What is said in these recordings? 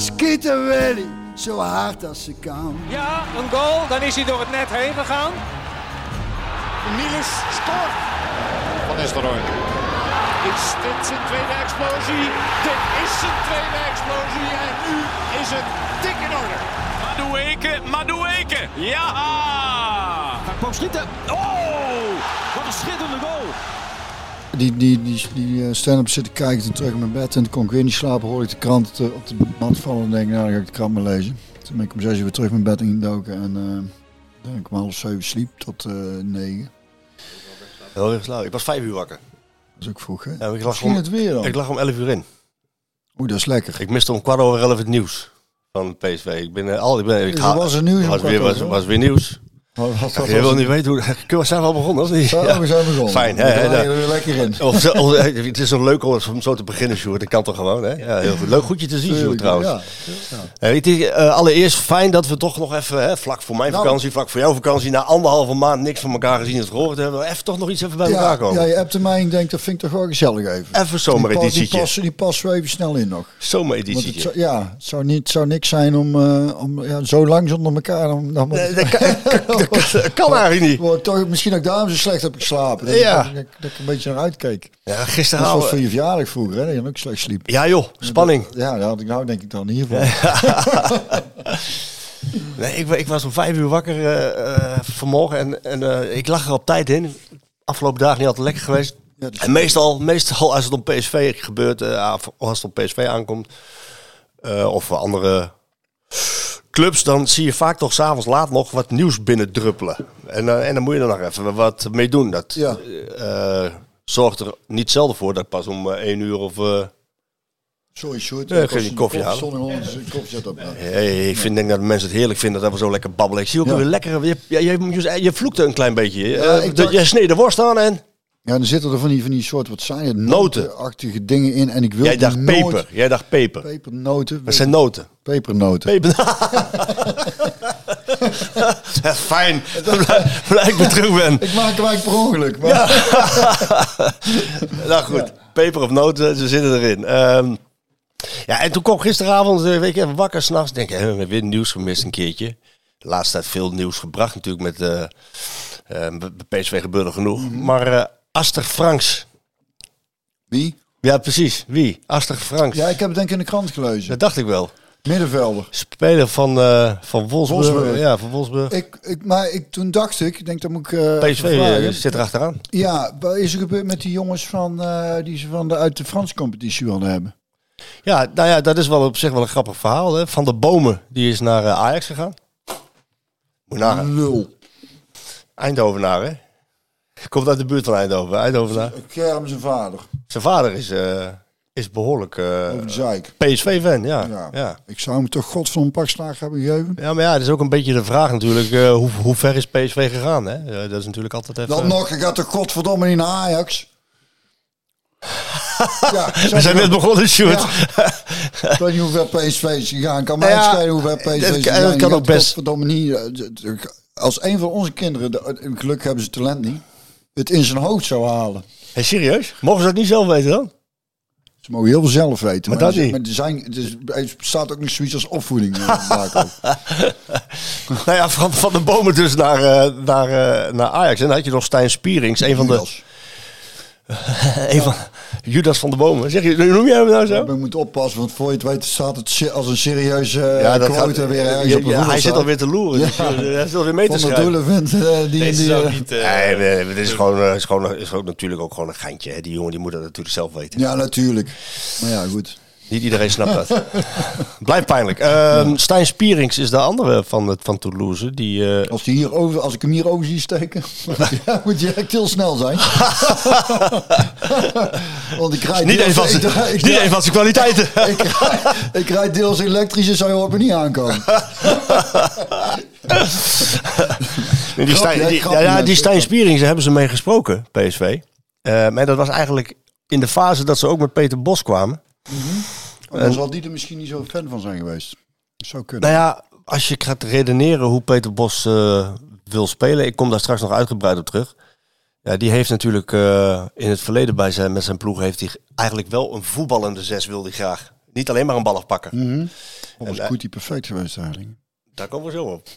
Schieten Willy, zo hard als ze kan. Ja, een goal, dan is hij door het net heen gegaan. Niels scoort. Van Nistelrooy. Is dit zijn tweede explosie? Dit is zijn tweede explosie en nu is het dik in orde. Madueke, Madueke, ja! Hij kwam schieten. Oh, wat een schitterende goal. Die, die, die, die eh, stand-up zitten kijken toen terug in mijn bed en toen kon ik weer niet slapen. Hoorde ik de krant op de, mat vallen en denk ik, nou dan ga ik de krant maar lezen. Toen ben ik om zes uur weer terug mijn bed ingedoken en uh, dan ik om half zeven sliep tot uh, negen. Heel erg slaap. Ik was vijf uur wakker. Dat is ook vroeg hè? Ja, ik lag om, het weer dan. ik lag om elf uur in. Oeh, dat is lekker. Ik miste om kwart over elf het nieuws van PSV. Ik ben eh, al, ik ben, ik Dus was er nieuws was weer, was, was weer nieuws. Wat, wat Je wil het? niet weten hoe. We zijn al begonnen, of niet? Ja. we zijn begonnen. Fijn, hè, er weer lekker in. Of, of- het is zo leuk om zo te beginnen, Sjoerd. Dat kan toch gewoon, hè? Ja, heel goed. Leuk goed je te zien, Sjoerd, trouwens. Ja, ja. Eh, weet je, eh, allereerst fijn dat we toch nog even, hè, vlak voor mijn Nou. vakantie, vlak voor jouw vakantie, na anderhalve maand niks van elkaar gezien en gehoord hebben, even toch nog iets even bij elkaar Ja, komen. ja, je hebt mij en ik denk dat vind ik toch wel gezellig even. Even pa- die, zomereditie. passen, die passen we even snel in nog. Het Zomereditie. zou, ja, het zou, niet, het zou niks zijn om, eh, om ja, zo lang zonder elkaar. Dan, dan Nee, dat kan, dat kan, dat kan eigenlijk niet. Toch, misschien dat ik daarom zo slecht heb geslapen. Dat, Ja. ik, dat, dat ik een beetje naar uitkeek. Ja, Dat gisteren was voor je verjaardag vroeger, hè, dat je ook slecht sliep. Ja joh, spanning. Ja, dat had ik nou denk ik dan in ieder geval. Nee, ik, ik was om vijf uur wakker eh, eh, vanmorgen en, en eh, ik lag er op tijd in. Afgelopen dagen niet altijd lekker geweest. Ja, dus- En meestal, meestal als het om PSV gebeurt, eh, of als het om PSV aankomt, eh, of andere clubs, dan zie je vaak toch s'avonds laat nog wat nieuws binnendruppelen. En, eh, en dan moet je er nog even wat mee doen. Dat Ja. eh, zorgt er niet zelden voor dat pas om eh, één uur of... eh, Sorry, Sjoerd. Ja, ik ga je koffie halen. Een koffie zet op. Hey, ik vind, denk dat mensen het heerlijk vinden dat we zo lekker babbelen. Ik zie ook Ja. weer lekker. Je, je, je, je vloekte een klein beetje. Ja, Eh, dacht- Je sneed de worst aan en. Ja, dan zitten er van die, van die soort, wat? Noten. Notenachtige dingen in. En ik wil Jij dacht nooit- peper. Jij dacht peper. Pepernoten. Dat zijn noten. Pepernoten. Peper. Ja, Fijn. Blij blij ik terug ben. Ik maak hem eigenlijk per ongeluk. Maar Nou goed, peper of noten, ze zitten erin. Ehm, ja, en toen kwam ik gisteravond, eh, weet je, even wakker s'nachts. Denk ik, we hebben weer nieuws gemist een keertje. De laatste tijd veel nieuws gebracht natuurlijk met eh eh, bij PSV gebeurde genoeg. Mhm. Maar eh Aster Franks. Wie? Ja, precies. Wie? Aster Franks. Ja, ik heb het denk ik in de krant gelezen. Dat dacht ik wel. Middenvelder. Speler van, eh van Wolfsburg. Wolfsburg. Ja, van Wolfsburg. Ik, ik, maar ik, toen dacht ik, ik denk dat moet ik eh, PSV eh, zit erachteraan. Ja, wat is er gebeurd met die jongens van, die ze van de, uit de Franse competitie wilden hebben? Ja, nou ja, dat is wel op zich wel een grappig verhaal. Hè. Van de Bomen, die is naar Ajax gegaan. Moet. Lul. Eindhovenaar, hè? Komt uit de buurt van Eindhoven. Eindhovenaar. Kerm zijn vader. Zijn vader is, eh, is behoorlijk eh, de. PSV-fan, ja. Ja. Ja. Ik zou hem toch god van een pak slaag hebben gegeven. Ja, maar ja, het is ook een beetje de vraag natuurlijk. eh, hoe, hoe ver is PSV gegaan? Hè? Dat is natuurlijk altijd even... Dan nog, ik had toch godverdomme niet naar Ajax. ja, We zijn net begonnen, Sjoerd. Ik weet niet hoe ver PSV is gegaan. Kan mij Ja, hoe ver PSV is dat gegaan. dat kan ook best. Godverdomme niet. Als een van onze kinderen, de- gelukkig hebben ze talent niet, het in zijn hoofd zou halen. Hey, serieus? Mogen ze dat niet zelf weten dan? Ze mogen heel veel zelf weten. Maar Maar, dat niet. maar er, zijn, er is- er bestaat ook nog zoiets als opvoeding. eh. Nou ja, van, van de bomen dus naar, eh, naar, eh, naar Ajax. En dan had je nog Stijn Spierings, een van de... Een van, Judas van de bomen. Zeg je, noem jij hem nou zo? We moeten oppassen, want voor je het weet staat het als een serieuze Ja, ja, dat quote gaat- weer ergens Ja, op de ja, Hij zit alweer te loeren. dus, Ja. eh, Hij zit alweer mee te schrijven. Doelen vindt eh, die... Deze die eh, niet... eh, Nee, nee, het is gewoon, eh, is gewoon, is ook natuurlijk ook gewoon een geintje. Hè. Die jongen die moet dat natuurlijk zelf weten. ja, natuurlijk. Maar ja, goed. Niet iedereen snapt dat. Blijft pijnlijk. Ehm Stijn Spierings is de andere van, het, van Toulouse. Die, eh, Als, die hier over, als ik hem hier over zie steken, ja, moet je echt heel snel zijn. Want ik rijd niet een van zijn- ik kwaliteiten. ik rijd- Ik rijd deels elektrisch en zou je op me niet aankomen. Die, Stijn, die, ja, ja, die. Stijn Spierings daar hebben ze mee gesproken, PSV. Maar dat was eigenlijk in de fase dat ze ook met Peter Bos kwamen. Dan zal die er misschien niet zo fan van zijn geweest. Dat zou kunnen. Nou ja, als je gaat redeneren hoe Peter Bos eh, wil spelen, ik kom daar straks nog uitgebreid op terug. Ja, die heeft natuurlijk eh, in het verleden bij zijn, met zijn ploeg heeft hij eigenlijk wel een voetballende zes wil hij graag. Niet alleen maar een balafpakker. Mhm. Of was En, eh, Koetie perfect geweest eigenlijk. Daar komen we zo op.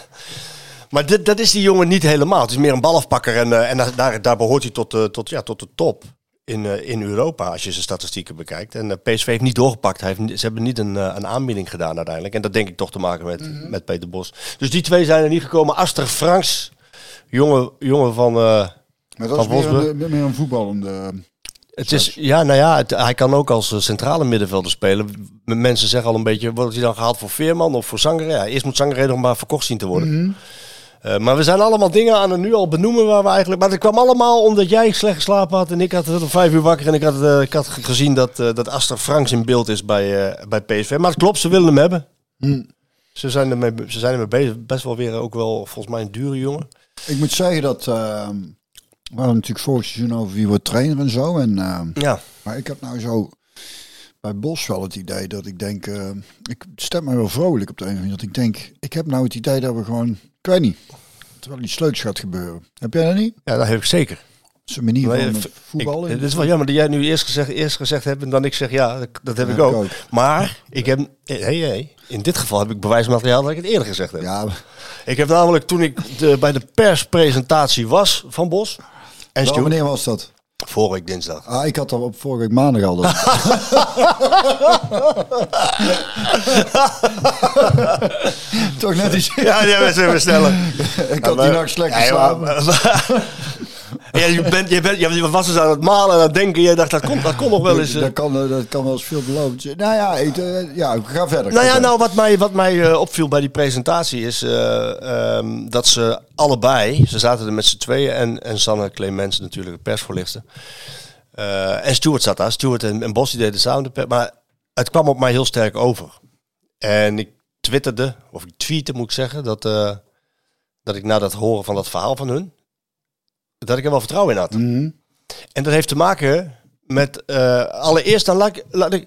maar dit, dat is die jongen niet helemaal. Het is meer een balafpakker en, eh, en daar- daar, behoort hij tot, eh, tot, ja, tot de top in, eh, in Europa, als je zijn statistieken bekijkt. En eh, PSV heeft niet doorgepakt. Hij heeft, niet- ze hebben niet een, eh, een aanbieding gedaan uiteindelijk. En dat denk ik toch te maken met, met Peter Bos. Dus die twee zijn er niet gekomen. Aster Franks, jongen, jongen van... eh, Maar dat Van is meer een, meer een voetballende... het is, ja, nou ja, het- hij kan ook als centrale middenvelder spelen. Mensen zeggen al een beetje, wordt hij dan gehaald voor Veerman of voor Sangare? Ja, eerst moet Sangare nog maar verkocht zien te worden. Eh, maar we zijn allemaal dingen aan het nu al benoemen waar we eigenlijk... Maar dat kwam allemaal omdat jij slecht geslapen had en ik had het om vijf uur wakker. En ik had, eh, ik had ge- gezien dat, eh, dat Aster Franks in beeld is bij, bij PSV. Maar het klopt, ze willen hem hebben. Ze, zijn ermee, ze zijn ermee bezig. Best wel weer ook wel volgens mij een dure jongen. Ik moet zeggen dat... we hadden natuurlijk vorig seizoen over wie wordt trainer en zo. En, Ja, maar ik heb nou zo bij Bos wel het idee dat ik denk... ik stem me wel vrolijk op de een of andere manier. Dat ik denk, ik heb nou het idee dat we gewoon... Ik weet niet. Terwijl iets leuks gaat gebeuren. Heb jij dat niet? ja dat heb ik zeker. Zijn manier van voetballen. Het is wel jammer dat jij nu eerst gezegd, eerst gezegd hebt en dan ik zeg ja, dat, dat heb ik ik ook. Maar ik heb, hey, hey, in dit geval heb ik bewijsmateriaal dat ik het eerder gezegd heb. Ja, Ik heb namelijk toen ik de, bij de perspresentatie was van Bos en was dat? Vorige week dinsdag. Ah, ik had dat op vorige week maandag al. Dat... Toch net iets. Ja, die hebben ze even sneller. ik had die nacht slecht geslapen. Ja, je, bent, je, bent, je was dus aan het malen en aan het denken. Je dacht, dat kon, dat kon nog wel eens. eh. dat, kan, eh, dat kan wel eens veel beloofd zijn. Nou ja, ik, eh, ja, ga verder. Nou ja, nou, wat mij, wat mij eh, opviel bij die presentatie is eh, ehm, dat ze allebei, ze zaten er met z'n tweeën en, en Sanne Clemens natuurlijk, de persvoorlichter. Eh, en Stuart zat daar. Stuart en, en Bos die deden samen de pers. Maar het kwam op mij heel sterk over. En ik twitterde, of ik tweette moet ik zeggen, dat, eh, dat ik na dat horen van dat verhaal van hun, dat ik er wel vertrouwen in had. Mhm. En dat heeft te maken met, eh, allereerst dan laat ik, laat ik,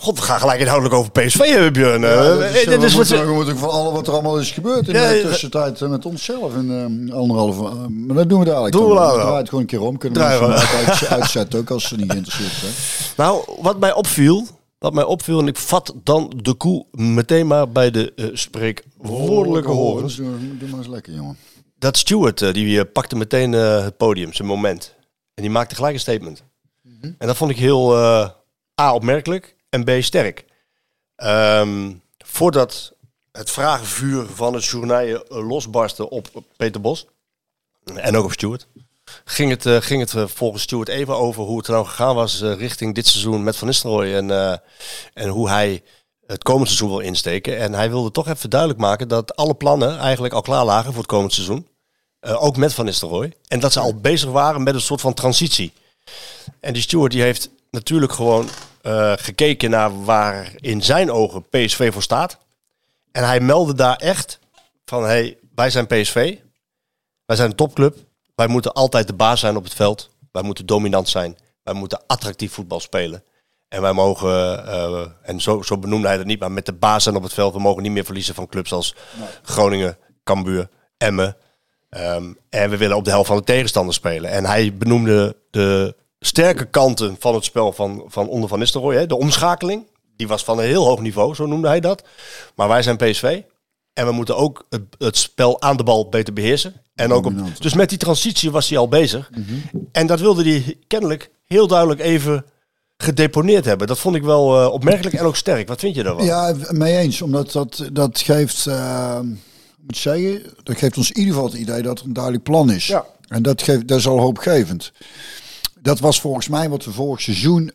god, we gaan gelijk inhoudelijk over PSV hebben, Björn. Ja, dat is, dit we, is wat we moeten van alle wat er allemaal is gebeurd in Ja, de tussentijd eh, met onszelf in anderhalve. eh, maar dat doen we dadelijk. Doen we dan. Draai het gewoon een keer om. Kunnen Draaien we het uit, uitzetten ook als ze niet geïnteresseerd zijn. Nou, wat mij opviel, wat mij opviel, en ik vat dan de koe meteen maar bij de spreekwoordelijke horens. Doe, doe maar eens lekker, jongen. Dat Stewart, eh, die eh, pakte meteen eh, het podium, zijn moment. En die maakte gelijk een statement. En dat vond ik heel A, opmerkelijk en B, sterk. Ehm, voordat het vragenvuur van het journaal losbarstte op Peter Bos en ook op Stewart, ging het, ging het volgens Stewart even over hoe het er nou gegaan was richting dit seizoen met Van Nistelrooy en, en hoe hij het komend seizoen wil insteken. En hij wilde toch even duidelijk maken dat alle plannen eigenlijk al klaar lagen voor het komend seizoen. Eh, ook met Van Nistelrooy. En dat ze al bezig waren met een soort van transitie. En die Stewart die heeft natuurlijk gewoon eh, gekeken naar waar in zijn ogen PSV voor staat. En hij meldde daar echt van, hey, wij zijn PSV. Wij zijn een topclub. Wij moeten altijd de baas zijn op het veld. Wij moeten dominant zijn. Wij moeten attractief voetbal spelen. En wij mogen, eh, en zo, zo benoemde hij dat niet, maar met de baas zijn op het veld. We mogen niet meer verliezen van clubs als Groningen, Cambuur, Emmen. Ehm, en we willen op de helft van de tegenstander spelen. En hij benoemde de sterke kanten van het spel van, van onder Van Nistelrooy. Hè. De omschakeling, die was van een heel hoog niveau, zo noemde hij dat. Maar wij zijn PSV. En we moeten ook het, het spel aan de bal beter beheersen. En ook op, dus met die transitie was hij al bezig. En dat wilde hij kennelijk heel duidelijk even gedeponeerd hebben. Dat vond ik wel eh, opmerkelijk en ook sterk. Wat vind je daarvan? Ja, mee eens. Omdat dat, dat geeft, eh, moet zeggen, dat geeft ons in ieder geval het idee dat er een duidelijk plan is. Ja. En dat, geeft, dat is al hoopgevend. Dat was volgens mij wat we vorig seizoen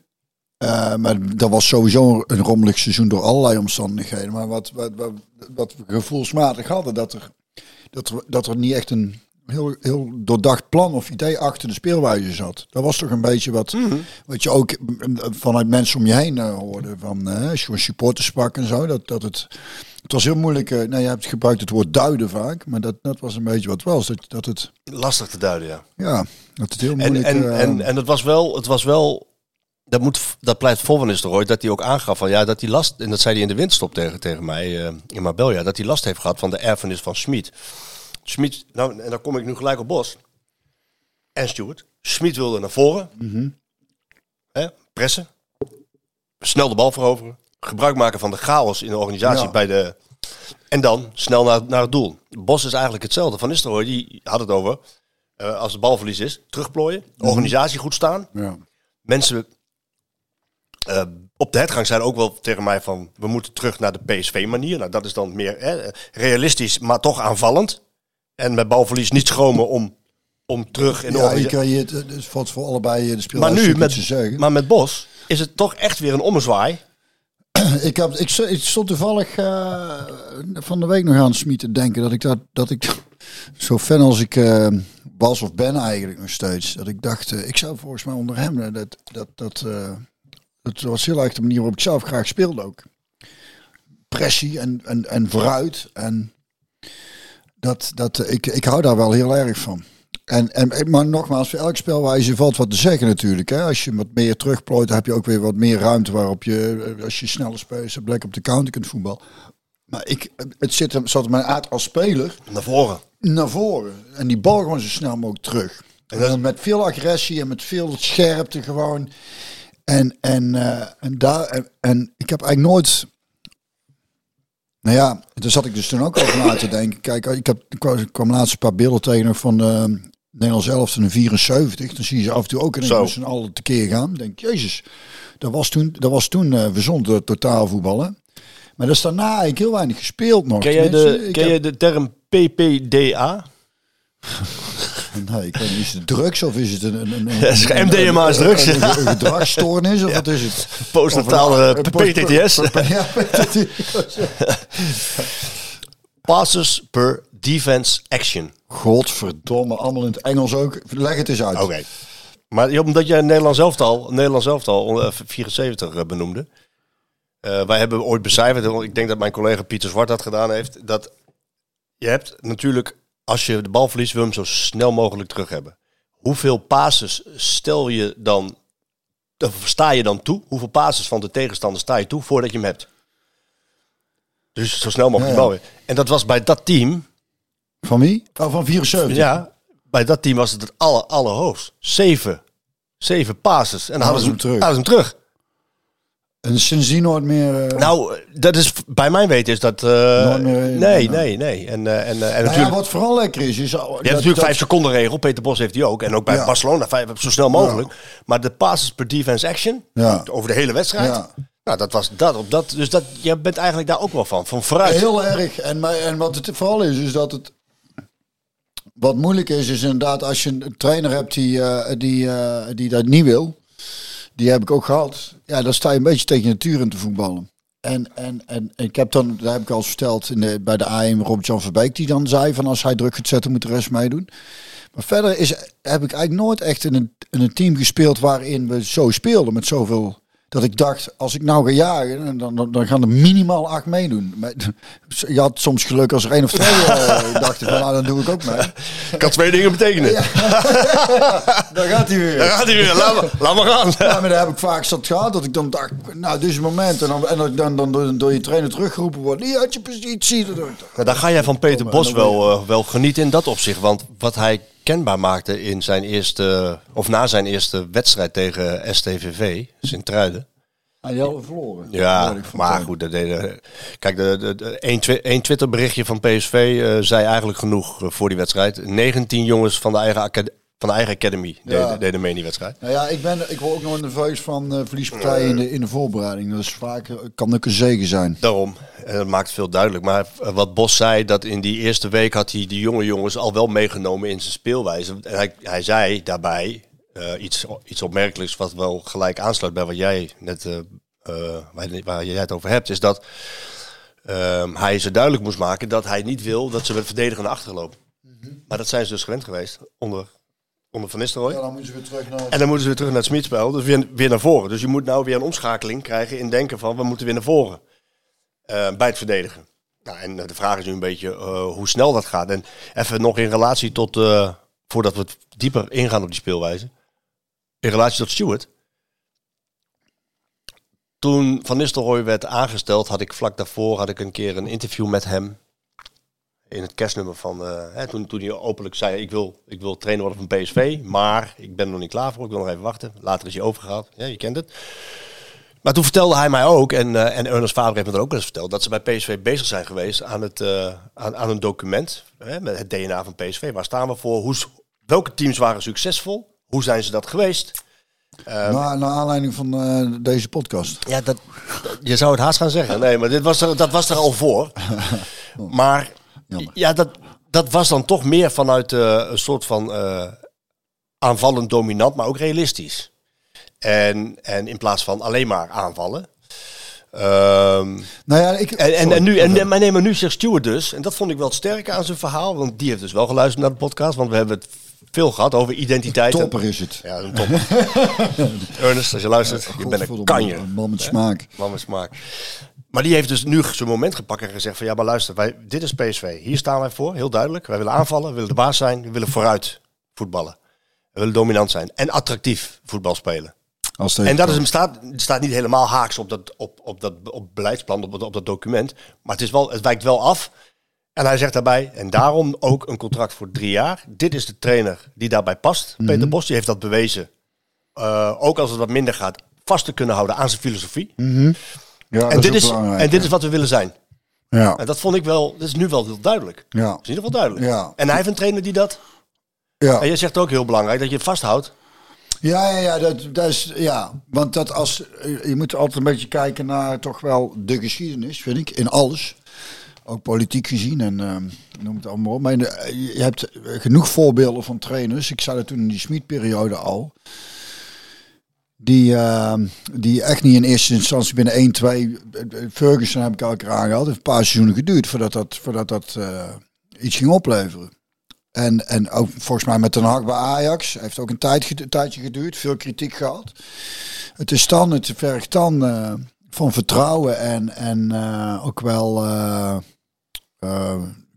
Eh, maar dat was sowieso een rommelig seizoen door allerlei omstandigheden. Maar wat, wat, wat, wat we gevoelsmatig hadden, dat er, dat er, dat er niet echt een heel, heel doordacht plan of idee achter de speelwijze zat. Dat was toch een beetje wat, wat je ook mm, vanuit mensen om je heen eh, hoorde. Van, eh, als je supporters sprak en zo, dat, dat het... Het was heel moeilijk. nou, je hebt gebruikt het woord duiden vaak, maar dat, dat was een beetje wat was. Dat, dat het, Lastig te duiden, ja. ja, dat het heel En, moeilijk... en, eh, en, en het was wel, het was wel dat, moet, dat pleit van Nistelrooy, dat hij ook aangaf van ja, dat hij last, en dat zei hij in de windstop tegen, tegen mij eh, in Marbella, dat hij last heeft gehad van de erfenis van Schmid. Schmid, nou, en dan kom ik nu gelijk op Bos. En Stuart. Schmid wilde naar voren, hè, pressen, snel de bal veroveren, gebruik maken van de chaos in de organisatie Ja. bij de. En dan snel naar, naar het doel. Bos is eigenlijk hetzelfde. Van Nistelrooy, die had het over. eh, als de balverlies is, terugplooien. Organisatie goed staan ja. mensen eh, op de hetgang zijn ook wel tegen mij van we moeten terug naar de PSV-manier. Nou, dat is dan meer hè, realistisch, maar toch aanvallend. En met balverlies niet schromen om, om terug in de Ja, je het is valt voor allebei de Maar speelwijze nu, met, te zeggen. maar met Bos, is het toch echt weer een ommezwaai. Ik, heb, ik, st- ik stond toevallig eh, van de week nog aan Smit te denken dat ik dat, dat ik zo fan als ik eh, was of ben eigenlijk nog steeds, dat ik dacht, eh, ik zou volgens mij onder hem, eh, dat, dat, dat, eh, dat was heel erg de manier waarop ik zelf graag speelde ook. Pressie en, en, en vooruit en dat, dat, eh, ik, ik hou daar wel heel erg van. En, en, maar nogmaals, voor elk spelwijze valt wat te zeggen natuurlijk. Hè. Als je wat meer terugplooit, dan heb je ook weer wat meer ruimte waarop je, eh, als je snelle spelers hebt, lekker op de counter kunt voetbal. Maar ik, het zit, hem- zat mijn aard als speler Naar voren. naar voren. En die bal gewoon zo snel mogelijk terug. En dan met veel agressie en met veel scherpte gewoon. En, en, eh, en, daar, en, en ik heb eigenlijk nooit... Nou ja, daar zat ik dus toen ook over na te denken. Kijk, ik, heb, ik kwam, laatst een paar beelden tegen van de Nederlands elftal in 74. Dan zie je ze af en toe ook in z'n allen tekeer gaan. Dan denk ik, jezus, dat was toen, dat was toen eh verzond door totaalvoetballen. Maar dat is daarna eigenlijk heel weinig gespeeld nog. Ken je Tenminste, de, ken heb- je de term PPDA? Nee, ik weet niet, is het drugs of is het een... een, MDMA is drugs, Een, gedragsstoornis of wat is het? Postnatale een- PTTS. Ja, PTTS. Passes per defense action. Godverdomme, allemaal in het Engels ook. Leg het eens uit. Oké. Maar ja, omdat jij Nederlands elftal, Nederlands elftal eh, 74 eh, benoemde. Eh, wij hebben ooit becijferd, ik denk dat mijn collega Pieter Zwart dat gedaan heeft. Dat je hebt natuurlijk, als je de bal verliest, wil je hem zo snel mogelijk terug hebben. Hoeveel passes stel je dan, sta je dan toe? Hoeveel passes van de tegenstander sta je toe voordat je hem hebt? Dus zo snel mogelijk Ja, de ja. bal weer. En dat was bij dat team, Van wie? Oh, van 74. ja, bij dat team was het het aller, allerhoogst. Zeven. Zeven passes. En dan hadden ze hem terug. Hadden ze hem terug. En sindsdien nooit meer... eh, Nou, dat is, bij mijn weten is dat... meer- nee, nee. nee, nee. En, en, en nou ja, natuurlijk... wat vooral lekker is, is... Je hebt natuurlijk vijf seconden regel. Peter Bos heeft die ook. En ook bij Ja. Barcelona vijf, zo snel mogelijk. Maar de passes per defense action, over de hele wedstrijd. Ja. Nou, dat was dat op dat. Dus dat, je bent eigenlijk daar ook wel van. Van vooruit. Heel erg. En, maar, en wat het vooral is, is dat het. Wat moeilijk is, is inderdaad als je een trainer hebt die, die, die dat niet wil. Die heb ik ook gehad. Ja, dan sta je een beetje tegen natuur in te voetballen. En, en, en ik heb dan, daar heb ik al verteld in de, bij de AM Robert-Jan Verbeek, die dan zei van als hij druk gaat zetten, moet de rest meedoen. Maar verder is, heb ik eigenlijk nooit echt in een, in een team gespeeld waarin we zo speelden met zoveel. Dat ik dacht, als ik nou ga jagen, dan, dan, dan gaan er minimaal acht meedoen. Maar Je had soms geluk als er één of twee eh, dachten van, nou dan doe ik ook mee. Kan twee dingen betekenen. Dan gaat hij weer. Daar gaat hij weer. Laat maar, laat maar gaan. Ja, maar daar heb ik vaak zat gehad dat ik dan dacht, nou dit is het moment. En dan, en dan, dan, dan door, door je trainer teruggeroepen wordt, die had je positie. Nou, daar ga jij van Peter en Bos wel, eh, wel genieten in dat opzicht. Want wat hij kenbaar maakte in zijn eerste, of na zijn eerste wedstrijd tegen STVV, Sint-Truiden. Ah, die hadden we verloren. Ja, maar goed, dat deden, kijk, de, de, de, één, twi- één Twitterberichtje van PSV eh, zei eigenlijk genoeg eh, voor die wedstrijd. 19 jongens van de eigen, acad- van de eigen academy Ja. mee in die wedstrijd. Nou ja, ik, ben, ik word ook nog nerveus van eh verliespartijen in de, in de voorbereiding. Dat is vaak, eh, kan ook een zegen zijn. Daarom, en dat maakt het veel duidelijk. Maar eh, wat Bos zei, dat in die eerste week had hij die jonge jongens al wel meegenomen in zijn speelwijze. En hij, hij zei daarbij, eh, iets, iets opmerkelijks wat wel gelijk aansluit bij wat jij net, eh, eh, waar, waar jij het over hebt, is dat ehm, hij ze duidelijk moest maken dat hij niet wil dat ze met verdedigen naar achteren lopen. Maar dat zijn ze dus gewend geweest onder, onder Van Nistelrooy. Ja, dan moeten ze weer terug naar... En dan moeten ze weer terug naar het Smitspel, dus weer, weer naar voren. Dus je moet nou weer een omschakeling krijgen in denken van we moeten weer naar voren eh, bij het verdedigen. Nou, en eh, de vraag is nu een beetje eh, hoe snel dat gaat. En even nog in relatie tot, voordat we het dieper ingaan op die speelwijze, in relatie tot Stuart. Toen Van Nistelrooy werd aangesteld, had ik vlak daarvoor had ik een keer een interview met hem. In het kerstnummer van, eh, hè, toen, toen hij openlijk zei, ik wil, ik wil trainer worden van PSV, maar ik ben er nog niet klaar voor, ik wil nog even wachten. Later is hij overgehaald, ja, je kent het. Maar toen vertelde hij mij ook, en, eh, en Ernest Faber heeft me dat ook eens verteld, dat ze bij PSV bezig zijn geweest aan, het, eh, aan, aan een document, hè, met het DNA van PSV. Waar staan we voor? Hoe, welke teams waren succesvol? Hoe zijn ze dat geweest? naar, naar aanleiding van deze podcast. Ja, dat, dat- je zou het haast gaan zeggen. Nee, maar dit was er, dat was er al voor. Maar Jammer. ja, dat, dat was dan toch meer vanuit eh, een soort van eh, aanvallend dominant, maar ook realistisch. En, en in plaats van alleen maar aanvallen. Ehm, Nou ja, ik... en, en, nu, en, maar nu zegt Stuart dus, en dat vond ik wel het sterke aan zijn verhaal, want die heeft dus wel geluisterd naar de podcast, want we hebben het veel gehad over identiteit. en- Topper is het. Ja, een top. Ernest, als je luistert, je bent een Godverdomme, kanje. Een man met smaak. Man met smaak. Maar die heeft dus nu zijn moment gepakt en gezegd van ja, maar luister, wij, dit is PSV. Hier staan wij voor, heel duidelijk. Wij willen aanvallen, we willen de baas zijn, we willen vooruit voetballen. We willen dominant zijn en attractief voetbal spelen. Als En dat is hem staat, staat niet helemaal haaks op dat, op, op dat op beleidsplan, op, op dat document. Maar het, is wel, het wijkt wel af. En hij zegt daarbij, en daarom ook een contract voor drie jaar. Dit is de trainer die daarbij past. Mhm. Peter Bos die heeft dat bewezen. Uh, ook als het wat minder gaat, vast te kunnen houden aan zijn filosofie. Mhm. Ja, en, dit is, belangrijk, en dit is wat we willen zijn. Ja, En dat vond ik wel, dat is nu wel heel duidelijk. ja, Dat is in ieder geval duidelijk. Ja. En hij heeft een trainer die dat. ja. En je zegt ook heel belangrijk dat je het vasthoudt. Ja, ja, ja, dat, dat is, ja. Want dat als, je moet altijd een beetje kijken naar toch wel de geschiedenis, vind ik, in alles. Ook politiek gezien en ehm, noem het allemaal op. Maar je hebt genoeg voorbeelden van trainers. Ik zei dat toen in die Smit-periode al. Die, ehm, die echt niet in eerste instantie binnen 1, 2... Ferguson heb ik elke keer aangehaald. Heeft een paar seizoenen geduurd voordat dat, voordat dat eh, iets ging opleveren. En, en ook volgens mij met Den Haag bij Ajax. Heeft ook een, tijd, een tijdje geduurd. Veel kritiek gehad. Het is dan, het vergt dan eh, van vertrouwen en, en eh, ook wel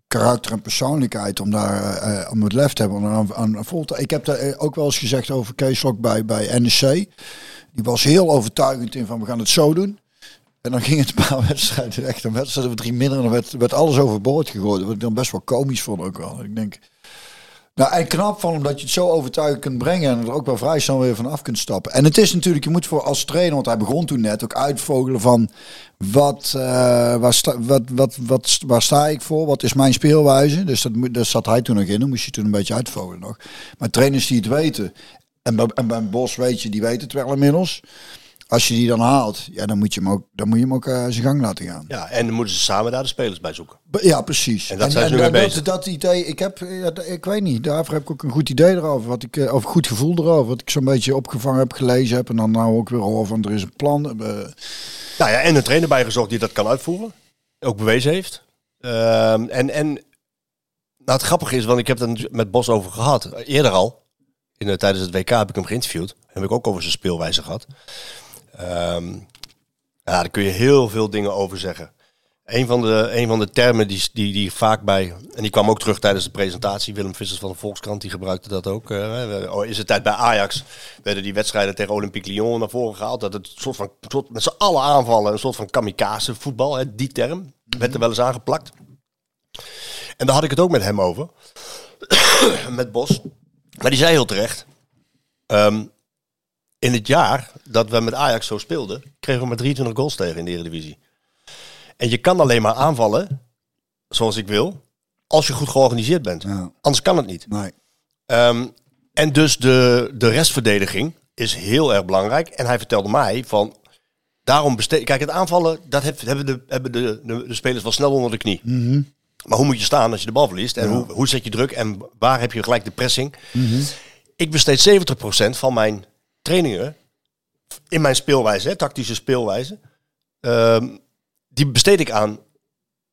karakter en persoonlijkheid om daar eh, om het lef te hebben. Om aan, aan vol ik heb daar eh, ook wel eens gezegd over Kees Lok bij, bij NEC. Die was heel overtuigend in van we gaan het zo doen. En dan ging het een paar wedstrijden echt een wedstrijd of drie minder en dan werd, werd alles overboord gegooid. Wat ik dan best wel komisch vond ook wel. Ik denk, nou, en knap van omdat je het zo overtuigend kunt brengen en er ook wel vrij snel weer vanaf kunt stappen. En het is natuurlijk, je moet voor als trainer, want hij begon toen net ook uitvogelen van wat, eh, waar, sta, wat, wat, wat, waar sta ik voor, wat is mijn speelwijze. Dus dat, daar zat hij toen nog in, dan moest je toen een beetje uitvogelen nog. Maar trainers die het weten, en bij, en bij Bos weet je, die weten het wel inmiddels. Als je die dan haalt, ja, dan moet je hem ook, dan moet je hem ook eh, zijn gang laten gaan. Ja, en dan moeten ze samen daar de spelers bij zoeken. Be- Ja, precies. En dat zijn ze nu mee dat, bezig. dat idee, ik heb, ik weet niet, daarvoor heb ik ook een goed idee erover. Wat ik, eh, of een goed gevoel erover. Wat ik zo'n beetje opgevangen heb, gelezen heb. En dan nou ook weer hoor van er is een plan. eh, Nou ja, en een trainer bijgezocht die dat kan uitvoeren. Ook bewezen heeft. Ehm, en, en nou, het grappige is, want ik heb het met Bos over gehad. eh, Eerder al. In, de- tijdens het WK heb ik hem geïnterviewd. Heb ik ook over zijn speelwijze gehad. Ehm, ja, daar kun je heel veel dingen over zeggen. Een van de, een van de termen die, die, die vaak bij... En die kwam ook terug tijdens de presentatie. Willem Vissers van de Volkskrant, die gebruikte dat ook. oh, is het tijd bij Ajax werden die wedstrijden tegen Olympique Lyon naar voren gehaald. Dat het een soort van, soort, met z'n allen aanvallen. Een soort van kamikaze voetbal. Hè, die term werd er wel eens aangeplakt. En daar had ik het ook met hem over. met Bos. Maar die zei heel terecht. ehm, in het jaar dat we met Ajax zo speelden, kregen we maar 23 goals tegen in de Eredivisie. En je kan alleen maar aanvallen, zoals ik wil, als je goed georganiseerd bent. ja, Anders kan het niet. nee. Ehm, en dus de, de restverdediging is heel erg belangrijk. En hij vertelde mij van, daarom besteed... Kijk, het aanvallen, dat heb- hebben, de, hebben de, de, de spelers wel snel onder de knie. Maar hoe moet je staan als je de bal verliest? En hoe, hoe zet je druk? En waar heb je gelijk de pressing? ik besteed 70% van mijn trainingen in mijn speelwijze, hè, tactische speelwijze. ehm, die besteed ik aan.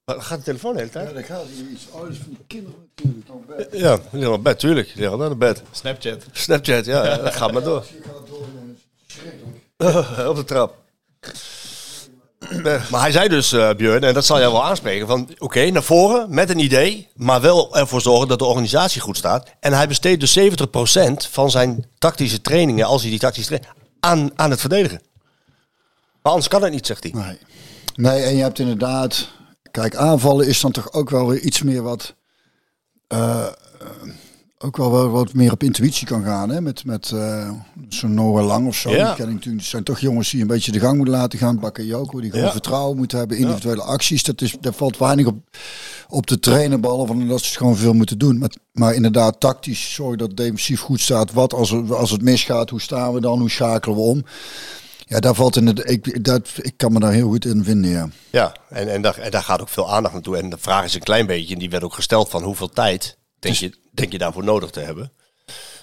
Waar Gaat de telefoon de hele tijd? daar gaat hier iets. Is van die kinderen natuurlijk. Dan bed. Ja, liggen op bed, tuurlijk. Liggen naar de bed. Snapchat. Snapchat, ja, dat gaat maar door. Je gaat door, op de trap. Maar hij zei dus, eh Björn, en dat zal jij wel aanspreken, van oké, naar voren met een idee, maar wel ervoor zorgen dat de organisatie goed staat. En hij besteedt dus 70% van zijn tactische trainingen, als hij die tactische training, aan, aan het verdedigen. Maar anders kan het niet, zegt hij. Nee. nee, en je hebt inderdaad... Kijk, aanvallen is dan toch ook wel weer iets meer wat... eh, ook wel, wat meer op intuïtie kan gaan. Hè? Met, met eh, zo'n Noah Lang of zo. Ja. Die ken ik natuurlijk. Het zijn toch jongens die een beetje de gang moeten laten gaan. Bakayoko, die gewoon Ja. vertrouwen moeten hebben. Individuele acties. Dat is, daar valt weinig op, op de trainen ballen van dat ze gewoon veel moeten doen. Maar, maar inderdaad, tactisch zorgen dat defensief goed staat. Wat als, er- als het misgaat, hoe staan we dan? Hoe schakelen we om? Ja, daar valt in het, ik, dat, ik kan me daar heel goed in vinden, ja. Ja, en, en, daar, en daar gaat ook veel aandacht naartoe. En de vraag is een klein beetje, en die werd ook gesteld van hoeveel tijd denk, je, denk je daarvoor nodig te hebben?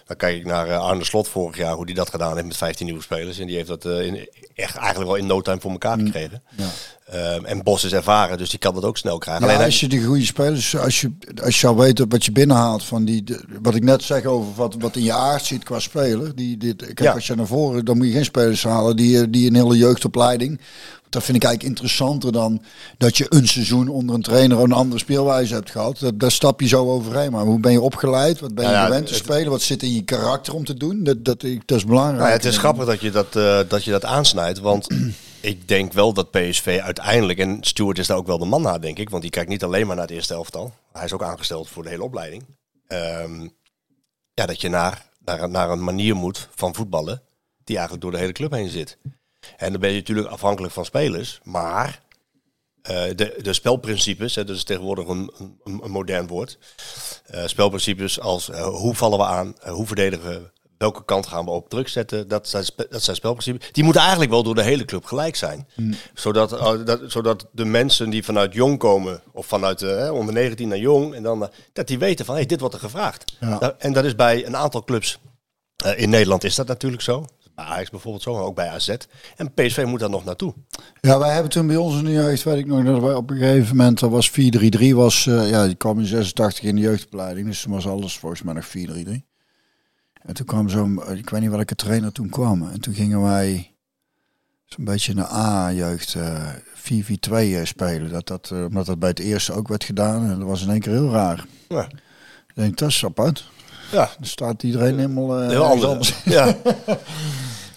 Dan kijk ik naar eh, Arne Slot vorig jaar, hoe die dat gedaan heeft met 15 nieuwe spelers. En die heeft dat eh, in, echt eigenlijk wel in no time voor elkaar gekregen. Ja. Ehm, en Bos is ervaren, dus die kan dat ook snel krijgen. Ja, Alleen als je die goede spelers, als je, als je al weet wat je binnenhaalt van die, de- wat ik net zeg over wat, wat in je aard zit qua speler. Die, dit, kijk, Ja. als je naar voren, dan moet je geen spelers halen die, eh, die een hele jeugdopleiding. Dat vind ik eigenlijk interessanter dan dat je een seizoen onder een trainer een andere speelwijze hebt gehad. Dat, daar stap je zo overheen. Maar hoe ben je opgeleid? Wat ben je ja, gewend te spelen? Wat zit in je karakter om te doen? Dat, dat, dat is belangrijk. Nou ja, het is grappig dat je dat, eh, dat je dat aansnijdt, want ik denk wel dat PSV uiteindelijk, en Stuart is daar ook wel de man naar, denk ik, want die kijkt niet alleen maar naar het eerste elftal. Hij is ook aangesteld voor de hele opleiding. Ehm, ja, dat je naar, naar, naar een manier moet van voetballen die eigenlijk door de hele club heen zit. En dan ben je natuurlijk afhankelijk van spelers, maar eh, de, de spelprincipes, hè, dat is tegenwoordig een, een, modern woord. Eh, spelprincipes als eh, hoe vallen we aan, hoe verdedigen we, welke kant gaan we op druk zetten, dat zijn, dat zijn spelprincipes. Die moeten eigenlijk wel door de hele club gelijk zijn. Zodat, eh, dat, zodat de mensen die vanuit jong komen, of vanuit eh, onder 19 naar jong, en dan, eh, dat die weten van hey, dit wordt er gevraagd. Ja. En dat is bij een aantal clubs eh, in Nederland is dat natuurlijk zo. Bij Ajax bijvoorbeeld zo, maar ook bij AZ. En PSV moet daar nog naartoe. Ja, wij hebben toen bij ons in de jeugd, weet ik nog, dat wij op een gegeven moment, dat was 4-3-3, was, ja, die kwam in 86 in de jeugdopleiding, dus toen was alles volgens mij nog 4-3-3. En toen kwam zo'n, ik weet niet welke trainer toen kwam, en toen gingen wij zo'n beetje een A-jeugd eh 4-4-2 eh, spelen, dat, dat, eh, omdat dat bij het eerste ook werd gedaan, en dat was in één keer heel raar. Ja. Ik denk, dat is apart. Ja, Dan staat iedereen helemaal heel anders. Ja.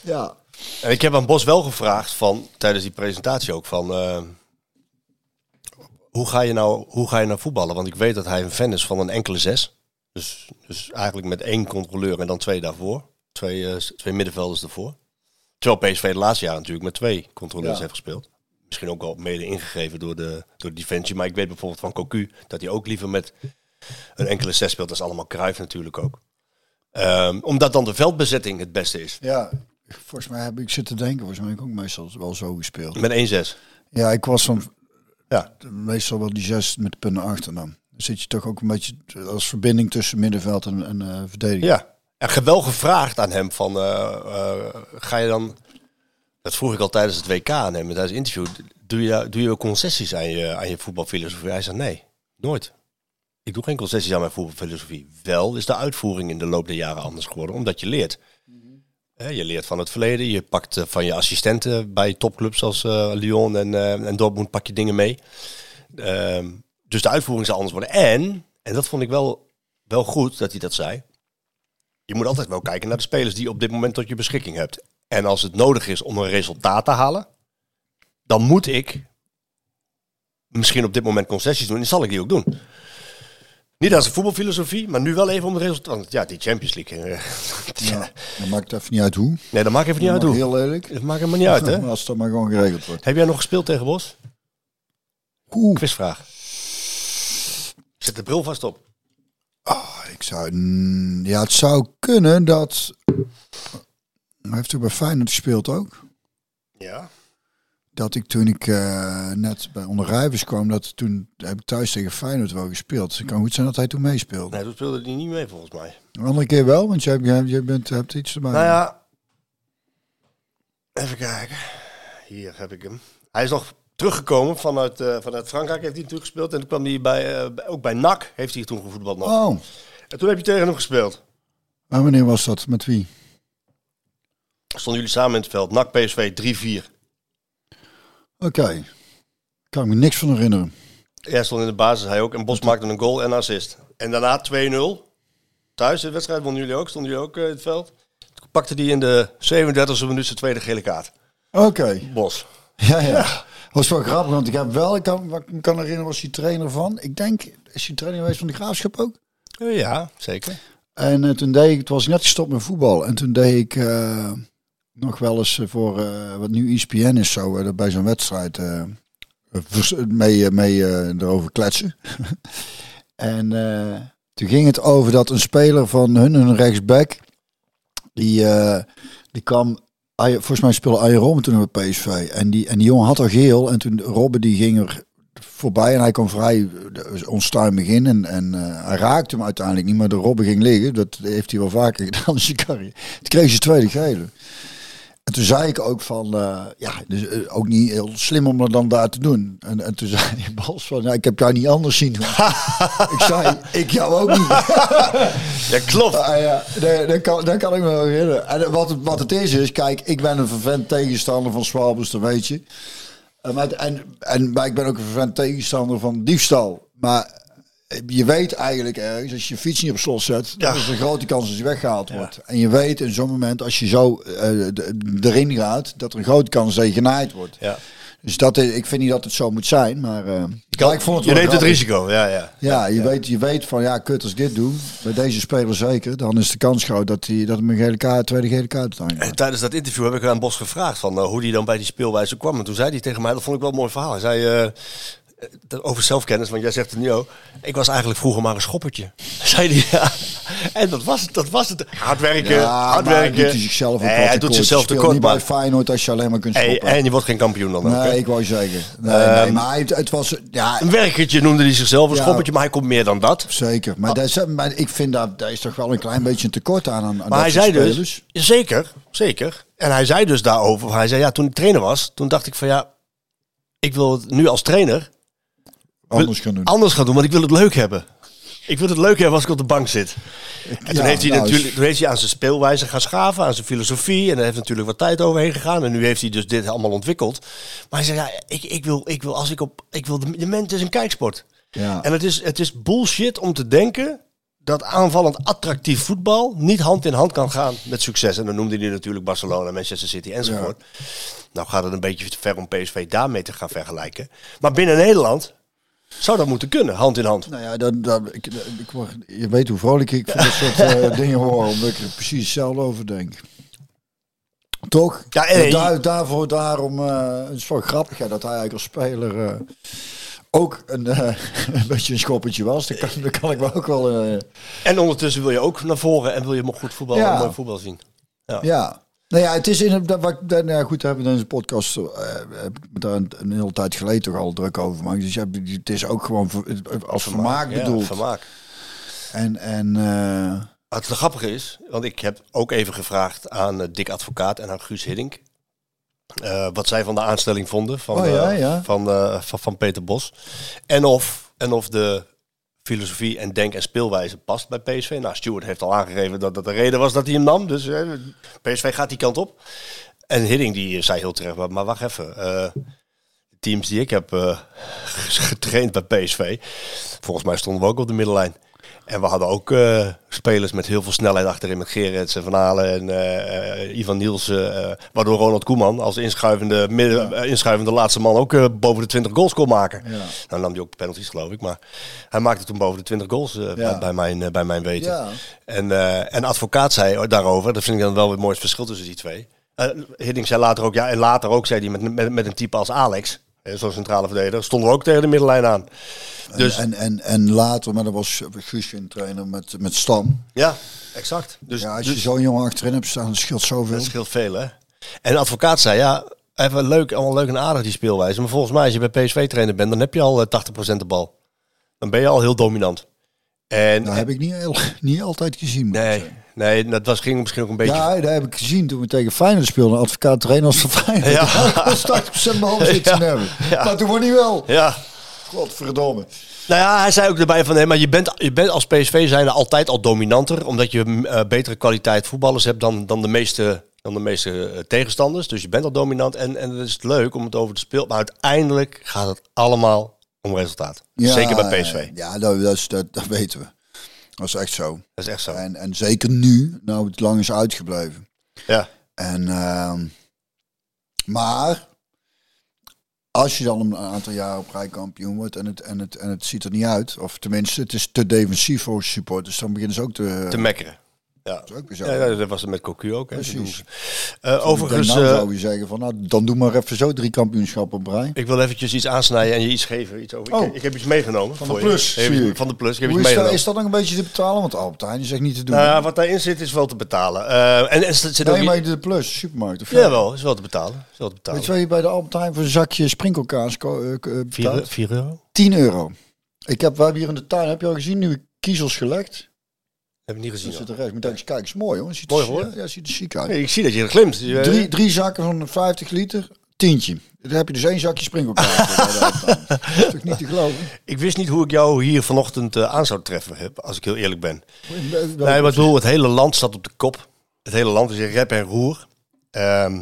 Ja. En ik heb aan Bos wel gevraagd van tijdens die presentatie ook van hoe ga je nou hoe ga je nou voetballen? Want ik weet dat hij een fan is van een enkele zes. Dus, dus eigenlijk met één controleur en dan twee daarvoor. Twee, eh, twee middenvelders ervoor. Terwijl PSV de laatste jaar natuurlijk met twee controleurs Ja. heeft gespeeld. Misschien ook wel mede ingegeven door de, door de defensie. Maar ik weet bijvoorbeeld van Cocu dat hij ook liever met een enkele zes speelt. Dat is allemaal Cruijff natuurlijk ook. Ehm, omdat dan de veldbezetting het beste is. ja, volgens mij heb ik zitten denken, volgens mij heb ik ook meestal wel zo gespeeld. Met 1-6. Ja, ik was van Ja. meestal wel die zes met de punten achter dan. Zit je toch ook een beetje als verbinding tussen middenveld en, en eh, verdediging. Ja, en wel gevraagd aan hem van, eh, eh, ga je dan, dat vroeg ik al tijdens het WK aan hem, tijdens het interview, doe je, doe je concessies aan je, aan je voetbalfilosofie? Hij zei nee, nooit. Ik doe geen concessies aan mijn voetbalfilosofie. Wel is de uitvoering in de loop der jaren anders geworden, omdat je leert. Hè, je leert van het verleden, je pakt van je assistenten bij topclubs als Lyon en, en Dortmund pak je dingen mee. Ehm, dus de uitvoering zal anders worden. En, en dat vond ik wel, wel goed dat hij dat zei, je moet altijd wel kijken naar de spelers die je op dit moment tot je beschikking hebt. En als het nodig is om een resultaat te halen, dan moet ik misschien op dit moment concessies doen. En zal ik die ook doen. Niet als een voetbalfilosofie, maar nu wel even om het resultaat. Want ja, die Champions League. eh, Ja, dan maakt het even niet uit hoe. Nee, dat maakt even niet uit Dat hoe. Heel lelijk. Het maakt helemaal niet uit, hè? Als dat maar gewoon geregeld wordt. Heb jij nog gespeeld tegen Bos? Oeh, Quizvraag. Zet de bril vast op. ik zou, mm, ja, het zou kunnen dat. Hij heeft ook bij Feyenoord gespeeld ook. Ja. dat ik toen ik eh, net bij onderrijvers kwam, dat toen heb ik thuis tegen Feyenoord wel gespeeld. Dus het kan goed zijn dat hij toen meespeelde. Nee, dat speelde hij niet mee volgens mij. Een andere keer wel, want jij, jij, jij bent, hebt iets erbij. Nou ja, even kijken. Hier heb ik hem. Hij is nog teruggekomen vanuit, eh, vanuit Frankrijk, heeft hij natuurlijk gespeeld. En toen kwam hij bij, eh, ook bij NAC, heeft hij toen gevoetbald nog. Oh, En toen heb je tegen hem gespeeld. en wanneer was dat? Met wie? Stonden jullie samen in het veld. NAC PSV 3-4. Oké. Kan ik me niks van herinneren. Jij stond in de basis, hij ook. En Bos maakte een goal en assist. En daarna 2-0. Thuis, de wedstrijd wonnen jullie ook. Stonden jullie ook eh, in het veld. Toen pakte hij in de 37e minuut zijn tweede gele kaart. Oké. Bos. Ja, ja. Was wel grappig, want ik heb wel, ik kan, wat ik me kan herinneren, was hij trainer van. Ik denk, is hij trainer geweest van de Graafschap ook? Eh, Ja, zeker. En eh, toen deed ik, het was net gestopt met voetbal. En toen deed ik eh, nog wel eens voor wat nu ESPN is zo, bij zo'n wedstrijd mee, mee erover kletsen. en toen ging het over dat een speler van hun, hun rechtsback, die, die kwam, volgens mij speelde Ayerom toen bij PSV. En die, en die jongen had al geel en toen Robben die ging er voorbij en hij kwam vrij eh, onstuimig in en, en eh, hij raakte hem uiteindelijk niet, maar de Robben ging liggen. Dat heeft hij wel vaker gedaan in zijn carrière. Toen kreeg ze tweede gele. En toen zei ik ook van, eh, ja, dus eh, ook niet heel slim om dat dan daar te doen. En, en toen zei die Bas van, ja, ik heb jou niet anders zien doen. ik zei, ik jou ook niet. Ja, klopt. Ah, ja, nee, dat, kan, dat kan ik me wel herinneren. En wat het, wat het is, is, kijk, ik ben een vervent tegenstander van Swalbers, dat weet je. Maar, en, en, maar ik ben ook een vervent tegenstander van diefstal. Maar je weet eigenlijk ergens, als je je fiets niet op slot zet, Ja. dan is er een grote kans dat je weggehaald wordt. En je weet in zo'n moment, als je zo eh, erin gaat, dat er een grote kans is dat je genaaid wordt. Ja. Dus dat, is- ik vind niet dat het zo moet zijn, maar, eh, maar ik vond het je neemt het risico, ja, ja. Ja, je, Weet, je weet van ja, kut als ik dit doe, bij deze speler zeker, dan is de kans groot dat hij dat hem een gele kaart, tweede gele kaart uiteindelijk. En tijdens dat interview heb ik aan Bos gevraagd van, eh, hoe hij dan bij die speelwijze kwam. En toen zei hij tegen mij, dat vond ik wel een mooi verhaal. Hij zei eh, eh, over zelfkennis, want jij zegt het nu ook. Ik was eigenlijk vroeger maar een schoppertje. Zei hij, ja. En dat was, het, dat was het. Hard werken, Ja, hard werken. doet hij zichzelf Nee, hij doet zichzelf Je speelt tekort, niet bij maar... Feyenoord als je alleen maar kunt Hey, stoppen. en je wordt geen kampioen dan ook, nee, ik wou zeggen. Nee, Ehm, nee, maar het, het was ja, Een werkertje noemde hij zichzelf, een Ja. schoppertje, maar hij komt meer dan dat. zeker. Maar, dat is, maar ik vind dat daar is toch wel een klein beetje een tekort aan. aan Maar dat hij zei spelers. dus, zeker, zeker. En hij zei dus daarover, hij zei ja, toen ik trainer was, toen dacht ik van ja, ik wil het nu als trainer anders gaan doen. anders gaan doen, want ik wil het leuk hebben. Ik wil het leuk hebben als ik op de bank zit. En toen, heeft hij nou, natuurlijk, toen heeft hij aan zijn speelwijze gaan schaven, aan zijn filosofie. En er heeft natuurlijk wat tijd overheen gegaan. En nu heeft hij dus dit allemaal ontwikkeld. Maar hij zei, ja, ik, ik wil, ik wil, als ik op, ik wil, de, de mens is een kijksport. Ja. En het is, het is bullshit om te denken dat aanvallend attractief voetbal niet hand in hand kan gaan met succes. En dan noemde hij natuurlijk Barcelona, Manchester City enzovoort. Nou gaat het een beetje te ver om PSV daarmee te gaan vergelijken. Maar binnen Nederland zou dat moeten kunnen, hand in hand. Nou ja, dan, dan, ik, ik word, je weet hoe vrolijk ik van dat soort eh, dingen hoor, omdat ik er precies hetzelfde over denk. Toch? Ja, en- daar, daarvoor, daarom, eh het is wel grappig hè, dat hij eigenlijk als speler eh, ook een, eh, een beetje een schoppertje was. Dat kan, dat kan ik me ook wel... eh, En ondertussen wil je ook naar voren en wil je nog goed voetbal, Ja. mooi voetbal zien. Ja. Nou ja, het is in dat, wat, nou ja, goed, hebben we in deze podcast eh, heb ik daar een, een hele tijd geleden toch al druk over gemaakt. Dus ja, het is ook gewoon voor- als vermaak Ja, bedoeld. vermaak. En, en Wat het grappige is, want ik heb ook even gevraagd aan eh, Dick Advocaat en aan Guus Hiddink. eh, wat zij van de aanstelling vonden van, Oh ja, ja. Van, van, van Peter Bos. En of, en of de filosofie en denk- en speelwijze past bij PSV. Nou, Stuart heeft al aangegeven dat dat de reden was dat hij hem nam. Dus eh, PSV gaat die kant op. En Hiddink die zei heel terecht, maar- wacht even. eh, teams die ik heb eh, getraind bij PSV, volgens mij stonden we ook op de middenlijn. En we hadden ook eh, spelers met heel veel snelheid achterin met Gerrits en Van Halen en eh, eh, Ivan Nielsen. waardoor Ronald Koeman als inschuivende, midden, inschuivende laatste man ook boven de 20 goals kon maken. Nou nam hij ook penalties geloof ik, maar hij maakte toen boven de 20 goals bij, mijn, bij mijn weten. Ja. En, en advocaat zei daarover, dat vind ik dan wel weer een mooi verschil tussen die twee. Hiddink zei later ook, ja, en later ook zei hij met, met, met een type als Alex, zo'n centrale verdediger, stonden we ook tegen de middenlijn aan. Dus en, en, en later, maar dat was Guusje een trainer met, met Stam. ja, exact. Dus, Ja, als dus je zo'n jongen achterin hebt staan, dat scheelt zoveel. dat scheelt veel, hè? En de advocaat zei, ja, even leuk, allemaal leuk en aardig die speelwijze. Maar volgens mij, als je bij PSV-trainer bent, dan heb je al eh, 80% de bal. Dan ben je al heel dominant. En Dat heb ik niet, heel- niet altijd gezien. nee. Nee, dat was, ging misschien ook een beetje. Ja, dat heb ik gezien toen we tegen Feyenoord speelden. Advocaat trainer als van Feyenoord. Ja. Ja. 80% balbezit Ja. hebben. Ja. Maar toen won hij wel. ja. Godverdomme. Nou ja, hij zei ook erbij van, nee, maar je bent, je bent als PSV zijnde altijd al dominanter, omdat je mm, eh, betere kwaliteit voetballers hebt dan, dan de meeste, dan de meeste eh, tegenstanders. Dus je bent al dominant en, en het is leuk om het over te spelen. Maar uiteindelijk gaat het allemaal om resultaat. Zeker bij PSV. Ja, dat, dat, is- dat, dat weten we. Dat is echt zo. Dat is echt zo. En, en zeker nu, nou het lang is uitgebleven. Ja. En, ehm, maar als je dan een aantal jaar op rij kampioen wordt en het, en, het, en het ziet er niet uit, of tenminste het is te defensief voor supporters, dan beginnen ze ook te... Te mekkeren. Ja. dat is ook. Ja, dat was het met Cocu ook. Hè. Precies. Eh, overigens, nou eh, zou je zeggen van, nou, dan doe maar even zo drie kampioenschappen op rij. ik wil eventjes iets aansnijden en je iets geven. Iets over. Oh. Ik, ik heb iets meegenomen. Van de je. Plus. Van de plus. Ik heb Hoe iets is, dat, meegenomen. is dat nog een beetje te betalen? Want Albert Heijn is echt niet te doen. Nou ja, wat daarin zit is wel te betalen. Eh, en, en zit nee, maar de Plus, supermarkt. Of Ja, wel, is wel te betalen. Is wel te betalen. Weet je wat je bij de Albert Heijn voor een zakje sprinkelkaas eh, betaalt? 4 euro? 10 euro. Ik heb, we hebben hier in de tuin, heb je al gezien, nieuwe kiezels gelegd. Heb ik niet Dat gezien. zit hoor. er rechts. Moet je eens kijken, is mooi hoor. Ziet Mooi geworden? Ja, ja, ziet er chic uit. Nee, ik zie dat je er glimt. Je- Drie, drie zakken van 50 liter, tientje. Dan heb je dus één zakje sprinkelkaas. dat is toch niet te geloven? Ik wist niet hoe ik jou hier vanochtend eh, aan zou treffen, heb, als ik heel eerlijk ben. Nee, maar ik bedoel, het hele land staat op de kop. Het hele land is in rep en roer. Ehm,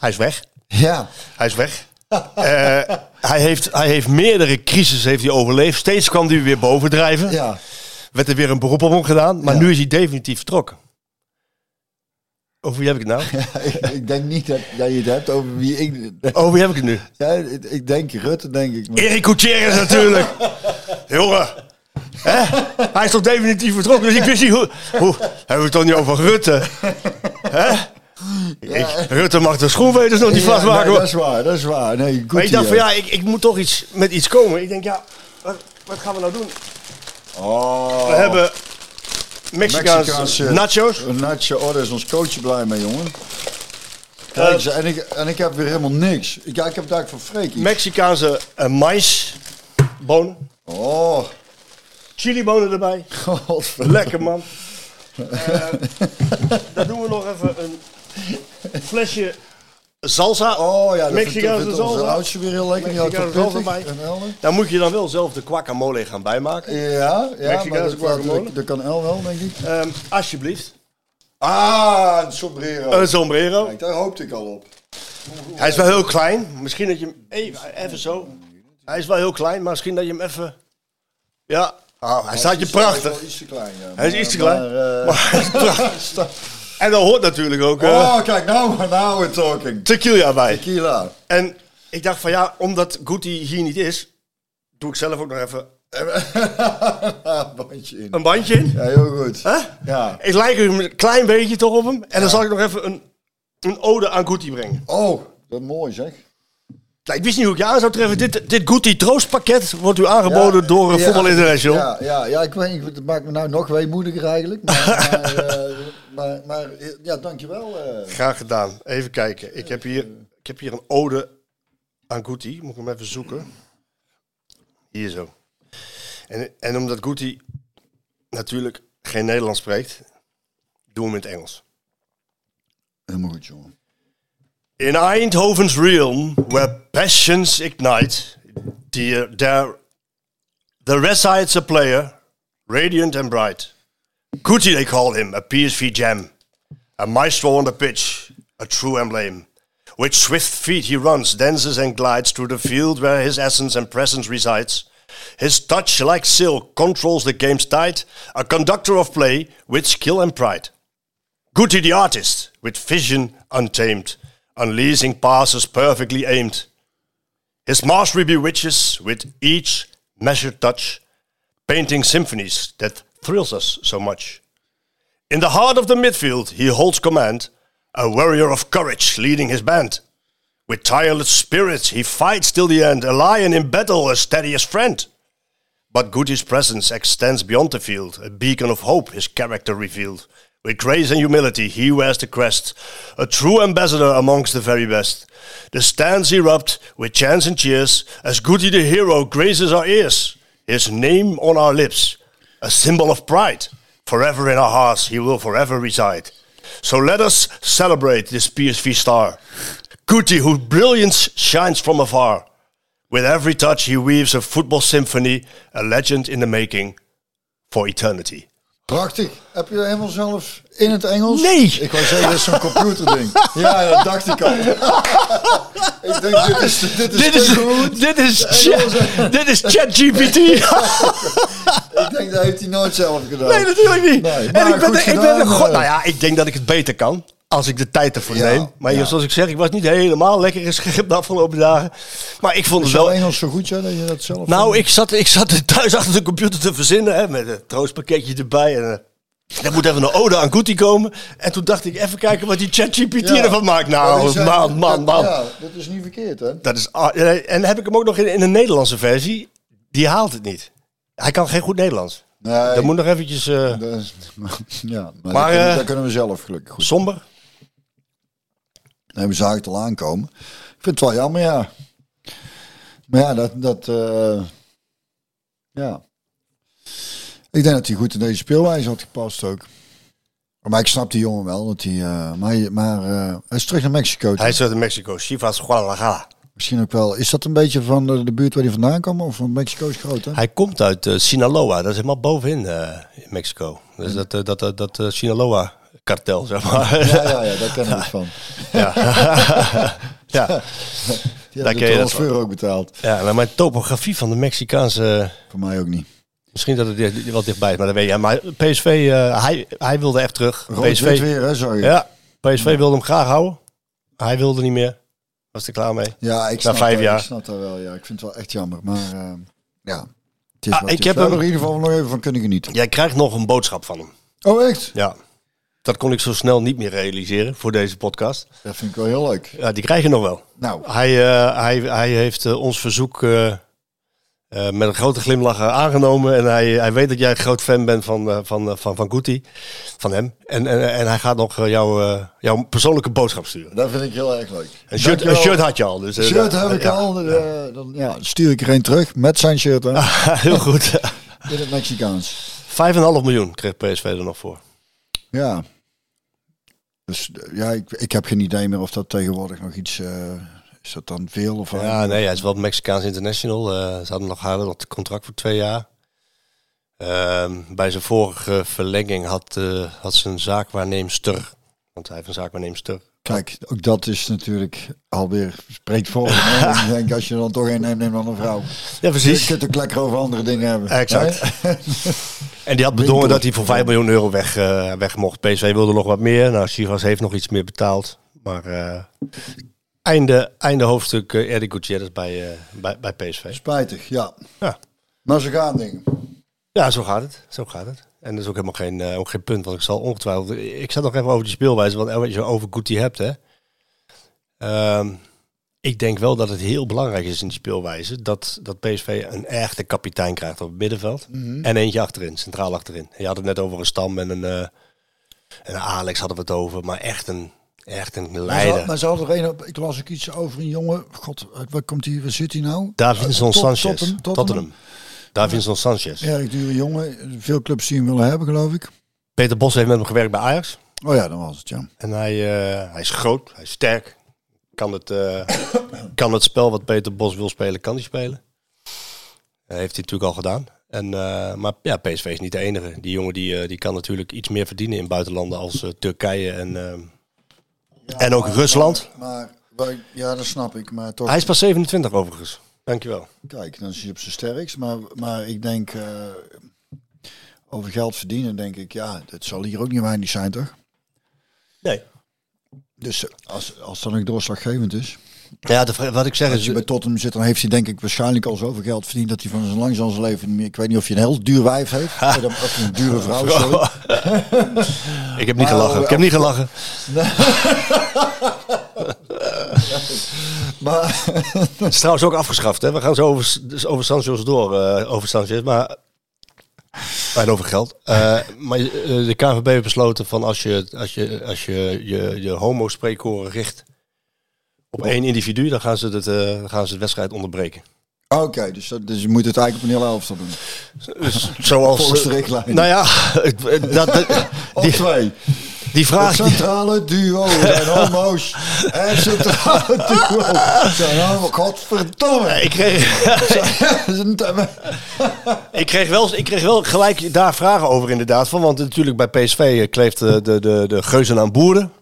hij is weg. Ja, Hij is weg. Eh, hij, heeft, hij heeft meerdere crises heeft hij overleefd. Steeds kwam hij weer bovendrijven. ja. Werd er weer een beroep op hem gedaan. Maar Ja. nu is hij definitief vertrokken. Over wie heb ik het nou? ik, ik denk niet dat, dat je het hebt over wie ik... Over wie heb ik het nu? Ja, ik, ik denk Rutte, denk ik. Maar- Erik Gutierrez natuurlijk. Jongen. Hè? Hij is toch definitief vertrokken. Dus ik wist niet hoe... hoe hebben we het toch niet over Rutte? Hè? Ik, Rutte mag de schoenveters nog niet Ja, vastmaken. nee, dat is waar, dat is waar. Nee, goed maar ik dacht van ja, ik, ik moet toch iets, met iets komen. Ik denk ja, wat, wat gaan we nou doen? Oh, We hebben Mexicaanse, Mexicaanse nachos. Nacho, oh, daar is ons coachje blij mee, jongen. Kijk eens, en ik, en ik heb weer helemaal niks. Ik, ja, ik heb eigenlijk van Freek. iets. Mexicaanse uh, maisbonen. Oh, Chilibonen erbij. godverdomme. Lekker man. Eh, dan doen we nog even een flesje salsa. Oh ja, dat Mexicaanse salsa. oudste weer heel lekker. Mexicaanse bij. Dan moet je dan wel zelf de guacamole gaan bijmaken. Ja, ja Mexicaanse guacamole. dat, dat kan El wel, denk ik. Ehm, alsjeblieft. Ah, een sombrero. Een sombrero. Kijk, daar hoopte ik al op. Hij is wel heel klein. Misschien dat je hem even, even zo. Hij is wel heel klein, maar misschien dat je hem even. Ja, ah, hij staat je Hij is prachtig. iets te klein, ja. Hij is iets te klein. Maar, eh, Maar hij is prachtig. En dan hoort natuurlijk ook eh oh, kijk, nou, now we're talking. tequila bij. Tequila. En ik dacht van ja, omdat Guti hier niet is, doe ik zelf ook nog even Bandje in. een bandje in. Ja, heel goed. Ja. Ik lijk er een klein beetje toch op hem. En dan zal ik nog even een, een ode aan Guti brengen. Oh, dat is mooi zeg. Nou, ik wist niet hoe ik je aan zou treffen. Dit, dit Guti troostpakket wordt u aangeboden Ja, door uh, ja, Voetbal International. Ja, ja, ja, ik weet niet, het maakt me nou nog weemoediger eigenlijk. Maar, maar, eh, maar, maar ja, dankjewel. eh. Graag gedaan. Even kijken. Ik heb hier, ik heb hier een ode aan Guti. Moet ik hem even zoeken. Hier zo. En, en omdat Guti natuurlijk geen Nederlands spreekt, doen we hem in het Engels. Helemaal goed, jongen. In Eindhoven's realm, where passions ignite, there, there, there resides a player, radiant and bright. Guti they call him, a PSV gem, a maestro on the pitch, a true emblem. With swift feet he runs, dances and glides through the field where his essence and presence resides. His touch, like silk, controls the game's tide, a conductor of play with skill and pride. Guti the artist, with vision untamed, unleashing passes perfectly aimed. His mastery bewitches with each measured touch, painting symphonies that thrills us so much. In the heart of the midfield, he holds command, a warrior of courage leading his band. With tireless spirit, he fights till the end, a lion in battle, a steadiest friend. But Guti's presence extends beyond the field, a beacon of hope his character revealed. With grace and humility he wears the crest, a true ambassador amongst the very best. The stands erupt with chants and cheers as Goody the hero graces our ears. His name on our lips, a symbol of pride. Forever in our hearts he will forever reside. So let us celebrate this PSV star. Goody, whose brilliance shines from afar. With every touch he weaves a football symphony, a legend in the making for eternity. Prachtig. Heb je dat helemaal zelf in het Engels? Nee. Ik wou zeggen, dat is zo'n computerding. ja, dat dacht ik al. ik denk, dit is, dit is, Dit is, goed. dit is, dit is ChatGPT. Ik denk, dat heeft hij nooit zelf gedaan. nee, natuurlijk niet. Nee, en ik ben, ik ben god, eh. nou ja, ik denk dat ik het beter kan. Als ik de tijd ervoor Ja, neem. Maar ja. zoals ik zeg, ik was niet helemaal lekker geschikt de afgelopen dagen. Maar ik vond het wel... Engels zo goed, ja, dat je dat zelf... Nou, ik zat, ik zat thuis achter de computer te verzinnen. Hè, met een troostpakketje erbij. En, eh, er moet even een ode aan Goody komen. En toen dacht ik, even kijken wat die ChatGPT Ja. ervan maakt. Nou, zijn- man, man, man. Ja, dat is niet verkeerd, hè? Dat is, en heb ik hem ook nog in, in een Nederlandse versie. Die haalt het niet. Hij kan geen goed Nederlands. Nee, Dat moet nog eventjes eh, ja, maar, Maar, dat, kunnen, eh, dat kunnen we zelf gelukkig goed. somber. Nee, we zagen het al aankomen. Ik vind het wel jammer, ja. Maar ja, dat... dat eh, ja. Ik denk dat hij goed in deze speelwijze had gepast ook. Maar ik snap die jongen wel. Dat hij, eh, maar maar eh, hij is terug naar Mexico. Hij is uit Mexico. Chivas Guadalajara. Misschien ook wel. Is dat een beetje van de, de buurt waar hij vandaan kwam? Of van Mexico is groot, hè? Hij komt uit Sinaloa. Dat is helemaal bovenin in Mexico. Dus dat, dat, dat, dat eh, Sinaloa-kartel, zeg maar. Ja, ja, ja, daar ken ik het van. ja. ja. Die Daar de je dat transfer ook betaald. ja, maar mijn topografie van de Mexicaanse... Voor mij ook niet. Misschien dat het wat dichtbij is, maar dat weet je. Maar PSV, eh, hij, hij wilde echt terug. PSV, weer, hè, sorry. ja, PSV wilde hem graag houden. Hij wilde niet meer. Was er klaar mee. Ja, ik Na snap, vijf dat, jaar. ik snap dat wel. Ja, ik vind het wel echt jammer. Maar eh, ja, het is Ah, ik heb hem- er in ieder geval nog even van kunnen genieten. Jij krijgt nog een boodschap van hem. Oh, echt? Ja. Dat kon ik zo snel niet meer realiseren voor deze podcast. Dat vind ik wel heel leuk. Ja, die krijg je nog wel. Nou, Hij, eh, hij, hij heeft eh, ons verzoek eh, met een grote glimlach aangenomen. En hij, hij weet dat jij een groot fan bent van, van, van, van Guti. Van hem. En, en, en hij gaat nog jou, jouw persoonlijke boodschap sturen. dat vind ik heel erg leuk. Een shirt, een had je al. Dus, eh, shirt heb ik ja. al. dan ja, stuur ik er een terug met zijn shirt. Heel goed. In het Mexicaans. 5,5 miljoen kreeg PSV er nog voor. Ja. Dus eh, ja, ik, ik heb geen idee meer of dat tegenwoordig nog iets... eh, is dat dan veel of Ja, nee, hij is wel Mexicaans international. Eh, ze hadden nog, nog het contract voor twee jaar. Ehm, bij zijn vorige verlenging had, had ze een zaakwaarneemster. Want hij heeft een zaakwaarneemster. Kijk, ook dat is natuurlijk alweer spreekt voor. ik denk, als je dan toch een neemt, neem dan een vrouw. Ja, Je kunt ook lekker over andere dingen hebben. Exact. En die had bedongen dat hij voor 5 miljoen euro weg, eh, weg mocht. PSV wilde nog wat meer. Nou, Chivas heeft nog iets meer betaald. Maar eh, einde, einde hoofdstuk uh, Eddie Gutierrez bij, eh, bij, bij PSV. Spijtig, ja. Ja. Maar ze gaan dingen. Ja, zo gaat het. Zo gaat het. En dat is ook helemaal geen, eh, ook geen punt. Want ik zal ongetwijfeld... Ik zat nog even over die speelwijze. Want als je over Guti hebt, hè. Ehm, ik denk wel dat het heel belangrijk is in die speelwijze. Dat, dat PSV een echte kapitein krijgt op het middenveld. En eentje achterin, centraal achterin. Je had het net over een Stam en een, eh, en een Alex hadden we het over. Maar echt een, echt een leider. maar ze hadden er een, op- ik las ook iets over een jongen. God, waar komt hij? Waar zit hij nou? Davinson Tot- Sanchez. Tottenham, Tottenham. Tottenham. Davinson Sanchez. Erg dure jongen. Veel clubs hem willen hebben, geloof ik. Peter Bos heeft met hem gewerkt bij Ajax. Oh ja, dan was het, ja. En hij, eh, hij is groot, hij is sterk. Kan het, eh, kan het spel wat Peter Bos wil spelen, kan hij spelen. Dat heeft hij natuurlijk al gedaan. En, eh, maar ja, PSV is niet de enige. Die jongen die, eh, die kan natuurlijk iets meer verdienen in buitenlanden als eh, Turkije en, eh, en ook Rusland. Maar, maar- ja, dat snap ik. Maar toch, Hij is pas 27 overigens. Dankjewel. kijk, dan is hij op zijn sterkst. Maar, maar ik denk, eh, over geld verdienen, denk ik, ja, dat zal hier ook niet weinig zijn, toch? Nee. Dus als, als dat ook doorslaggevend is. Ja, de, wat ik zeg Als is... je bij Tottenham zit, dan heeft hij denk ik waarschijnlijk al zoveel geld verdiend dat hij van zijn langs zijn leven niet meer. Ik weet niet of je een heel duur wijf heeft. Eh, dan- Of een dure vrouw, sorry. ik heb niet Maar, gelachen. Ik heb niet gelachen. Maar Het is trouwens ook afgeschaft. Hè? We gaan zo over, dus over Sanchez door. eh, over Sanchez. Maar Bijna over geld. Eh, maar eh, de KNVB heeft besloten van als je als je, als je, je, je homo-spreekkoren richt op één individu, dan gaan ze, het, dan gaan ze de wedstrijd onderbreken. Oké, dus, dat- dus je moet het eigenlijk op een hele elftal doen. Dus, zoals, Volgens de richtlijn. Nou ja, dat, dat- die, twee. Die vraag... centrale duo zijn homo's. Het centrale duo zijn homo's. Godverdomme. ik, kreeg, ik, kreeg wel, ik kreeg wel gelijk daar vragen over inderdaad. Van, want natuurlijk bij PSV eh, kleeft de, de, de, de geuzen aan boeren.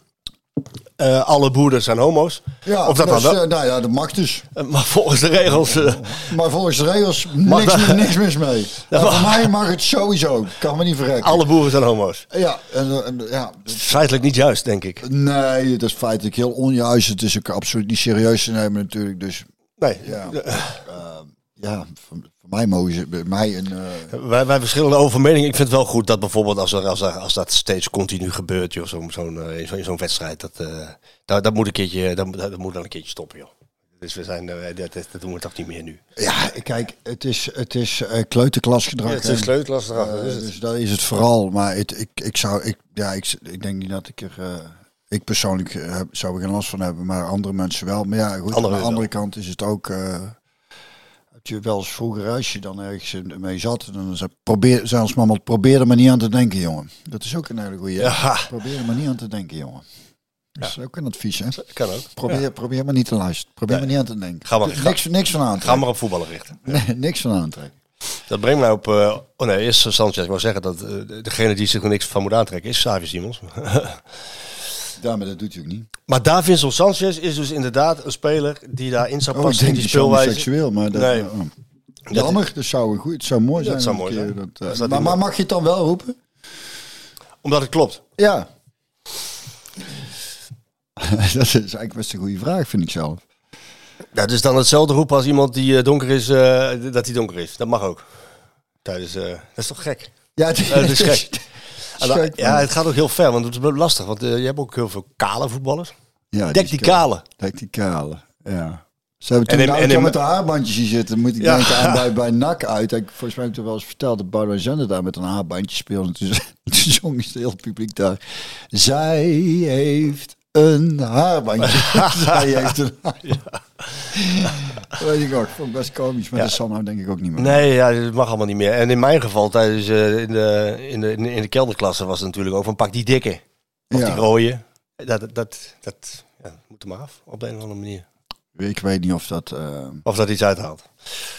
Eh, alle boeren zijn homo's. Ja, Of dat dus, dan wel? eh, nou ja, dat mag dus. Eh, Maar volgens de regels... Maar volgens de regels Mag niks, dat? niks mis mee. Maar voor mij mag het sowieso. Kan me niet verrekken. alle boeren zijn homo's. Ja, en, ja, Feitelijk niet juist, denk ik. nee, dat is feitelijk heel onjuist. Het is ook absoluut niet serieus te nemen natuurlijk. Dus Nee. ja, ja voor, mij mogen ze bij mij een... eh, Wij, wij verschillende over mening. Ik vind het wel goed dat bijvoorbeeld als, er, als, er, als dat steeds continu gebeurt, joh, zo'n zo'n eh, in zo'n zo'n wedstrijd, dat, eh, dat, dat, moet een keertje, dat, dat moet dan een keertje stoppen, joh. Dus we zijn, dat, dat, dat doen we toch niet meer nu. ja, kijk, het is, het is eh, kleuterklasgedrag. het hè. is sleutelklas Eh, dus dat is het vooral. Maar het, ik, ik zou, ik, ja, ik, ik denk niet dat ik er, eh, ik persoonlijk heb- zou er geen last van hebben, maar andere mensen wel. Maar ja, goed, Anderen aan de wel. andere kant is het ook. Eh je wel eens vroeger, als je dan ergens mee zat, dan zei probeer, zelfs mama, probeer er maar niet aan te denken, jongen. Dat is ook een hele goede. Ja. Probeer er maar niet aan te denken, jongen. Dat is ook een advies, hè? Kan ook. Probeer, probeer maar niet te luisteren. Probeer maar niet aan te denken. Ga maar- niks, niks van Ga aantrekken. maar op voetballen richten. Nee, niks van aantrekken. Dat brengt mij op. eh, oh nee, eerst Sanchez. Ik wou zeggen dat eh, degene die zich er niks van moet aantrekken is Xavi Simons. Ja, maar dat doet hij ook niet. maar Davinson Sanchez is dus inderdaad een speler die daarin zou Oh, ik passen in denk die speelwijze. seksueel, maar dat, Nee. oh. Jammer, dat zou goed. Het zou mooi zijn. Dat zou mooi zijn. dat, maar, maar mag je het dan wel roepen? Omdat het klopt. Ja. dat is eigenlijk best een goede vraag, vind ik zelf. Dat is dan hetzelfde roepen als iemand die eh, donker is, eh, dat hij donker is. Dat mag ook. Tijdens, eh, dat is toch gek? Ja, het, dat is gek. Ja, het gaat ook heel ver, want het is wel lastig. Want eh, je hebt ook heel veel kale voetballers. Ja, Dek is die kale. Dek die kale, ja. Ze hebben toen En in- nou, en met de haarbandjes hier zitten. Moet ik Ja. denken aan bij, bij NAC uit. Ik, volgens mij heb ik het wel eens verteld dat Boudewijn Zender daar met een haarbandje speelde. Toen, toen zong het hele publiek daar. Zij heeft een haarbandje. Zij heeft een. Weet ik ook. Vond ik best komisch. Maar Ja. dat zal nou denk ik ook niet meer. Nee, ja, dat mag allemaal niet meer. En in mijn geval, tijdens eh, in, de, in, de, in de kelderklasse, was het natuurlijk ook van pak die dikke. Of Ja. die rode. Dat, dat, dat, dat ja, moet er maar af, op de een of andere manier. Ik weet niet of dat... eh, Of dat iets uithaalt.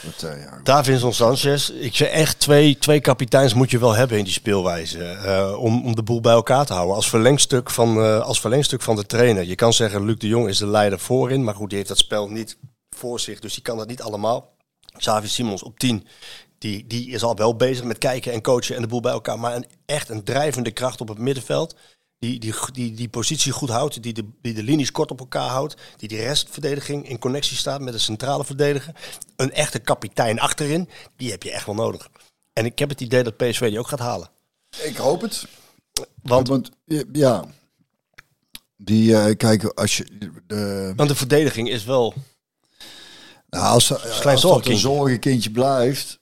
Dat eh, Davinson Sanchez, ik zeg echt twee, twee kapiteins moet je wel hebben in die speelwijze. eh, om, om de boel bij elkaar te houden. Als verlengstuk, van, eh, als verlengstuk van de trainer. Je kan zeggen, Luc de Jong is de leider voorin. Maar goed, die heeft dat spel niet voor zich. Dus die kan dat niet allemaal. Xavi Simons op 10. Die, die is al wel bezig met kijken en coachen en de boel bij elkaar. Maar een, echt een drijvende kracht op het middenveld. Die die, die, die positie goed houdt. Die de, die de linies kort op elkaar houdt. Die de restverdediging in connectie staat met de centrale verdediger. Een echte kapitein achterin. Die heb je echt wel nodig. En ik heb het idee dat PSV die ook gaat halen. Ik hoop het. Want, Want ja, die eh kijk als je de want de verdediging is wel... nou, als, als, klein dat een zorgenkindje blijft,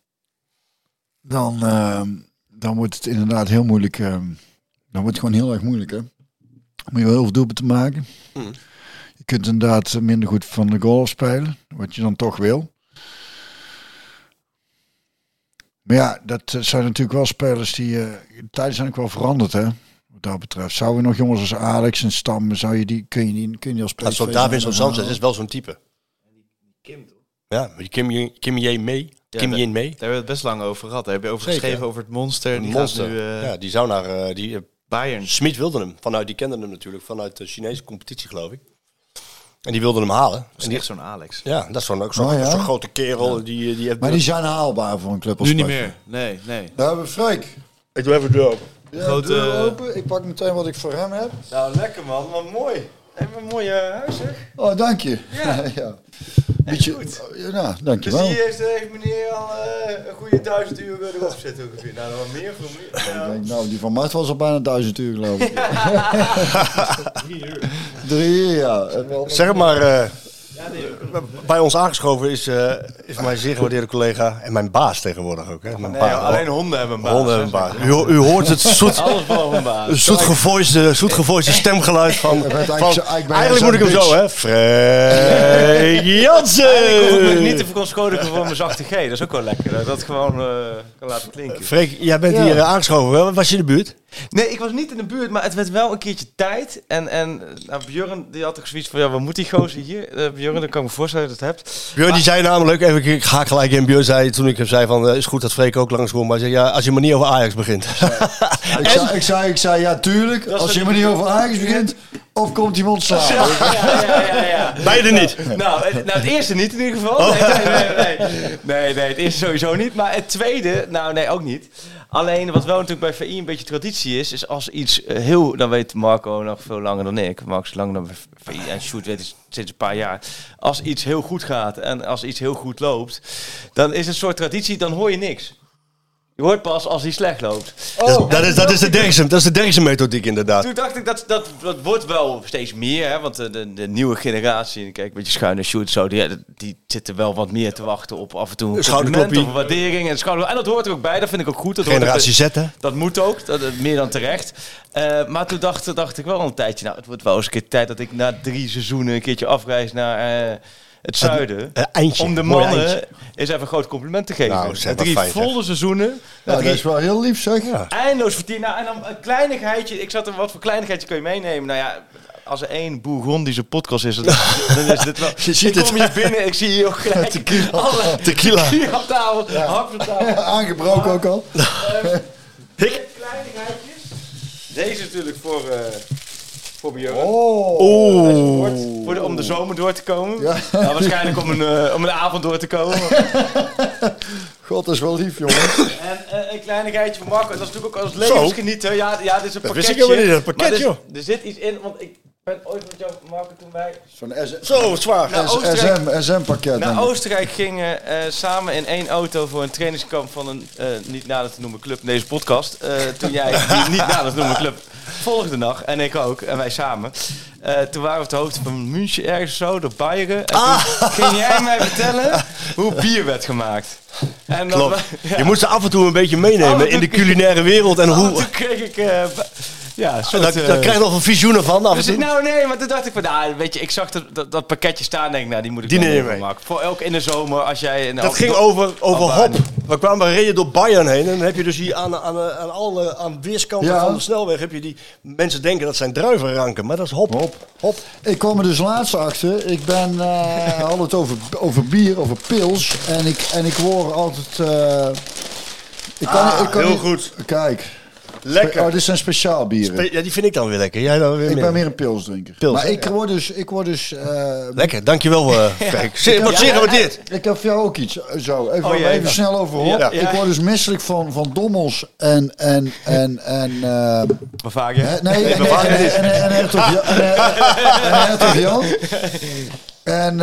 dan ehm, dan wordt het inderdaad heel moeilijk. Dan wordt het gewoon heel erg moeilijk, hè? Moet je wel heel veel doelpunten maken. Hmm. Je kunt inderdaad minder goed van de goal spelen, wat je dan toch wil. Maar ja, dat eh, zijn natuurlijk wel spelers die. eh, de tijden zijn ook wel veranderd, hè? Wat dat betreft. Zouden we nog jongens als Alex en Stam, zou je die, kun je die, kun je die als PSV zo Davinson zijn Sanchez is wel zo'n type. Kim, toch? Ja, die Kim, Kim Ye mee. Ja, Kim mee. Daar hebben we het best lang over gehad. Daar heb je over geschreven over het monster. Die monster. gaat nu eh, ja, die zou naar... eh, die, Bayern. Smit wilde hem. Vanuit, die kende hem natuurlijk vanuit de Chinese competitie, geloof ik. En die wilde hem halen. Dat is En die, echt zo'n Alex. ja, dat is zo'n ook zo'n Oh, ja? zo'n grote kerel. Die, eh, die heeft Maar die zijn haalbaar voor een club als Nu niet meer. Nee, nee. Daar hebben we Freek. Ik doe even de deur open. Ja, Grote- deur open. Ik pak meteen wat ik voor hem heb. Nou, lekker man. Wat mooi. Even een mooie huis, zeg. Oh, dank je. Ja. ja. Beetje, ja, nou, dankjewel. heeft, heeft meneer al eh, een goede duizend uur erop zitten ongeveer. Nou, nog meer voor meer. Ik denk, nou, die van Mart was al bijna duizend uur, geloof ik. Drie uur. Drie uur, ja. Wel- Zeg maar, eh, We bij ons aangeschoven is, eh, is mijn zeer gewaardeerde collega en mijn baas tegenwoordig ook. Hè? Mijn Nee, alleen honden hebben een baas. Honden hebben een baas. U, u hoort het zoet, baas. zoet, gevoiste, stemgeluid van... van- eigenlijk moet ik hem zo, hè? Freek Jansen! Ik hoef me niet te verontschuldigen voor mijn zachte G. Dat is ook wel lekker. Dat gewoon eh, kan laten klinken. Freek, jij bent hier eh, aangeschoven. Was je in de buurt? Nee, ik was niet in de buurt, maar het werd wel een keertje tijd. En, en nou, Björn die had ook zoiets van, ja, wat moet die gozer hier? Eh Björn, dan kan ik me voorstellen dat je het hebt. Björn die zei namelijk, even, ik ga gelijk in. Björn zei toen ik hem zei van, eh, is goed dat Freek ook langskomt. Maar hij zei, ja, als je maar niet over Ajax begint. Ik zei, ik, zei, ik zei, ja tuurlijk, als je maar niet over Ajax begint, of komt iemand slaan. Ja, ja, ja, ja. Beide niet. Nou, het, nou, het eerste niet in ieder geval. Nee, nee, nee, nee. Nee, nee, het eerste sowieso niet. Maar het tweede, nou nee, ook niet. Alleen wat wel natuurlijk bij VI een beetje traditie is, is als iets eh, heel, dan weet Marco nog veel langer dan ik, Max is langer dan VI en Shoot weet het sinds een paar jaar. Als iets heel goed gaat en als iets heel goed loopt, dan is het een soort traditie, dan hoor je niks. Je hoort pas als iets slecht loopt. dat, dat is, dat is de Derksen, dat is de Derksen methodiek inderdaad. Toen dacht ik, dat, dat, dat wordt wel steeds meer, hè, want de, de, de nieuwe generatie, kijk, een beetje schuine shoot, zo, die, die zitten wel wat meer te wachten op af en toe een compliment of waardering. En, schouder, en dat hoort er ook bij, dat vind ik ook goed. Dat hoort Generatie Z, hè? Dat moet ook, dat, dat- meer dan terecht. Eh, maar toen dacht, dacht ik wel een tijdje, nou, het wordt wel eens een keer tijd dat ik na drie seizoenen een keertje afreis naar eh, het zuiden. Eh, eindje. om de mannen eindje. eens even een groot compliment te geven. Nou, zeg, drie volle seizoenen. Ja, dat is wel heel lief zeg. Eindeloos verdienen. Nou, en dan een kleinigheidje. Ik zat er, wat voor kleinigheidje kun je meenemen? Nou ja, als er één Bourgondische podcast is, dan, dan is dit wel... Je ziet ik kom het. hier binnen, ik zie hier ook gelijk alle Tequila. tequila op tafel, hap tafel. Aangebroken ook al. Dit kleinigheidjes. Deze natuurlijk voor, eh voor Björn. Oh. Oeh. Voor de, om de zomer door te komen. Ja. Nou, waarschijnlijk om een, eh, om een avond door te komen. God, dat is wel lief, jongen. En eh, een kleinigheidje van Marco. Dat is natuurlijk ook als levensgenieter. Ja, ja, dit is een Dat pakketje. wist ik helemaal niet, dat pakket, Maar er-. Er zit iets in, want ik ben ooit met jou, Marco, toen wij Zo'n S- Zo, zwaar. naar SM, SM-pakket. naar. Oostenrijk gingen eh, samen in één auto voor een trainingskamp van een eh, niet nader te noemen club in deze podcast. Eh, toen jij die niet nader te noemen club volgde nog, en ik ook, en wij samen. Eh, toen waren we op de hoogte van München ergens zo, door Bayern. En toen ging jij mij vertellen hoe bier werd gemaakt. En dan- Klopt. ja. Je moet ze af en toe een beetje meenemen in de culinaire wereld. En Oh, hoe... toen kreeg ik... eh, ja, soort, Daar, eh, krijg je nog een visioenen van af en dus, toe. nou nee, maar toen dacht ik van, nou, weet je, ik zag dat, dat, dat pakketje staan, denk ik, nou, die moet ik Die neem je mee maken. Voor elk in de zomer, als jij... een- Dat ging over, over hop. We kwamen reden door Bayern heen. En dan heb je dus hier aan, aan, aan alle aan weerskanten Ja. van de snelweg... heb je die mensen denken dat zijn druivenranken. Maar dat is hop. Hop. Hop. Ik kwam er dus laatst achter. Ik ben, eh had het over, over bier, over pils. En ik, en ik word altijd... eh, ik kan, ik kan heel niet- goed. Kijk. Lekker. Oh, dit zijn speciaal bieren. Ja, die vind ik dan weer lekker. Jij dan weer ik meer. ben meer een pilsdrinker. Pils, maar ik word dus... Ik word dus eh, Lekker, dankjewel uh, Freek. Zeer- Wordt zeer gewaardeerd. Ik heb voor jou ook iets. eh, Zo, even, Oh, even snel over hop. Ja. Ik word dus misselijk van, van dommels en... en, en, en eh, Bavaria. Hè, Nee, en, en, en Hertog Jan. En,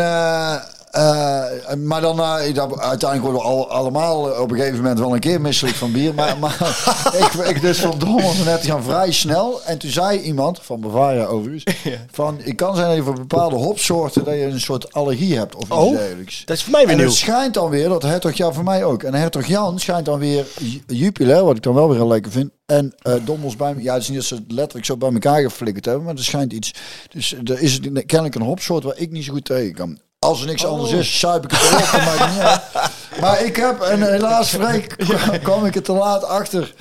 en, en. En, eh, eh, maar dan, eh, dat- uiteindelijk worden we al, allemaal op een gegeven moment wel een keer misselijk van bier. Maar, maar ik, ik dus van en net gaan vrij snel. En toen zei iemand, van Bavaria overigens, van ik kan zijn dat je voor bepaalde hopsoorten dat je een soort allergie hebt of iets Oh, dergelijks. Dat is voor mij weer En nieuw. het schijnt dan weer, dat Hertog Jan voor mij ook. En Hertog Jan schijnt dan weer Ju- Jupiler, wat ik dan wel weer heel lekker vind. En eh Dommels bij me. Ja, het is niet dat ze het letterlijk zo bij elkaar geflikkerd hebben, maar er schijnt iets. Dus er is kennelijk een hopsoort waar ik niet zo goed tegen kan. Als er niks anders is, zuip ik het erop. maakt niet. Maar ik heb, en helaas Freek, kwam ik er te laat achter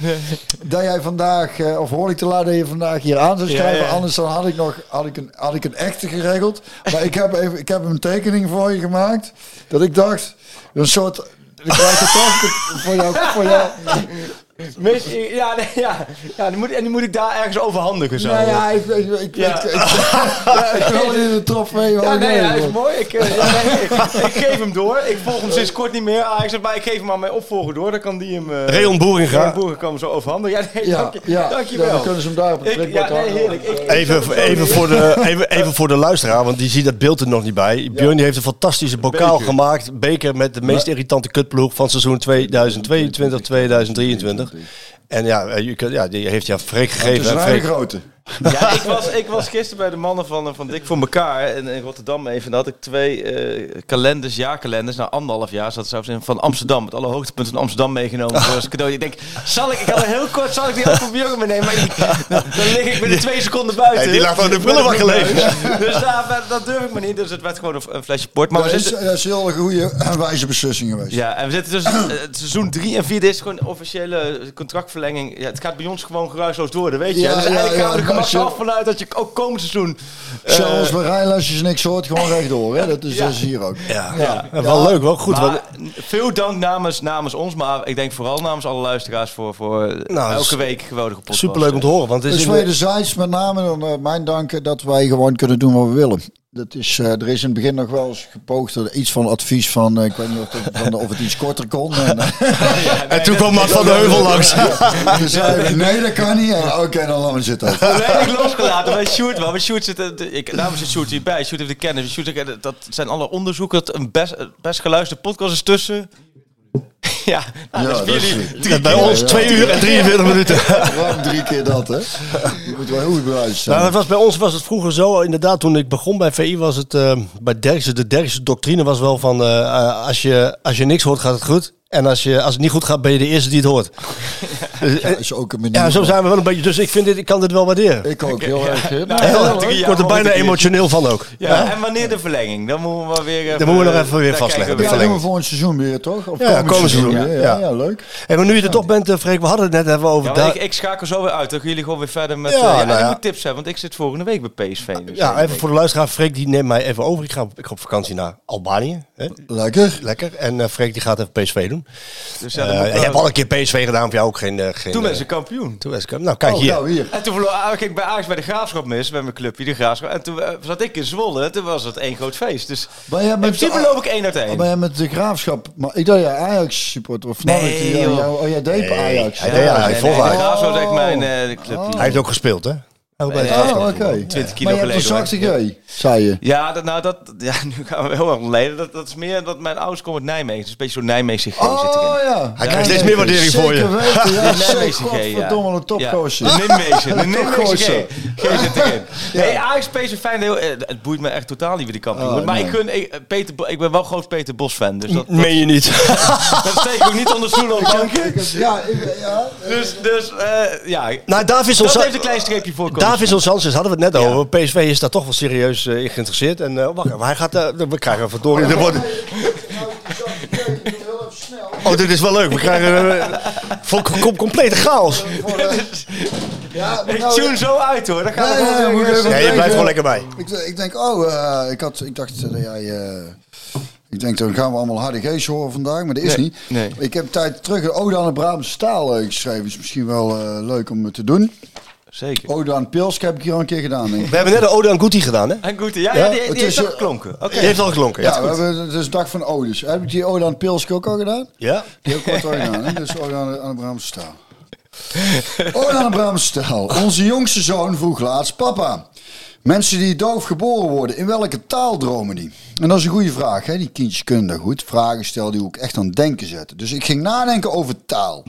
dat jij vandaag, eh, of hoor ik te laat dat je vandaag hier aan zou schrijven. ja. Anders dan had ik nog had ik een, had ik een echte geregeld. Maar ik heb, even, ik heb een tekening voor je gemaakt. Dat ik dacht, een soort. Ik krijg het toch voor jou. Voor jou. Meest- ja, nee, ja, ja die moet, en die moet ik daar ergens overhandigen zo. Nou ja, ik, ik, ik, Ja. ik, ik, ik wil in de trofee. Ja, nee, hij is mooi. Ik, eh, ja, nee, ik, ik geef hem door. Ik volg hem sinds kort niet meer. Ah, ik zeg maar, ik geef hem aan mijn opvolger door. Dan kan die hem... eh Rayon Boeringa. Rayon Boeringa kan hem zo overhandigen. Ja, nee, Ja, dank, je, ja, dankjewel. ja, dan kunnen ze hem daar op het Ik- prikbord ja, nee, hangen. heerlijk. Ik- Even, even, voor de, even, even voor de luisteraar, want die ziet dat beeld er nog niet bij. Björn die heeft een fantastische bokaal Beker. gemaakt. Beker met de meest irritante kutploeg van seizoen 2022-2023. En ja, eh, je kunt- ja, die heeft hij aan Freek Het gegeven. is een Freek, grote. Ja, ik was, ik was gisteren bij de mannen van, van Dik voor elkaar in, in Rotterdam even. En daar had ik twee eh, kalenders, jaarkalenders, na anderhalf jaar zat zelfs in van Amsterdam. Met alle hoogtepunten van Amsterdam meegenomen voor als cadeau. Ik denk, zal ik, ik had er heel kort, zal ik die op Björn meenemen? Maar ik, dan, dan lig ik binnen twee seconden buiten. Hey, die lag in de prullenbak gelegen. Dus daar, dat durf ik me niet. Dus het werd gewoon een, flesje port. Maar Maar we dat is, zitten... dat is een goede en wijze beslissing geweest. Ja, en we zitten dus eh, het seizoen 3 en 4. Dit is gewoon officiële contractverlenging. Ja, het gaat bij ons gewoon geruisloos door, dat weet je. Ja, dus eigenlijk ja, gaan we er zo- af vanuit dat je ook komend seizoen... eh, Zelfs bij rijlesjes niks hoort, gewoon rechtdoor. Hè? Dat, is, Ja. dat is hier ook. Ja, Ja. Ja, wel leuk, wel goed. maar want- veel dank namens, namens ons, maar ik denk vooral namens alle luisteraars voor, voor Nou, elke week geweldige podcast. Superleuk om te horen. Want het is Dus wederzijds met name dan, eh, mijn dank dat wij gewoon kunnen doen wat we willen. Dat is, eh, er is in het begin nog wel eens gepoogd door iets van advies van, eh, ik weet niet of het, van, of het iets korter kon. En, eh, en toen kwam Matt van de Heuvel langs. toen we, nee dat kan niet. Oké, dan laten we zitten. Volledig losgelaten bij Sjoerd wel. Bij Sjoerd zit, ik, namens het Sjoerd hierbij. Sjoerd heeft de kennis. Sjoerd, dat zijn alle onderzoeken. Dat een best, best geluisterde podcast is tussen... Ja, nou, Ja, dat is dat voor. Bij ons Ja. 2 uur en 43 minuten. Ruim drie keer dat, hè? Je moet wel heel goed bewijs zijn. Nou, dat was, bij ons was het vroeger zo, inderdaad, toen ik begon bij VI was het, eh, bij Derksen, de Derkse doctrine was wel van, eh, eh, als, je, als je niks hoort gaat het goed. En als, je, als het niet goed gaat ben je de eerste die het hoort. Dus, eh, Dat is ook een manier. ja, zo zijn we wel een beetje, dus ik, vind dit, ik kan dit wel waarderen. Ik ook heel erg. Nou, ja, leuk. Ik word er Ja, bijna emotioneel van ook. Ja, en wanneer de verlenging? Dan moeten we maar weer... Dan moeten we nog even weer vastleggen, Ja, weer. doen we volgend seizoen weer, toch? Of Ja, komend seizoen, ja. Ja, ja, leuk. En maar nu je er toch bent, eh, Freek, we hadden het net even over... Ja, maar ik, ik schakel zo weer uit. Dan gaan jullie gewoon weer verder met... Ja, eh, ja, nou en ik ja. moet tips hebben, want ik zit volgende week bij PSV. Dus ja, volgende even week. voor de luisteraar. Freek die neemt mij even over. Ik ga, op- ik ga op vakantie naar Albanië. Hè? Lekker. Lekker. En eh Freek die gaat even PSV doen. Dus ja, Eh je hebt al een keer PSV gedaan, voor jou ook geen... eh, geen Toen eh, ben ze kampioen. Toen was ik... Nou, kijk Oh, hier. nou, hier. En toen verloor ah, ging ik bij Ajax bij de Graafschap mis, bij mijn clubje, de Graafschap. En toen eh, zat ik in Zwolle, toen was het één groot feest. Dus in met, principe loop ik één uit één. ben jij met de graafschap? Maar ik dacht jij Ajax supporter. Of Nee, ik, ja, joh. jou- oh, jij deed bij Nee, Ajax. hij deed Ja. Ajax. volgt mijn Oh. eh, clubje. Hij heeft ook gespeeld, hè? Bij Ja, Oh, oké. gespeeld. 20 kilo Maar je geleden, zachte G, zei je. Ja, dat, nou, dat, ja, nu gaan we heel erg geleden. Dat, dat is meer dat mijn ouders komen uit Nijmegen. Dus een beetje zo'n Nijmeegse G zit erin. Oh ja. Hij krijgt steeds meer waardering voor je. Zeker weten, ja. Nijmeegse G, ja. Godverdomme, een topgozer. Ja, De Nijmeegse, de Nijmeegse G. Topgozer. G zit erin. Nee, Ajax PSV fijn. Heel, eh, het boeit me echt totaal niet wie de kampioen Oh, wordt. Maar ik, gun, ik, eh, Peter, ik ben wel groot Peter Bos fan. Dus dat, Meen je niet? dat steek ik ook niet onder stoel of banken. Ja, ik, ja. Dus, dus eh, ja, Nou, David dat heeft een klein streepje voor. David Sanchez hadden we het net Ja. over. PSV is daar toch wel serieus eh, in geïnteresseerd. En eh, wacht hij gaat... eh, we krijgen een verdorie. Er wordt, oh, dit is wel leuk. We krijgen com- complete chaos. Ja, Ik nou- tune zo uit hoor. Dan gaan we Nee, nee, Ja, je blijft gewoon lekker bij. Ik, ik denk, oh, eh, ik, had, ik dacht dat jij... eh, ik denk, dan gaan we allemaal HDG's horen vandaag, maar dat is Nee, niet. nee. Ik heb een tijd terug een Ode aan de Brabantse taal geschreven. Is misschien wel eh, leuk om te doen. Zeker. Ode aan Pilsk heb ik hier al een keer gedaan, denk ik. We hebben net een ode aan Guti gedaan, hè? En goed, ja, Ja, ja, die, die heeft is, ook eh, geklonken. Oké. Die heeft al geklonken. Ja, Ja, we hebben, het is dag van Odes. Heb ik die Ode aan Pilsk ook al gedaan? ja? Die heb ik kort al gedaan, hè? Dus Ode aan de, aan de Brabantse taal. Ode aan de Brabantse taal. Onze jongste zoon vroeg laatst, papa... Mensen die doof geboren worden, in welke taal dromen die? En dat is een goede vraag, hè? die kindjes kunnen dat goed. Vragen stellen die ook echt aan het denken zetten. Dus ik ging nadenken over taal.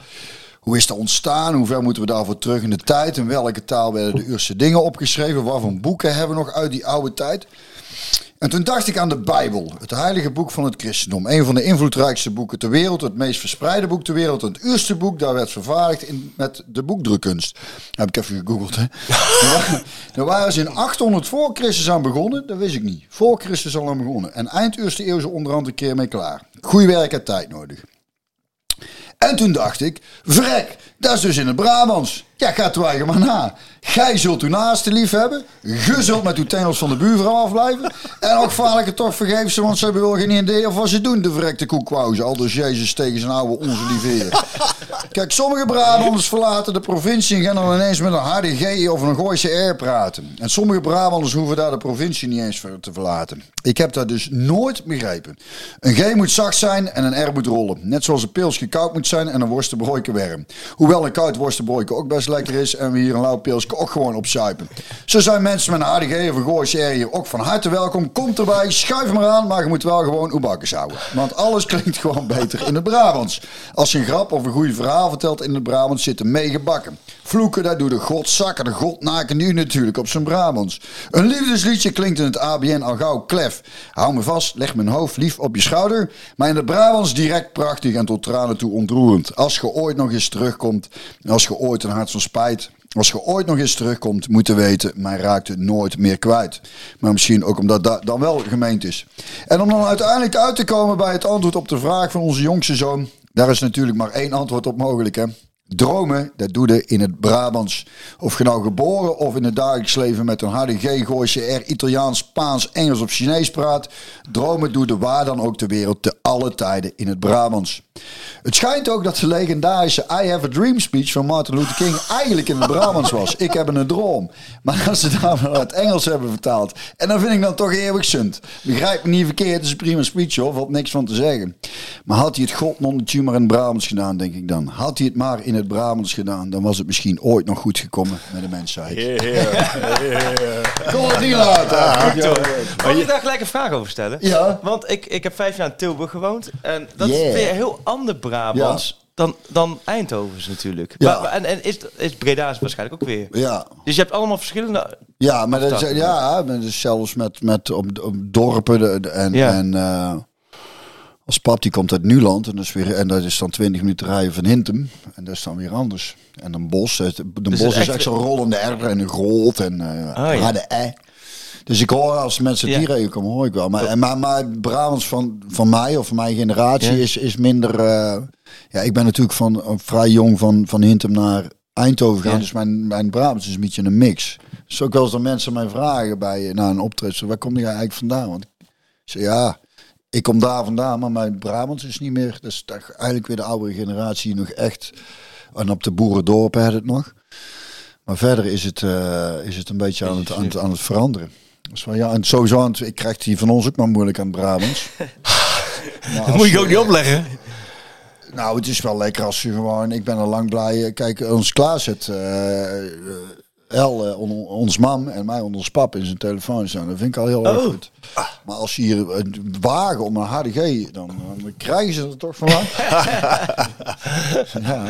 Hoe is dat ontstaan? Hoe ver moeten we daarvoor terug in de tijd? In welke taal werden de eerste dingen opgeschreven? Wat voor boeken hebben we nog uit die oude tijd? En toen dacht ik aan de Bijbel, het heilige boek van het christendom. Een van de invloedrijkste boeken ter wereld, het meest verspreide boek ter wereld. Het eerste boek, daar werd vervaardigd in, met de boekdrukkunst. Heb ik even gegoogeld. Hè. Daar wa- Daar waren ze in 800 voor Christus aan begonnen, dat wist ik niet. Voor Christus al aan begonnen. En eind eerste eeuw is er onderhand een keer mee klaar. Goeie werk en tijd nodig. En toen dacht ik, vrek, dat is dus in het Brabants. Ja, gaat er eigen maar na. Gij zult uw naaste lief hebben. Ge zult met uw tengels van de buurvrouw afblijven. En ook vaarlijk het toch vergeven ze, want ze hebben wel geen idee of wat ze doen, de verrekte koekwauzen. Al dus Jezus tegen zijn oude onze. Kijk, sommige Brabanders verlaten de provincie en gaan dan ineens met een harde G of een Gooise R praten. En sommige Brabanders hoeven daar de provincie niet eens voor te verlaten. Ik heb dat dus nooit begrepen. Een G moet zacht zijn en een R moet rollen. Net zoals een pils koud moet zijn en een worstenbroodje warm. Hoewel een koud worstenbroodje ook best lekker is en we hier een lauw pilsje ook gewoon opzuipen. Zo zijn mensen met een HDG of een Gooise R hier ook van harte welkom. Komt erbij, schuif maar aan, maar je moet wel gewoon oebakkers houden. Want alles klinkt gewoon beter in het Brabants. Als je een grap of een goede verhaal vertelt in het Brabants, zitten meegebakken. Vloeken, dat doet de godzakken, de godnaken nu natuurlijk op zijn Brabants. Een liefdesliedje klinkt in het ABN al gauw klef. Hou me vast, leg mijn hoofd lief op je schouder. Maar in het Brabants direct prachtig en tot tranen toe Als je ooit nog eens terugkomt, als je ooit een hart van spijt... Als je ooit nog eens terugkomt, moet je weten, mij raakt het nooit meer kwijt. Maar misschien ook omdat dat dan wel gemeend is. En om dan uiteindelijk uit te komen bij het antwoord op de vraag van onze jongste zoon... Daar is natuurlijk maar één antwoord op mogelijk, hè. Dromen, dat doe je in het Brabants. Of je nou geboren of in het dagelijks leven met een HDG, Gooise R, Italiaans, Spaans, Engels of Chinees praat. Dromen doe je waar dan ook ter wereld te alle tijden in het Brabants. Het schijnt ook dat de legendarische I Have a Dream speech van Martin Luther King eigenlijk in het Brabants was. Ik heb een droom. Maar als ze daar naar het Engels hebben vertaald. En dan vind ik dan toch eeuwig sunt. Begrijp me niet verkeerd, het is een prima speech hoor, valt niks van te zeggen. Maar had hij het god non de in het Brabants gedaan, denk ik dan. Had hij het maar in het Brabants gedaan, dan was het misschien ooit nog goed gekomen met de mensheid. Kom het niet laten. Mag ik daar gelijk een vraag over stellen? Ja. Want ik, ik heb vijf jaar in Tilburg gewoond. En dat Yeah. is weer een heel ander Brabants dan, dan Eindhovens natuurlijk. Ja. Maar, en en is, is Breda is waarschijnlijk ook weer. Ja, Dus je hebt allemaal verschillende... Ja, maar dat is, ja, maar is zelfs met, met op, op dorpen de- de- en, Ja. en eh, als pap die komt uit Nuland en dat is weer en dat is dan 20 minuten rijden van Hintem en dat is dan weer anders. En een bos, het- de Dus bos is echt- zo'n rollende R en een groot en ja. harde E. Dus ik hoor als mensen Ja. die regio komen, hoor ik wel. Maar, maar, maar Brabants van, van mij of van mijn generatie Ja. is, is minder. eh, ja, ik ben natuurlijk van eh, vrij jong van, van Hintem naar Eindhoven gegaan. Ja. Dus mijn, mijn Brabants is een beetje een mix. Dus ook wel eens dat mensen mij vragen bij na een optreden, waar kom je eigenlijk vandaan? Want ik zeg ja, ik kom daar vandaan, maar mijn Brabants is niet meer. Dat is eigenlijk weer de oude generatie nog echt. En op de boerendorpen had het nog. Maar verder is het, eh, is het een beetje aan het, aan het, aan het veranderen. Dus van, ja, en sowieso, aan het- ik krijg die van ons ook maar moeilijk aan het Brabants. Dat moet je ook niet opleggen. nou, het is wel lekker als je gewoon. Ik ben al lang blij. eh, Kijk, ons Klaas het. eh, El, eh, on- ons mam en mij onder ons pap in zijn telefoon staan. Dat vind ik al heel erg goed. Maar als ze hier een wagen om een HDG, dan, dan krijgen ze er toch van ja.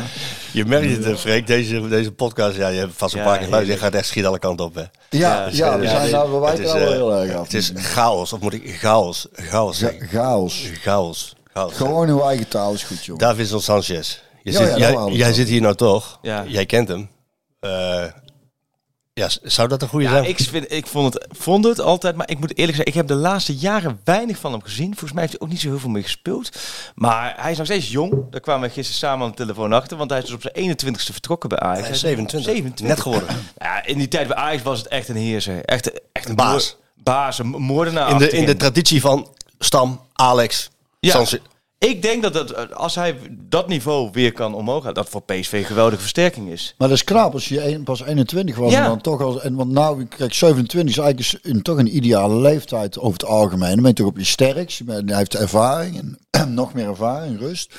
Je merkt het, eh, Freek, deze, deze podcast, ja, je hebt vast een Ja, paar keer geluisterd, je gaat echt schiet alle kanten op. Hè. Ja, ja, we Ja, zijn nou, we wel eh, heel erg af. Het is chaos, of moet ik chaos, chaos Ga- zeggen? chaos. Chaos. chaos. Gewoon uw eigen taal is goed, joh. Davidson Sanchez. Je Ja, zit, ja, jij jij zit hier nou toch? Ja. Jij kent hem. Ja, zou dat een goede Ja, zijn? ik, vind, ik vond, het, vond het altijd, maar ik moet eerlijk zeggen, ik heb de laatste jaren weinig van hem gezien. Volgens mij heeft hij ook niet zo heel veel meer gespeeld. Maar hij is nog steeds jong. Daar kwamen we gisteren samen aan de telefoon achter, want hij is dus op zijn 21ste vertrokken bij Ajax. Hij is 27. 27. Net geworden. Ja, in die tijd bij Ajax was het echt een heerser. Echt, echt Een baas. Baas, een moordenaar. In de, in de traditie van Stam, Alex, Ja. Ik denk dat het, als hij dat niveau weer kan omhoog gaan, dat voor PSV een geweldige versterking is. Maar dat is knap als je een- pas 21 was Ja. en dan toch als en want nou kijk 27 is eigenlijk een, toch een ideale leeftijd over het algemeen. Dan ben je toch op je sterkst. Je bent- Hij heeft ervaring en nog meer ervaring, rust.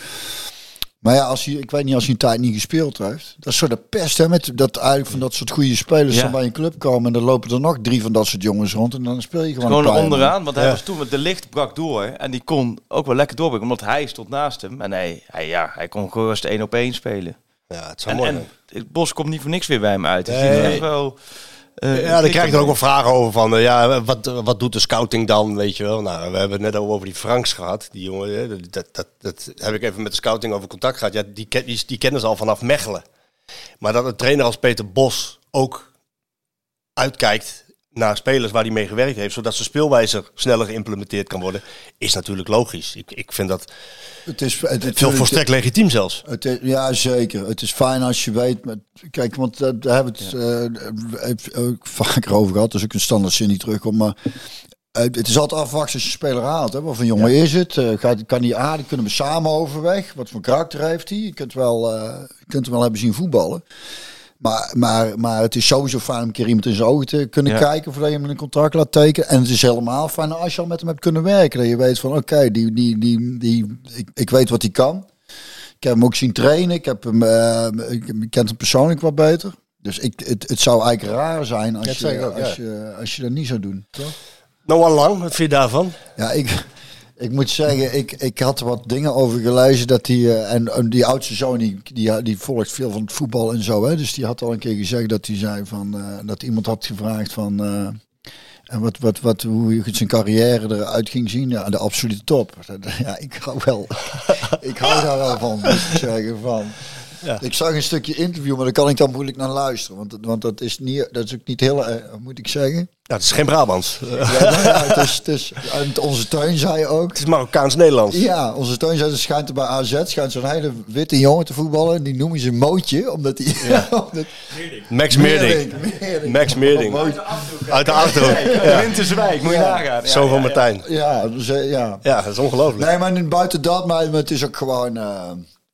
Maar ja, als hij, ik weet niet als hij een tijd niet gespeeld heeft. Dat is zo de pest hè, met dat eigenlijk van dat soort goede spelers Ja. dan bij een club komen en dan lopen er nog drie van dat soort jongens rond en dan speel je gewoon, Gewoon onderaan, want hij Ja. was toen met de licht brak door en die kon ook wel lekker doorbreken, omdat hij stond naast hem en hij, hij, ja, hij kon gerust één op één spelen. Ja, het zou En, mooi en het Bos komt niet voor niks weer bij hem uit. Dus Nee. wel. Eh, Ja, dan krijg je er ook wel vragen over van, eh, ja, wat, wat doet de scouting dan, weet je wel. Nou, we hebben het net over die Franks gehad. Die jongen, hè, dat, dat, dat, dat heb ik even met de scouting over contact gehad. Ja, die, die, die kennen ze al vanaf Mechelen. Maar dat een trainer als Peter Bos ook uitkijkt naar spelers waar hij mee gewerkt heeft, zodat zijn speelwijze sneller geïmplementeerd kan worden, is natuurlijk logisch. Ik, ik vind dat Het is het, het, veel volstrekt legitiem zelfs. Het is, ja, zeker. Het is fijn als je weet. Kijk, want eh, daar hebben we het eh, heb- ook vaker over gehad. Dus ook een standaard zin die terugkomt. Maar eh, het is altijd afwachten als je speler haalt. Hè. Wat voor jongen is het? Eh, gaat, kan die aardig? Kunnen we samen overweg? Wat voor karakter heeft hij? Je kunt, wel, eh, je kunt hem wel hebben zien voetballen. Maar, maar, maar het is sowieso fijn om een keer iemand in zijn ogen te kunnen Ja. kijken voordat je hem een contract laat tekenen. En het is helemaal fijn als je al met hem hebt kunnen werken. Dat je weet van oké, die, die, die, die, ik, ik weet wat hij kan. Ik heb hem ook zien trainen. Ik, heb hem, eh, ik, ik ken hem persoonlijk wat beter. Dus ik, het, het zou eigenlijk raar zijn als, je, ook, als, ja. je, als je dat niet zou doen. Toch? Noah Lang, wat vind je daarvan? Ja, ik, ik moet zeggen, ik, ik had er wat dingen over gelezen. Dat die, eh, en, die oudste zoon, die, die, die volgt veel van het voetbal en zo. Hè, dus die had al een keer gezegd dat hij zei van, eh, dat iemand had gevraagd van... eh, en wat, wat, wat, hoe zijn carrière eruit ging zien. Ja, de absolute top. Ja, ik hou wel. ik hou daar wel van, ik zeggen. Van. Ja. Ik zag een stukje interview, maar daar kan ik dan moeilijk naar luisteren. Want, want dat is niet, dat is ook niet heel, eh, moet ik zeggen. Ja, het is geen Brabants. Ja, nou ja, het is, het is, en onze tuin zei ook. Het is Marokkaans-Nederlands. Ja, onze tuin zei, schijnt er bij AZ schijnt zo'n hele witte jongen te voetballen. Die noemen ze Mootje, omdat hij... omdat- Max Meerding. Meerding. Max Meerding. Uit de Achterhoek. Ja. Ja. Winterswijk, moet je nagaan. Ja, Zo ja, van ja. Martijn. Ja, dus, eh, ja. Ja, dat is ongelooflijk. Nee, maar buiten dat, maar het is ook gewoon... eh,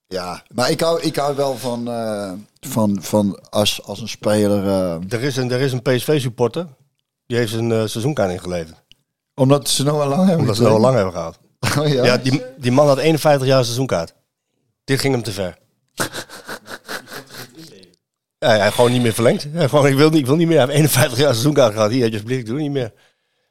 ja, maar ik hou, ik hou wel van, eh, van, van als, als een speler... eh, Er is een, er is een PSV-supporter. Die heeft zijn eh, seizoenkaart ingeleverd. omdat ze nou al lang hebben Omdat ze nou al lang hebben gehad. Oh, ja. Ja, die, die man had 51 jaar seizoenkaart. Dit ging hem te ver. Ja, hij heeft gewoon niet meer verlengd. Hij gewoon, ik, wil niet, ik wil niet meer. Hij heeft 51 jaar seizoenkaart gehad. Hier, alsjeblieft, ik doe het niet meer.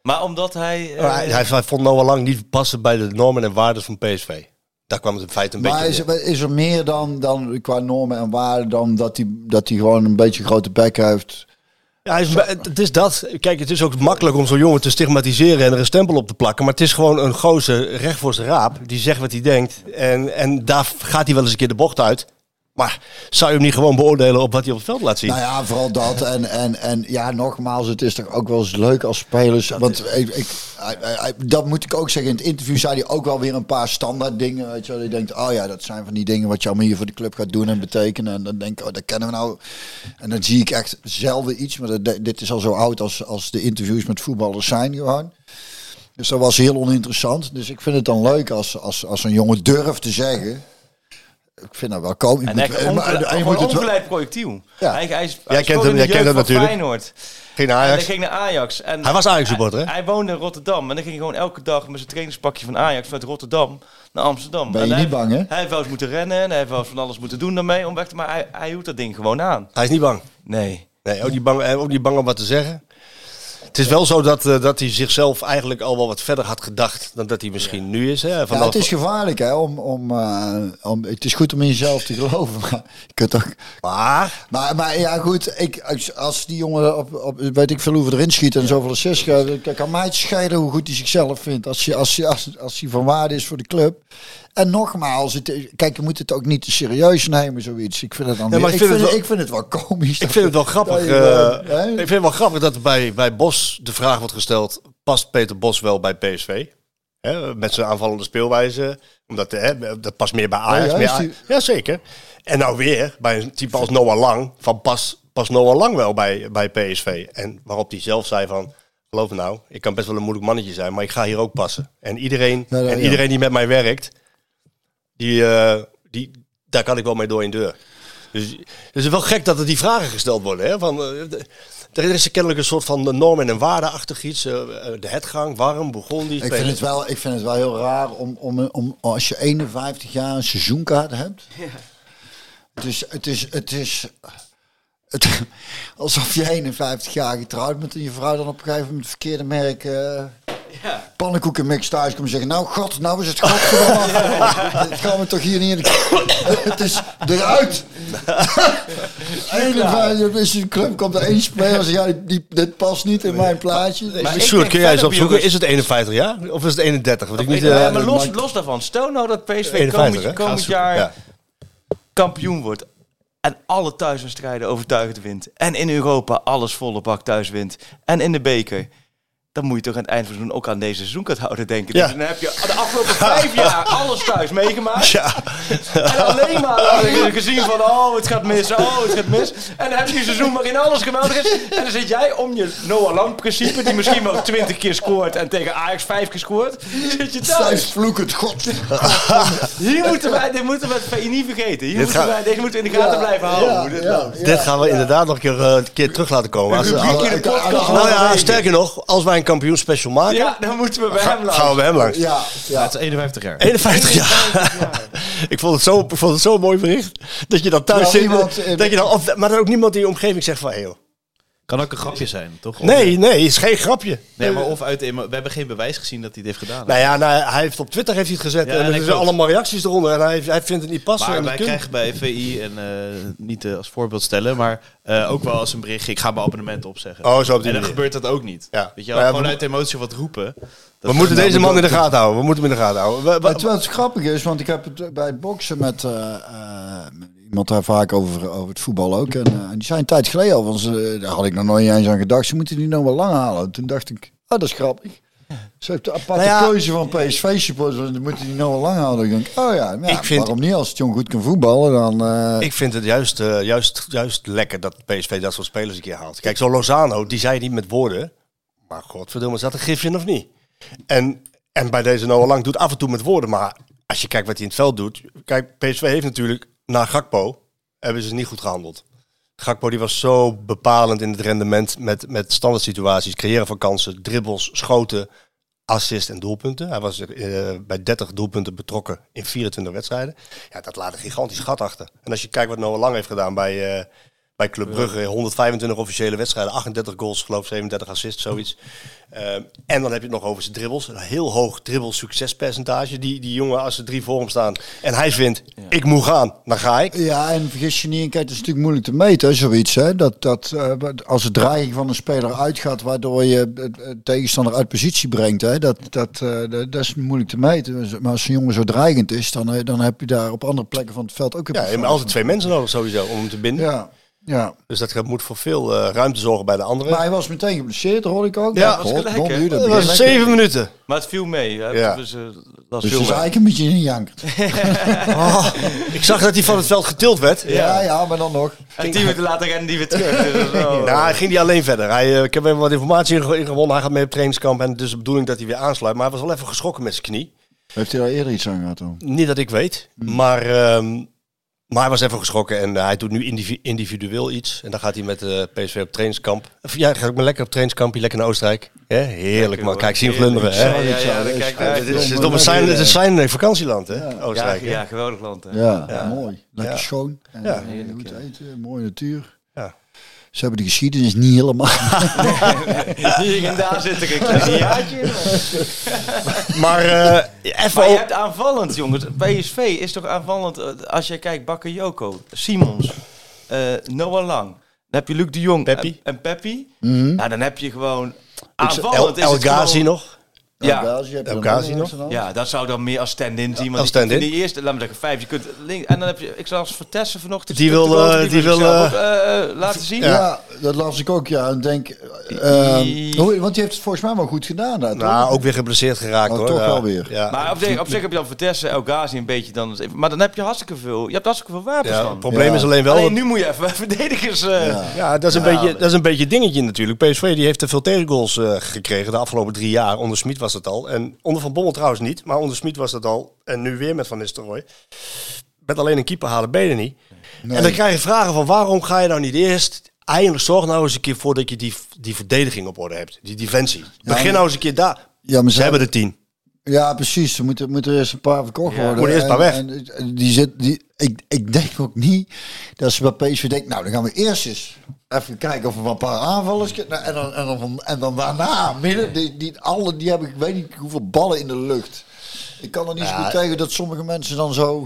Maar omdat eh, hij, hij, hij vond Noah Lang niet passen bij de normen en waarden van PSV. Daar kwam het in feite een Maar beetje is, neer. er- is er meer dan, dan qua normen en waarden dan dat hij, dat hij gewoon een beetje een grote bek heeft? Ja, hij is, het is dat. Kijk, het is ook makkelijk om zo'n jongen te stigmatiseren en er een stempel op te plakken. Maar het is gewoon een gozer recht voor zijn raap. Die zegt wat hij denkt. En, en daar gaat hij wel eens een keer de bocht uit. Maar zou je hem niet gewoon beoordelen op wat hij op het veld laat zien? Nou ja, vooral dat. En, en, en ja, nogmaals, het is toch ook wel eens leuk als spelers. want ik, ik, dat moet ik ook zeggen. In het interview zei hij ook wel weer een paar standaard dingen. Weet je wel. Je denkt, oh ja, dat zijn van die dingen wat je allemaal hier voor de club gaat doen en betekenen. En dan denk ik, oh, dat kennen we nou. En dan zie ik echt zelden iets. Maar dat, dit is al zo oud als, als de interviews met voetballers zijn gewoon. Dus dat was heel oninteressant. Dus ik vind het dan leuk als, als, als een jongen durft te zeggen. Ik vind dat wel komisch. En echt en wel- ongeleid projectiel. Ja. Hij, hij, is- Jij hij kent hem- jij kent hem natuurlijk. Feyenoord. Geen En Ajax. hij ging naar Ajax. En Hij was Ajax-supporter, hè? Hij, hij woonde in Rotterdam. En dan ging hij gewoon elke dag met zijn trainingspakje van Ajax vanuit Rotterdam naar Amsterdam. Ben je En hij, niet bang, hè? Hij heeft wel eens moeten rennen en hij heeft wel eens van alles moeten doen daarmee om weg te... Maar hij, hij hield dat ding gewoon aan. Hij is niet bang. Nee. Nee, ook niet bang, eh, ook niet bang om wat te zeggen. Het is wel zo dat, eh, dat hij zichzelf eigenlijk al wel wat verder had gedacht dan dat hij misschien nu is. Hè? Ja, het is gevaarlijk, hè? Om, om, eh, om, het is goed om in jezelf te geloven. Maar, je kunt toch, Maar maar, maar ja, goed. Ik, als, als die jongen op, op, weet ik veel hoeveel erin schiet en zoveel assists gaat, kan mij het scheiden hoe goed hij zichzelf vindt. Als hij, als, als, als hij van waarde is voor de club. En nogmaals, het, kijk, je moet het ook niet te serieus nemen, zoiets. Ik vind het dan Ja, maar weer- ik ik, vind het het, ik vind het wel komisch. ik vind het wel grappig. je eh, ik vind het wel grappig dat er bij, bij Bos de vraag wordt gesteld: past Peter Bos wel bij PSV? Hè, met zijn aanvallende speelwijze. Omdat hè, dat past meer bij Ajax. ja, meer is die- A- ja, zeker. En nou weer bij een type als Noah Lang. Van pas, past Noah Lang wel bij, bij PSV? En waarop hij zelf zei van. Geloof me nou, ik kan best wel een moeilijk mannetje zijn, maar ik ga hier ook passen. En iedereen, Ja, ja, en iedereen die met mij werkt, die, eh, die, daar kan ik wel mee door in deur. Dus het is wel gek dat er die vragen gesteld worden. Hè? Van, eh, de- er is kennelijk een soort van normen en waardeachtig iets. eh, de hetgang, warm, begon die Ik vind, het wel, ik vind het wel heel raar om, om, om als je 51 jaar een seizoenkaart hebt. Het is, het is, het is het, alsof je 51 jaar getrouwd bent en je vrouw dan op een gegeven moment het verkeerde merk eh pannenkoekenmix thuis komt zeggen. Nou god, nou is het godverdomme af. Dat gaan we toch hier niet in de... Het is eruit. 51, is een club, komt er één speler en zegt, ja, die, dit past niet in mijn plaatje. Maar ik Sjoerd, kun jij eens opzoeken? Is het 51 jaar of is het 31? Want ik niet, Ja, eh, maar los, los daarvan. Stel nou dat PSV 51, komend, jaar Ja. kampioen wordt. En alle thuiswedstrijden overtuigend wint. En in Europa alles volle bak thuis wint. En in de beker. Dan moet je toch aan het eind van het seizoen ook aan deze seizoenkaart houden, denk ik. Ja. Dus dan heb je de afgelopen vijf jaar alles thuis meegemaakt. Ja. En alleen maar gezien van, oh, het gaat mis, oh, het gaat mis. En dan heb je een seizoen waarin alles geweldig is. En dan zit jij om je Noah Lang principe, die misschien wel twintig keer scoort en tegen Ajax vijf keer scoort, zit je thuis. vloekend, god. Hier moeten wij, dit moeten we het VI niet vergeten. Hier Dit moeten wij, deze moeten we in de gaten blijven houden. dit gaan we inderdaad nog een keer, eh, een keer terug laten komen. Als, nou ja, sterker nog, als wij een kampioen special maken. Ja, dan moeten we bij hem Ga- gaan we bij hem langs. Ja, Ja, het is 51 jaar. 51 jaar. ik, vond het zo, ik vond het zo'n mooi bericht. Dat je dan thuis zit. iemand, eh, dat je dan, maar dan ook niemand in je omgeving zegt van... Hey, joh. Kan ook een grapje zijn, toch? Of- Nee, nee, is geen grapje. Nee, maar of uit... We hebben geen bewijs gezien dat hij het heeft gedaan. Nou ja, nou, hij heeft op Twitter heeft hij het gezet. Ja, en en er zijn allemaal reacties eronder. En hij, hij vindt het niet passen. Maar en wij krijgen bij VI, en eh, niet eh, als voorbeeld stellen, maar eh, ook wel als een berichtje, ik ga mijn abonnement opzeggen. Oh, zo op die en dan manier. gebeurt dat ook niet. Ja. Weet je wel, ja, gewoon we- uit emotie wat roepen. We moeten deze man in de gaten houden. We moeten hem in de gaten houden. Het grappig is, want ik heb het bij het boksen met, eh, eh, met iemand daar vaak over, over het voetbal ook. En, eh, die zei een tijd geleden al, want ze, daar had ik nog nooit eens aan gedacht. Ze moeten die nou wel lang halen. Toen dacht ik, oh dat is grappig. Ze heeft de aparte Nou ja. keuze van PSV-supporters. Dan moeten die nou wel lang houden. Ik denk, oh ja, nou ja, Ik vind- waarom niet? Als het jong goed kan voetballen, dan... eh, Ik vind het juist, eh, juist, juist lekker dat PSV dat soort spelers een keer haalt. Kijk, zo Lozano, die zei niet met woorden. Maar godverdomme, is dat een gifje in of niet? En, en bij deze Noah Lang doet af en toe met woorden. Maar als je kijkt wat hij in het veld doet. Kijk, PSV heeft natuurlijk na Gakpo, hebben ze niet goed gehandeld. Gakpo die was zo bepalend in het rendement met, met standaard situaties. Creëren van kansen, dribbles, schoten, assist en doelpunten. Hij was eh, bij 30 doelpunten betrokken in 24 wedstrijden. Ja, dat laat een gigantisch gat achter. En als je kijkt wat Noah Lang heeft gedaan bij, eh, bij Club Brugge. 125 officiële wedstrijden, 38 goals, geloof ik, 37 assists, zoiets. Eh, en dan heb je het nog over zijn dribbles. Een heel hoog dribbel succespercentage. Die, die jongen, als er drie voor hem staan en hij vindt, ik moet gaan, dan ga ik. Ja, en vergis je niet, en kijk, het is natuurlijk moeilijk te meten, zoiets. Hè? Dat, dat, eh, als de dreiging van een speler uitgaat, waardoor je het het tegenstander uit positie brengt, hè? Dat, dat, eh, dat, dat is moeilijk te meten. Maar als een jongen zo dreigend is, dan, eh, dan heb je daar op andere plekken van het veld ook een Ja, je hebt altijd twee mensen nodig sowieso om hem te binden. Ja, ja. Dus dat moet voor veel eh, ruimte zorgen bij de anderen. Maar hij was meteen geblesseerd, hoorde ik ook. Ja, God, nu, dat was lekker. zeven minuten. Maar het viel mee. Hè? Ja. Dus, eh, dat Dus viel het is mee. eigenlijk een beetje een jankert. Oh, ik zag dat hij van het veld getild werd. Ja, ja, maar dan nog. En tien minuten later rennen die weer terug. Dus Nou, hij ging niet alleen verder. Hij, eh, ik heb even wat informatie ingewonnen. Hij gaat mee op trainingskamp. En het is de bedoeling dat hij weer aansluit. Maar hij was wel even geschrokken met zijn knie. Heeft hij daar eerder iets aan gehad dan? Niet dat ik weet. Maar, ehm, maar hij was even geschrokken. En eh, hij doet nu indivi- individueel iets. En dan gaat hij met eh PSV op trainingskamp. Of, ja, gaat ook maar lekker op trainingskampje. Lekker naar Oostenrijk. Heerlijk man. Kijk, zien glunderen. Hè? Ja, ja, ja, dan kijk ik naar uit. Het is, het is, een zijn, het is zijn eh, vakantieland, hè? Ja, Oostenrijk. ja, geweldig land. Hè. Ja, mooi. Lekker Ja. schoon. En, Ja. goed eten, mooie natuur. Ze hebben de geschiedenis niet helemaal. Hier en daar zit ik een klein jaartje in. Maar eh, even Maar je hebt aanvallend, jongens. PSV is toch aanvallend. eh, Als je kijkt, Bakayoko, Simons, eh, Noah Lang. Dan heb je Luc de Jong Peppy. en, en Peppy. Mhm. Nou, dan heb je gewoon El, aanvallend. is El het Ghazi gewoon- nog. Ja. Heb El Ghazi nog? Ja, dat zou dan meer als stand-in zien. als stand-in. die, eerste, laat me zeggen, vijf. Je kunt links. En dan heb je, ik zag Vertessen vanochtend. Die wil, die wil eh, ook, eh, eh, laten zien. Ja. dat las ik ook, ja. En denk, hoe- want die heeft het volgens mij wel goed gedaan. Daar, Nou, toch? ook weer geblesseerd geraakt Oh, hoor. toch Ja. wel weer. Ja. Maar op zich, op zich heb je dan Vertessen, El Ghazi een beetje dan. Maar dan heb je hartstikke veel. Je hebt hartstikke veel wapens Ja, dan. het probleem Ja. is alleen wel... Alleen nu moet je even verdedigers. eh, Ja. Ja, dat is, een beetje, dat is een beetje dingetje natuurlijk. PSV die heeft te veel tegengoals eh, gekregen de afgelopen drie jaar. Onder Smit was dat al. En onder Van Bommel trouwens niet. Maar onder Smit was dat al. En nu weer met Van Nistelrooy. Met alleen een keeper halen ben je er niet. Nee. En dan krijg je vragen van waarom ga je nou niet eerst... Eindelijk zorg nou eens een keer voor dat je die, die verdediging op orde hebt. Die defensie. Begin maar- nou eens een keer daar. Ja, maar Ze hebben er tien. Ja, precies. Er moeten, moeten er eerst een paar verkocht Ja, worden. moeten eerst een paar weg. En die zit, die, ik, ik denk ook niet dat ze bij PSV denken, nou dan gaan we eerst eens even kijken of we een paar aanvallers kunnen. En dan, en dan, en dan daarna, midden, die, die, alle, die hebben ik weet niet hoeveel ballen in de lucht. Ik kan er niet zo goed tegen dat sommige mensen dan zo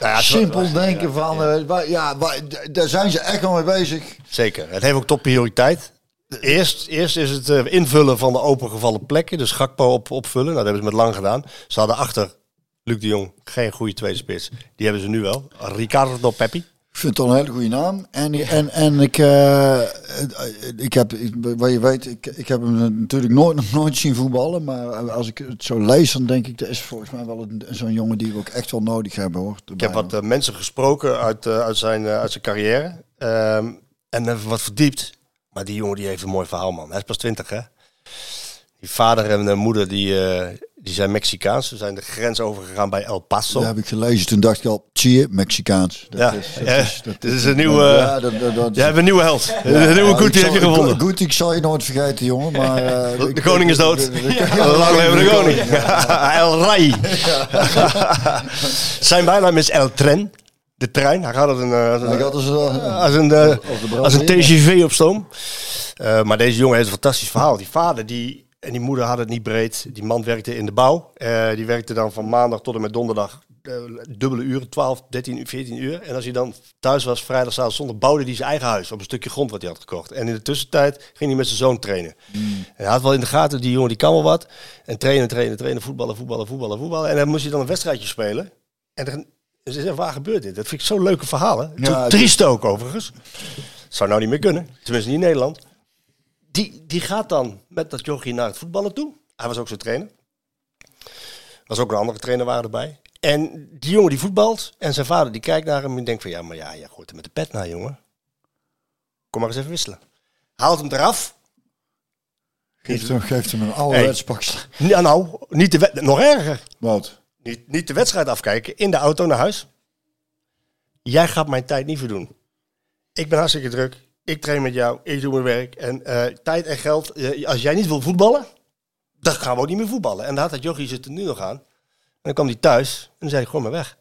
Nou ja, simpel denken van, eh, ja, d- daar zijn ze echt wel mee bezig. Zeker. Het heeft ook top prioriteit. Eerst, eerst is het eh, invullen van de opengevallen plekken. Dus Gakpo op, opvullen. Nou, dat hebben ze met lang gedaan. Ze hadden achter Luc de Jong geen goede tweede spits. Die hebben ze nu wel. Ricardo Peppi. Ik vind het al een hele goede naam. En, en, en ik, eh, ik heb, ik, wat je weet, ik, ik heb hem natuurlijk nooit, nog nooit zien voetballen. Maar als ik het zo lees, dan denk ik, dat is volgens mij wel zo'n jongen die we ook echt wel nodig hebben hoor. Ik heb wat eh, mensen gesproken uit, uit, zijn, uit zijn carrière. Ehm, en even wat verdiept. Maar die jongen die heeft een mooi verhaal, man. Hij is pas 20, hè? Die vader en de moeder die, eh, die zijn Mexicaans. Ze zijn de grens overgegaan bij El Paso. Dat heb ik gelezen. Toen dacht ik al, zie je, Mexicaans. Dat Ja, is, dat ja, is, dat dit is een nieuwe- Ja, dat, dat, dat, Jij hebt een nieuwe held. een nieuwe ik heb je gevonden. Guti, ik zal je nooit vergeten, jongen. Maar, eh, De ik- koning is dood. Lang leven de koning. El Rai. Zijn bijnaam is El Tren. De trein. Hij gaat als een, als een, als een- als een, de als een brandweer. TGV op stoom. Eh, maar deze jongen heeft een fantastisch verhaal. Die vader die, en die moeder hadden het niet breed. Die man werkte in de bouw. Eh, die werkte dan van maandag tot en met donderdag eh, dubbele uren, 12, 13, 14 uur. En als hij dan thuis was, vrijdag, zaterdag, zondag, bouwde hij zijn eigen huis op een stukje grond wat hij had gekocht. En in de tussentijd ging hij met zijn zoon trainen. En hij had wel in de gaten, die jongen die kan wel wat. En trainen, trainen, trainen, voetballen, voetballen, voetballen, voetballen. En dan moest hij dan een wedstrijdje spelen. En dan, zeggen, waar gebeurt dit? Dat vind ik zo'n leuke verhalen. Ja, Triest ook overigens. Zou nou niet meer kunnen. Tenminste niet in Nederland. Die, die gaat dan met dat jochie naar het voetballen toe. Hij was ook zijn trainer. was ook een andere trainer waren erbij. En die jongen die voetbalt en zijn vader die kijkt naar hem en denkt van ja, maar ja, je gooit hem met de pet naar jongen. Kom maar eens even wisselen. Haalt hem eraf. Geeft hem, geeft hem een ouderwets pakje. Ja, nou, niet de nog erger. Wat? Niet, niet de wedstrijd afkijken, in de auto naar huis. Jij gaat mijn tijd niet verdoen. Ik ben hartstikke druk. Ik train met jou, ik doe mijn werk. En eh, tijd en geld, eh, als jij niet wil voetballen, dan gaan we ook niet meer voetballen. En daar had dat jochie zit er nu nog aan. En dan kwam hij thuis en dan zei hij, gooi maar weg.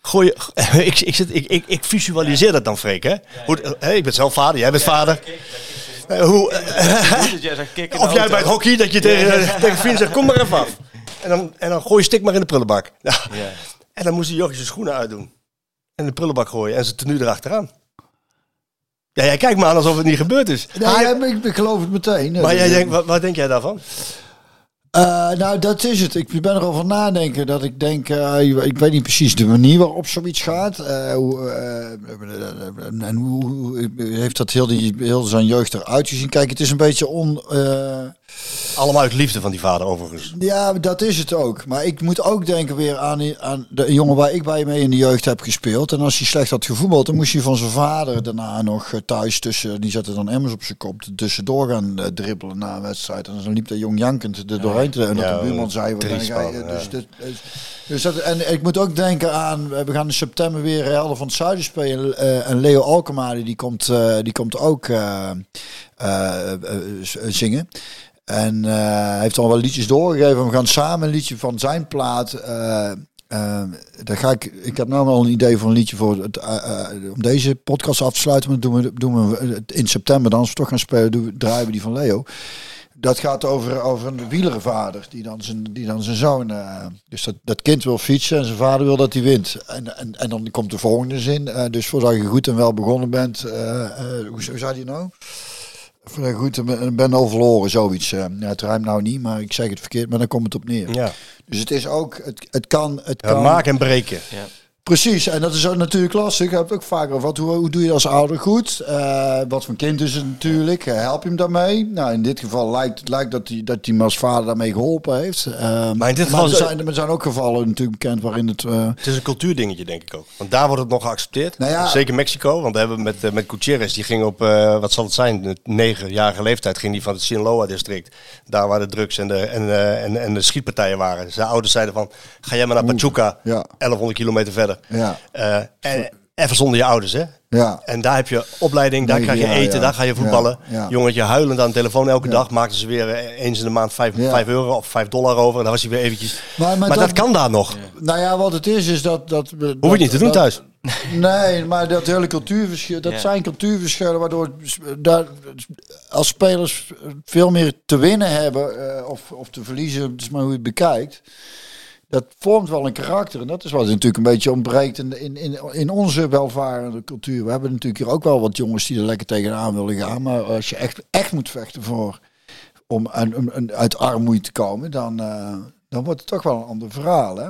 Gooi je, ik, ik, zit, ik, ik, ik visualiseer dat dan, Freek. Hè? Hoe, ik ben zelf vader, jij bent vader. Eh, hoe, of jij bij het hockey, dat je tegen, tegen vrienden zegt, kom maar even af. En dan, en dan gooi je stik maar in de prullenbak. Ja. Ja. En dan moest die jochie zijn schoenen uitdoen. En de prullenbak gooien en zijn tenue erachteraan. Ja, jij kijkt me aan alsof het niet gebeurd is. Nee, ja, maar ik, ik geloof het meteen. Maar jij denkt, wat, wat denk jij daarvan? Eh, nou, dat is het. Ik ben erover nadenken dat ik denk, eh, ik weet niet precies de manier waarop zoiets gaat. Eh, hoe, eh, en hoe, hoe heeft dat heel, die, heel zijn jeugd eruit gezien? Kijk, het is een beetje on... eh, Allemaal uit liefde van die vader overigens. ja, dat is het ook. Maar ik moet ook denken weer aan, aan de jongen waar ik bij mee in de jeugd heb gespeeld. En als hij slecht had gevoetbald, dan moest hij van zijn vader daarna nog eh, thuis tussen, die zette dan emmers op zijn kop, tussendoor gaan eh, dribbelen na een wedstrijd. En dan liep dat jong jankend er doorheen. En dat Ja, de buurman zei, wat ben triest jij? man, Dus, dit- dus, dat, en ik moet ook denken aan, we gaan in september weer Helden van het Zuiden spelen. eh, en Leo Alkemaar, die komt, eh, die komt ook eh, eh, eh, zingen. En eh, hij heeft al wel liedjes doorgegeven. We gaan samen een liedje van zijn plaat. eh eh, daar ga ik, ik heb nou al een idee voor een liedje voor het, eh, eh, om deze podcast af te sluiten. Maar doen we, doen we in september dan. Als we toch gaan spelen, doen we, draaien we die van Leo. Dat gaat over, over een wielerenvader die dan zijn, die dan zijn zoon. eh, dus dat, dat kind wil fietsen en zijn vader wil dat hij wint. En, en, en dan komt de volgende zin. eh, dus voordat je goed en wel begonnen bent. eh, eh, hoe, hoe zei hij nou? Goed en ben- al verloren, zoiets. eh. ja, het ruimt nou niet, maar ik zeg het verkeerd, maar dan komt het op neer. Ja. Dus het is ook, het, het kan, het Ja, kan. maken en breken. Precies, en dat is ook natuurlijk lastig. Je hebt het ook vaker wat, hoe, hoe doe je als ouder goed? Eh, wat voor kind is het natuurlijk? Eh, help je hem daarmee? Nou, in dit geval lijkt het lijkt dat hij dat hem als vader daarmee geholpen heeft. Eh, Maar in dit geval er zijn, er zijn ook gevallen natuurlijk bekend waarin het. Het is een cultuurdingetje, denk ik ook. Want daar wordt het nog geaccepteerd. Nou ja. Zeker Mexico. Want we hebben met, met Gutierrez, die ging op, wat zal het zijn, negenjarige leeftijd, ging die van het Sinaloa-district. Daar waar de drugs en de, en, en, en de schietpartijen waren. Zijn ouders zeiden van, ga jij maar naar Pachuca, ja. 1100 kilometer verder. Ja. Eh, en, even zonder je ouders, hè. ja. En daar heb je opleiding, daar krijg je eten, ja. daar ga je voetballen. Ja, ja. Jongetje huilend aan de telefoon elke Ja. dag. Maakten ze weer eh, eens in de maand 5 Ja. euro of 5 dollar over. En dan was hij weer eventjes... Maar- Maar, maar dat, dat- kan daar nog. Nou ja, wat het is, is dat. dat Hoef je niet te doen thuis. Nee, maar dat hele cultuurverschil, dat Ja. zijn cultuurverschillen waardoor daar, als spelers veel meer te winnen hebben eh, of, of te verliezen, het is maar hoe je het bekijkt. Dat vormt wel een karakter en dat is wat natuurlijk een beetje ontbreekt in, in, in, in onze welvarende cultuur. We hebben natuurlijk hier ook wel wat jongens die er lekker tegenaan willen gaan, maar als je echt, echt moet vechten voor om een, een- een- uit armoede te komen, dan, eh, dan wordt het toch wel een ander verhaal. Hè?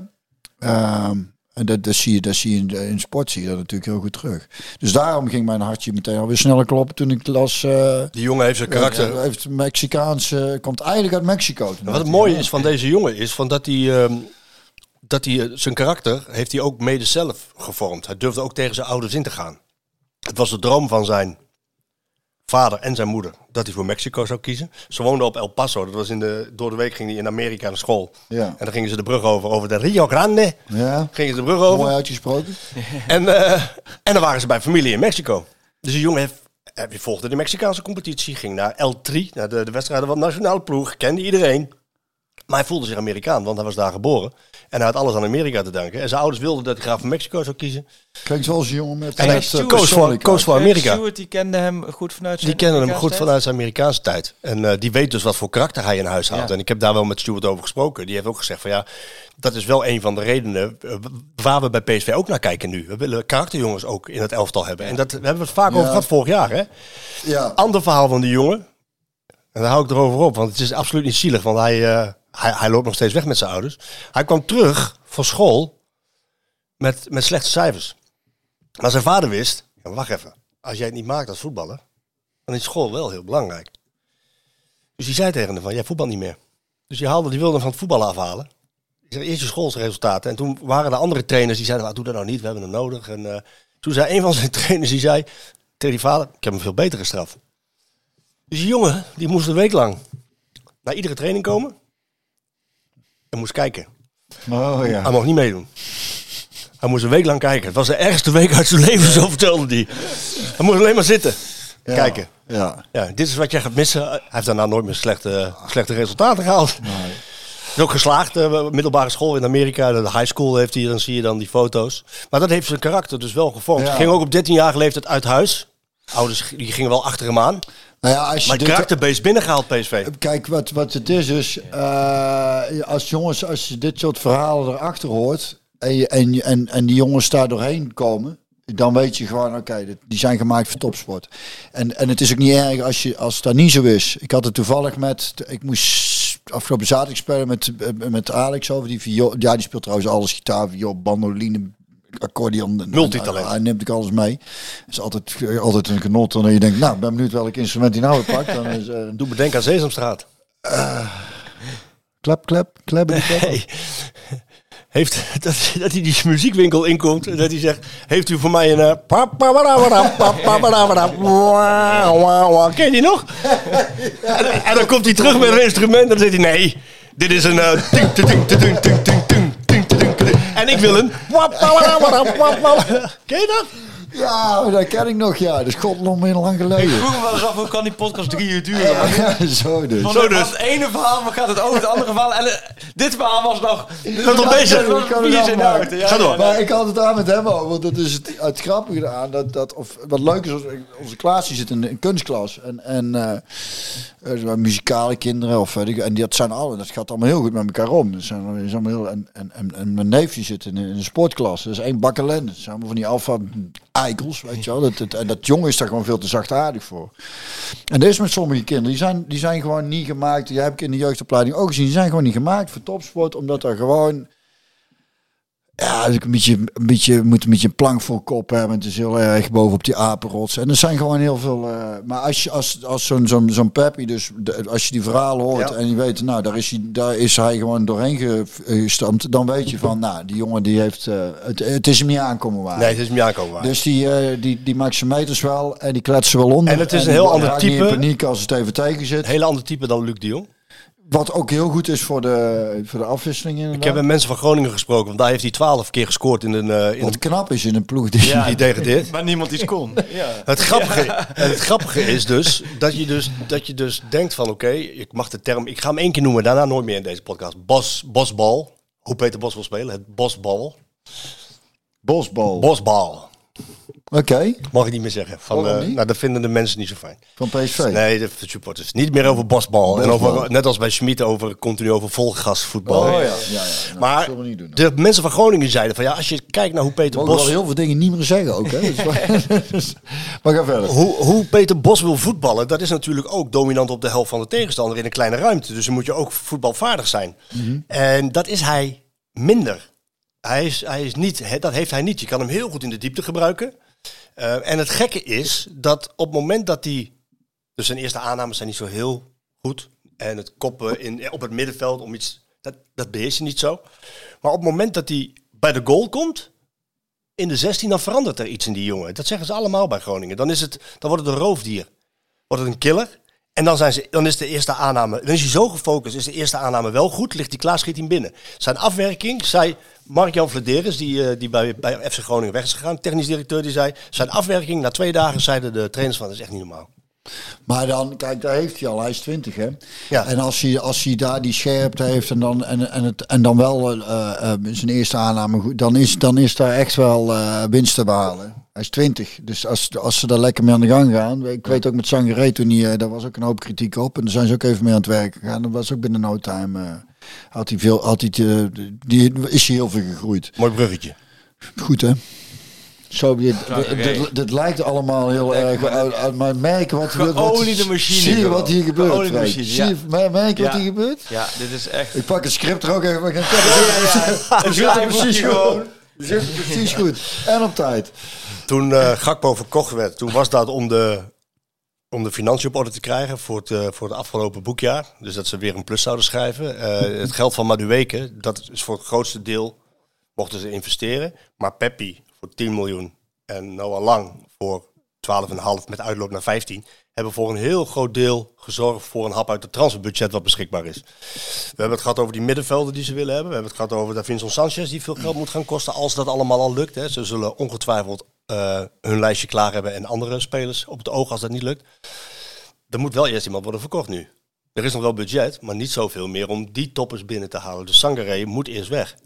Ehm, en dat, dat zie je, dat zie je in, in sport zie je dat natuurlijk heel goed terug. Dus daarom ging mijn hartje meteen alweer sneller kloppen toen ik las. eh Die jongen heeft zijn karakter. Hij heeft Mexicaans, eh, komt eigenlijk uit Mexico. Wat het mooie is van deze jongen is van dat hij, ehm, dat hij eh, zijn karakter heeft hij ook mede zelf gevormd. Hij durfde ook tegen zijn ouders in te gaan. Het was de droom van zijn vader en zijn moeder dat hij voor Mexico zou kiezen. Ze woonden op El Paso. Dat was in de, door de week ging hij in Amerika naar school. Ja. En dan gingen ze de brug over, over de Rio Grande. Ja. Gingen ze de brug over. Mooi uitgesproken. En, eh, en dan waren ze bij familie in Mexico. Dus die jongen heeft, eh, die volgde de Mexicaanse competitie, ging naar L3, naar de, de wedstrijden van de nationale ploeg, kende iedereen. Maar hij voelde zich Amerikaan, want hij was daar geboren. En hij had alles aan Amerika te danken. En zijn ouders wilden dat hij graag voor Mexico zou kiezen. Klinkt zoals een jongen met... En hij eh, koos voor, koos voor Amerika. Stewart, die kende hem goed vanuit zijn Die kennen hem goed tijd. vanuit zijn Amerikaanse tijd. En eh, die weet dus wat voor karakter hij in huis haalt. Ja. En ik heb daar wel met Stuart over gesproken. Die heeft ook gezegd van ja, dat is wel een van de redenen eh, waar we bij PSV ook naar kijken nu. We willen karakterjongens ook in het elftal hebben. En dat we hebben we het vaak Ja. over gehad vorig jaar. Hè? Ja. Ander verhaal van die jongen. En daar hou ik erover op, want het is absoluut niet zielig. Want hij, eh, hij, hij loopt nog steeds weg met zijn ouders. Hij kwam terug van school met, met slechte cijfers. Maar zijn vader wist, ja, wacht even, als jij het niet maakt als voetballer, dan is school wel heel belangrijk. Dus die zei tegen hem van, jij voetbal niet meer. Dus die, haalde, die wilde hem van het voetballen afhalen. Die zei, eerst je schoolsresultaten. En toen waren er andere trainers die zeiden, "Ah, doe dat nou niet, we hebben hem nodig. En eh, toen zei een van zijn trainers, die zei tegen die vader, ik heb hem veel beter gestraft. Dus die jongen, die moest een week lang naar iedere training komen. En moest kijken. Oh ja. Hij mocht niet meedoen. Hij moest een week lang kijken. Het was de ergste week uit zijn leven, zo vertelde hij. Hij moest alleen maar zitten. Ja. Kijken. Ja. Ja, dit is wat jij gaat missen. Hij heeft daarna nooit meer slechte, slechte resultaten gehaald. Hij is ook geslaagd, eh, middelbare school in Amerika, de high school heeft hij, dan zie je dan die foto's. Maar dat heeft zijn karakter dus wel gevormd. Ja. Hij ging ook op 13-jarige leeftijd uit huis. Ouders die gingen wel achter hem aan. Nou ja, als je Maar karakterbeest binnengehaald, PSV. Kijk, wat, wat het is, is eh, als jongens, als je dit soort verhalen erachter hoort en, je, en, en, en die jongens daar doorheen komen, dan weet je gewoon, oké, die zijn gemaakt voor topsport. En, en het is ook niet erg als, je, als dat niet zo is. Ik had het toevallig met, ik moest afgelopen zaterdag spelen met, met Alex over die viool. Ja, die speelt trouwens alles, gitaar, viool, bandoline, accordeon. Nou, Multitalent. Hij neemt ik alles mee. is altijd, eh, altijd een genot. En je denkt, nou, ben benieuwd welk instrument hij nou weer pakt. Dan is, uh... Doe bedenken aan Sesamstraat. Klap, klap, klap. Heeft, dat, dat hij die muziekwinkel inkomt en dat hij zegt... Heeft u voor mij een... Ken je die nog? En, dan komt hij terug met een instrument en dan zegt hij... Nee, dit is een... Eh, en ik wil een... Ken je dat? Ja, dat ken ik nog, ja. Dat is godlong heel lang geleden. Vroeg me wel eens af, hoe kan die podcast drie uur duren? Ja, zo dus. Van, Zo dus. van het ene verhaal gaat het over het andere verhaal. En eh, dit verhaal was nog... Dat nog bezig. Ik kan. Ja, Ga door. Maar ik had het aan met hem over, want dat is het, het grappige aan. Dat, dat, of, wat leuk is, onze Klaas die zit in een kunstklas. En, en eh, eh, muzikale kinderen, of, ik, en dat zijn alle, dat gaat allemaal heel goed met elkaar om. Dat zijn, dat is allemaal heel, en, en, en, en mijn neef die zit in, een- in een sportklas. Dat is één bak ellende. Dat zijn allemaal van die alfa eikels, weet je wel. Dat, dat, en dat jongen is daar gewoon veel te zachtaardig voor. En dat is met sommige kinderen, die zijn, die zijn gewoon niet gemaakt. Jij hebt ik in de jeugdopleiding ook gezien, die zijn gewoon niet gemaakt voor topsport, omdat er gewoon... Ja, dus ik een beetje, een beetje, moet een beetje een plank voor kop hebben. Het is heel erg bovenop die apenrots. En er zijn gewoon heel veel. eh, maar als, je, als, als zo'n zo'n zo'n Peppy, dus de- als je die verhalen hoort Ja. en je weet, nou, daar is, hij, daar is hij gewoon doorheen ge- gestampt. Dan weet je van, nou, die jongen die heeft. eh, het, het is hem niet aankomen waar. Nee, het is niet aankomen. waar. Dus die, eh, die, die maakt zijn meters wel en die kletsen wel onder. En het is een heel ander type. in paniek als het even tegen zit. Een hele andere type dan Luc de Jong. Wat ook heel goed is voor de, voor de afwisseling inderdaad. Ik heb met mensen van Groningen gesproken, want daar heeft hij twaalf keer gescoord in een, eh, in Wat knap is in een ploeg die... die degradeert. Maar niemand iets kon. Ja. Het grappige, het grappige is dus dat je dus, dat je dus denkt van oké, ik mag de term, ik ga hem één keer noemen, daarna nooit meer in deze podcast. Bos, bosbal, hoe Peter Bos wil spelen, het bosbal. Bosbal. Bosbal, Oké, mag ik niet meer zeggen. Van, eh, nou, dat vinden de mensen niet zo fijn. van PSV. Nee, de supporters. Niet meer over bosbal. En over, net als bij Schmid, over, continu over volgasvoetbal. Oh ja, ja, ja. Nou, Maar dat we niet doen. de mensen van Groningen zeiden van ja, als je kijkt naar hoe Peter Bos... heel veel dingen niet meer zeggen ook, hè? Dus maar- dus- maar ga verder. Hoe, hoe Peter Bos wil voetballen, dat is natuurlijk ook dominant op de helft van de tegenstander in een kleine ruimte. Dus dan moet je ook voetbalvaardig zijn. En dat is hij minder. Hij is, hij is niet, dat heeft hij niet. Je kan hem heel goed in de diepte gebruiken. Eh, en het gekke is dat op het moment dat hij. Dus zijn eerste aannames zijn niet zo heel goed. En het koppen in, op het middenveld om iets. Dat, dat beheerst hij niet zo. Maar op het moment dat hij bij de goal komt. In de 16, dan verandert er iets in die jongen. Dat zeggen ze allemaal bij Groningen. Dan, is het, dan wordt het een roofdier. wordt het een killer. En dan, zijn ze, dan is de eerste aanname, dan is hij zo gefocust, is de eerste aanname wel goed, ligt hij klaar, schiet hij hem binnen. Zijn afwerking, zei Mark-Jan Vladeris, die, eh, die bij, bij FC Groningen weg is gegaan, technisch directeur, die zei, zijn afwerking na twee dagen zeiden de trainers van, dat is echt niet normaal. Maar dan, kijk, daar heeft hij al. Hij is 20, hè? Ja. En als hij, als hij daar die scherpte heeft en dan, en, en, het, en dan wel eh, eh, zijn eerste aanname goed, dan is, dan is daar echt wel winst te behalen. Hij is 20. Dus als, als ze daar lekker mee aan de gang gaan. Ik weet ook met Sangaré toen hij, eh, daar was ook een hoop kritiek op. En daar zijn ze ook even mee aan het werk gegaan. Dat was ook binnen no time. eh, had hij veel, had hij, eh, die, is hij heel veel gegroeid. Mooi bruggetje. Goed, hè? Zo, dit, oké. dit, dit, dit lijkt allemaal heel erg maar- uit, uit maar merken wat, wat, wat Geoliede machine Zie je wat hier gebeurt? Machine, Zie ja. je merk wat Ja. hier gebeurt? Ja, dit is echt... Ik pak het script er ook even. Ik Een zit er precies gewoon. goed. Zit er precies goed. En op tijd. Toen eh Gakpo verkocht werd, toen was dat om de, om de financiën op orde te krijgen voor het, eh, voor het afgelopen boekjaar. Dus dat ze weer een plus zouden schrijven. Eh, het geld van Madueke, dat is voor het grootste deel, mochten ze investeren. Maar Peppi voor 10 miljoen en Noah Lang voor 12,5 met uitloop naar 15... hebben voor een heel groot deel gezorgd voor een hap uit het transferbudget wat beschikbaar is. We hebben het gehad over die middenvelden die ze willen hebben. We hebben het gehad over Davinson Sanchez die veel geld moet gaan kosten als dat allemaal al lukt. Hè. Ze zullen ongetwijfeld eh, hun lijstje klaar hebben en andere spelers op het oog als dat niet lukt. Er moet wel eerst iemand worden verkocht nu. Er is nog wel budget, maar niet zoveel meer om die toppers binnen te halen. Dus Sangaré moet eerst weg.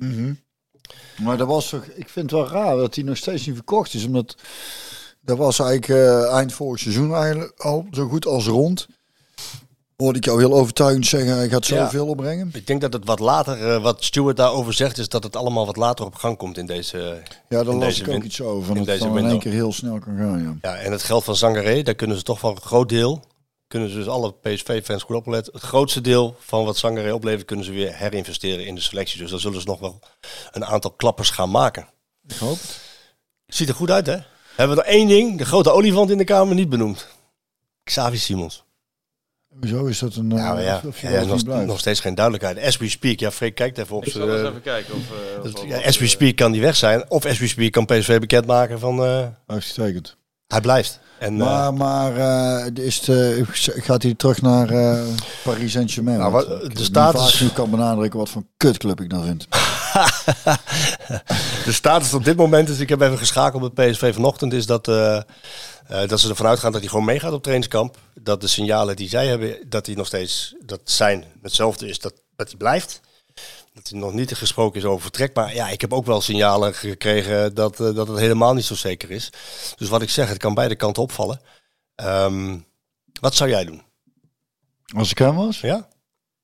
Maar dat was toch, ik vind het wel raar dat hij nog steeds niet verkocht is. Omdat dat was eigenlijk eh, eind vorig seizoen eigenlijk al zo goed als rond. Hoorde ik jou heel overtuigend zeggen, hij gaat Ja. zoveel opbrengen. Ik denk dat het wat later, eh, wat Stuart daarover zegt, is dat het allemaal wat later op gang komt in deze. Ja, daar las ik ook iets over. in Dat het deze dan in één keer heel snel kan gaan, ja. Ja, en het geld van Zangaré, daar kunnen ze toch wel een groot deel, kunnen ze dus alle PSV-fans goed opletten. Het grootste deel van wat Zangaré oplevert, kunnen ze weer herinvesteren in de selectie. Dus dan zullen ze nog wel een aantal klappers gaan maken. Ik hoop het. Ziet er goed uit, hè? Hebben we nog één ding, de grote olifant in de kamer, niet benoemd. Xavi Simons. Hoezo is dat een... Ja, eh, ja, ja, nog, nog steeds geen duidelijkheid. As we speak, ja, Freek kijkt even op Ik zal eens eh, even kijken of... eh, of- ja, we speak kan die weg zijn. Of as we speak kan PSV bekendmaken van... eh, Hij heeft getekend. hij blijft. En, eh, Maar, maar eh, is de, gaat hij terug naar eh, Paris Saint-Germain? Nou, wat- de status- genoeg kan benadrukken wat voor een kutclub ik nou vind. De status op dit moment is, ik heb even geschakeld met PSV vanochtend, is dat, eh, dat ze ervan uitgaan dat hij gewoon meegaat op trainingskamp. Dat de signalen die zij hebben, dat hij nog steeds, dat zijn hetzelfde is, dat, dat hij blijft. Dat hij nog niet gesproken is over vertrek. Maar ja, ik heb ook wel signalen gekregen dat, eh, dat het helemaal niet zo zeker is. Dus wat ik zeg, het kan beide kanten opvallen. Ehm, wat zou jij doen? Als ik hem was? Ja?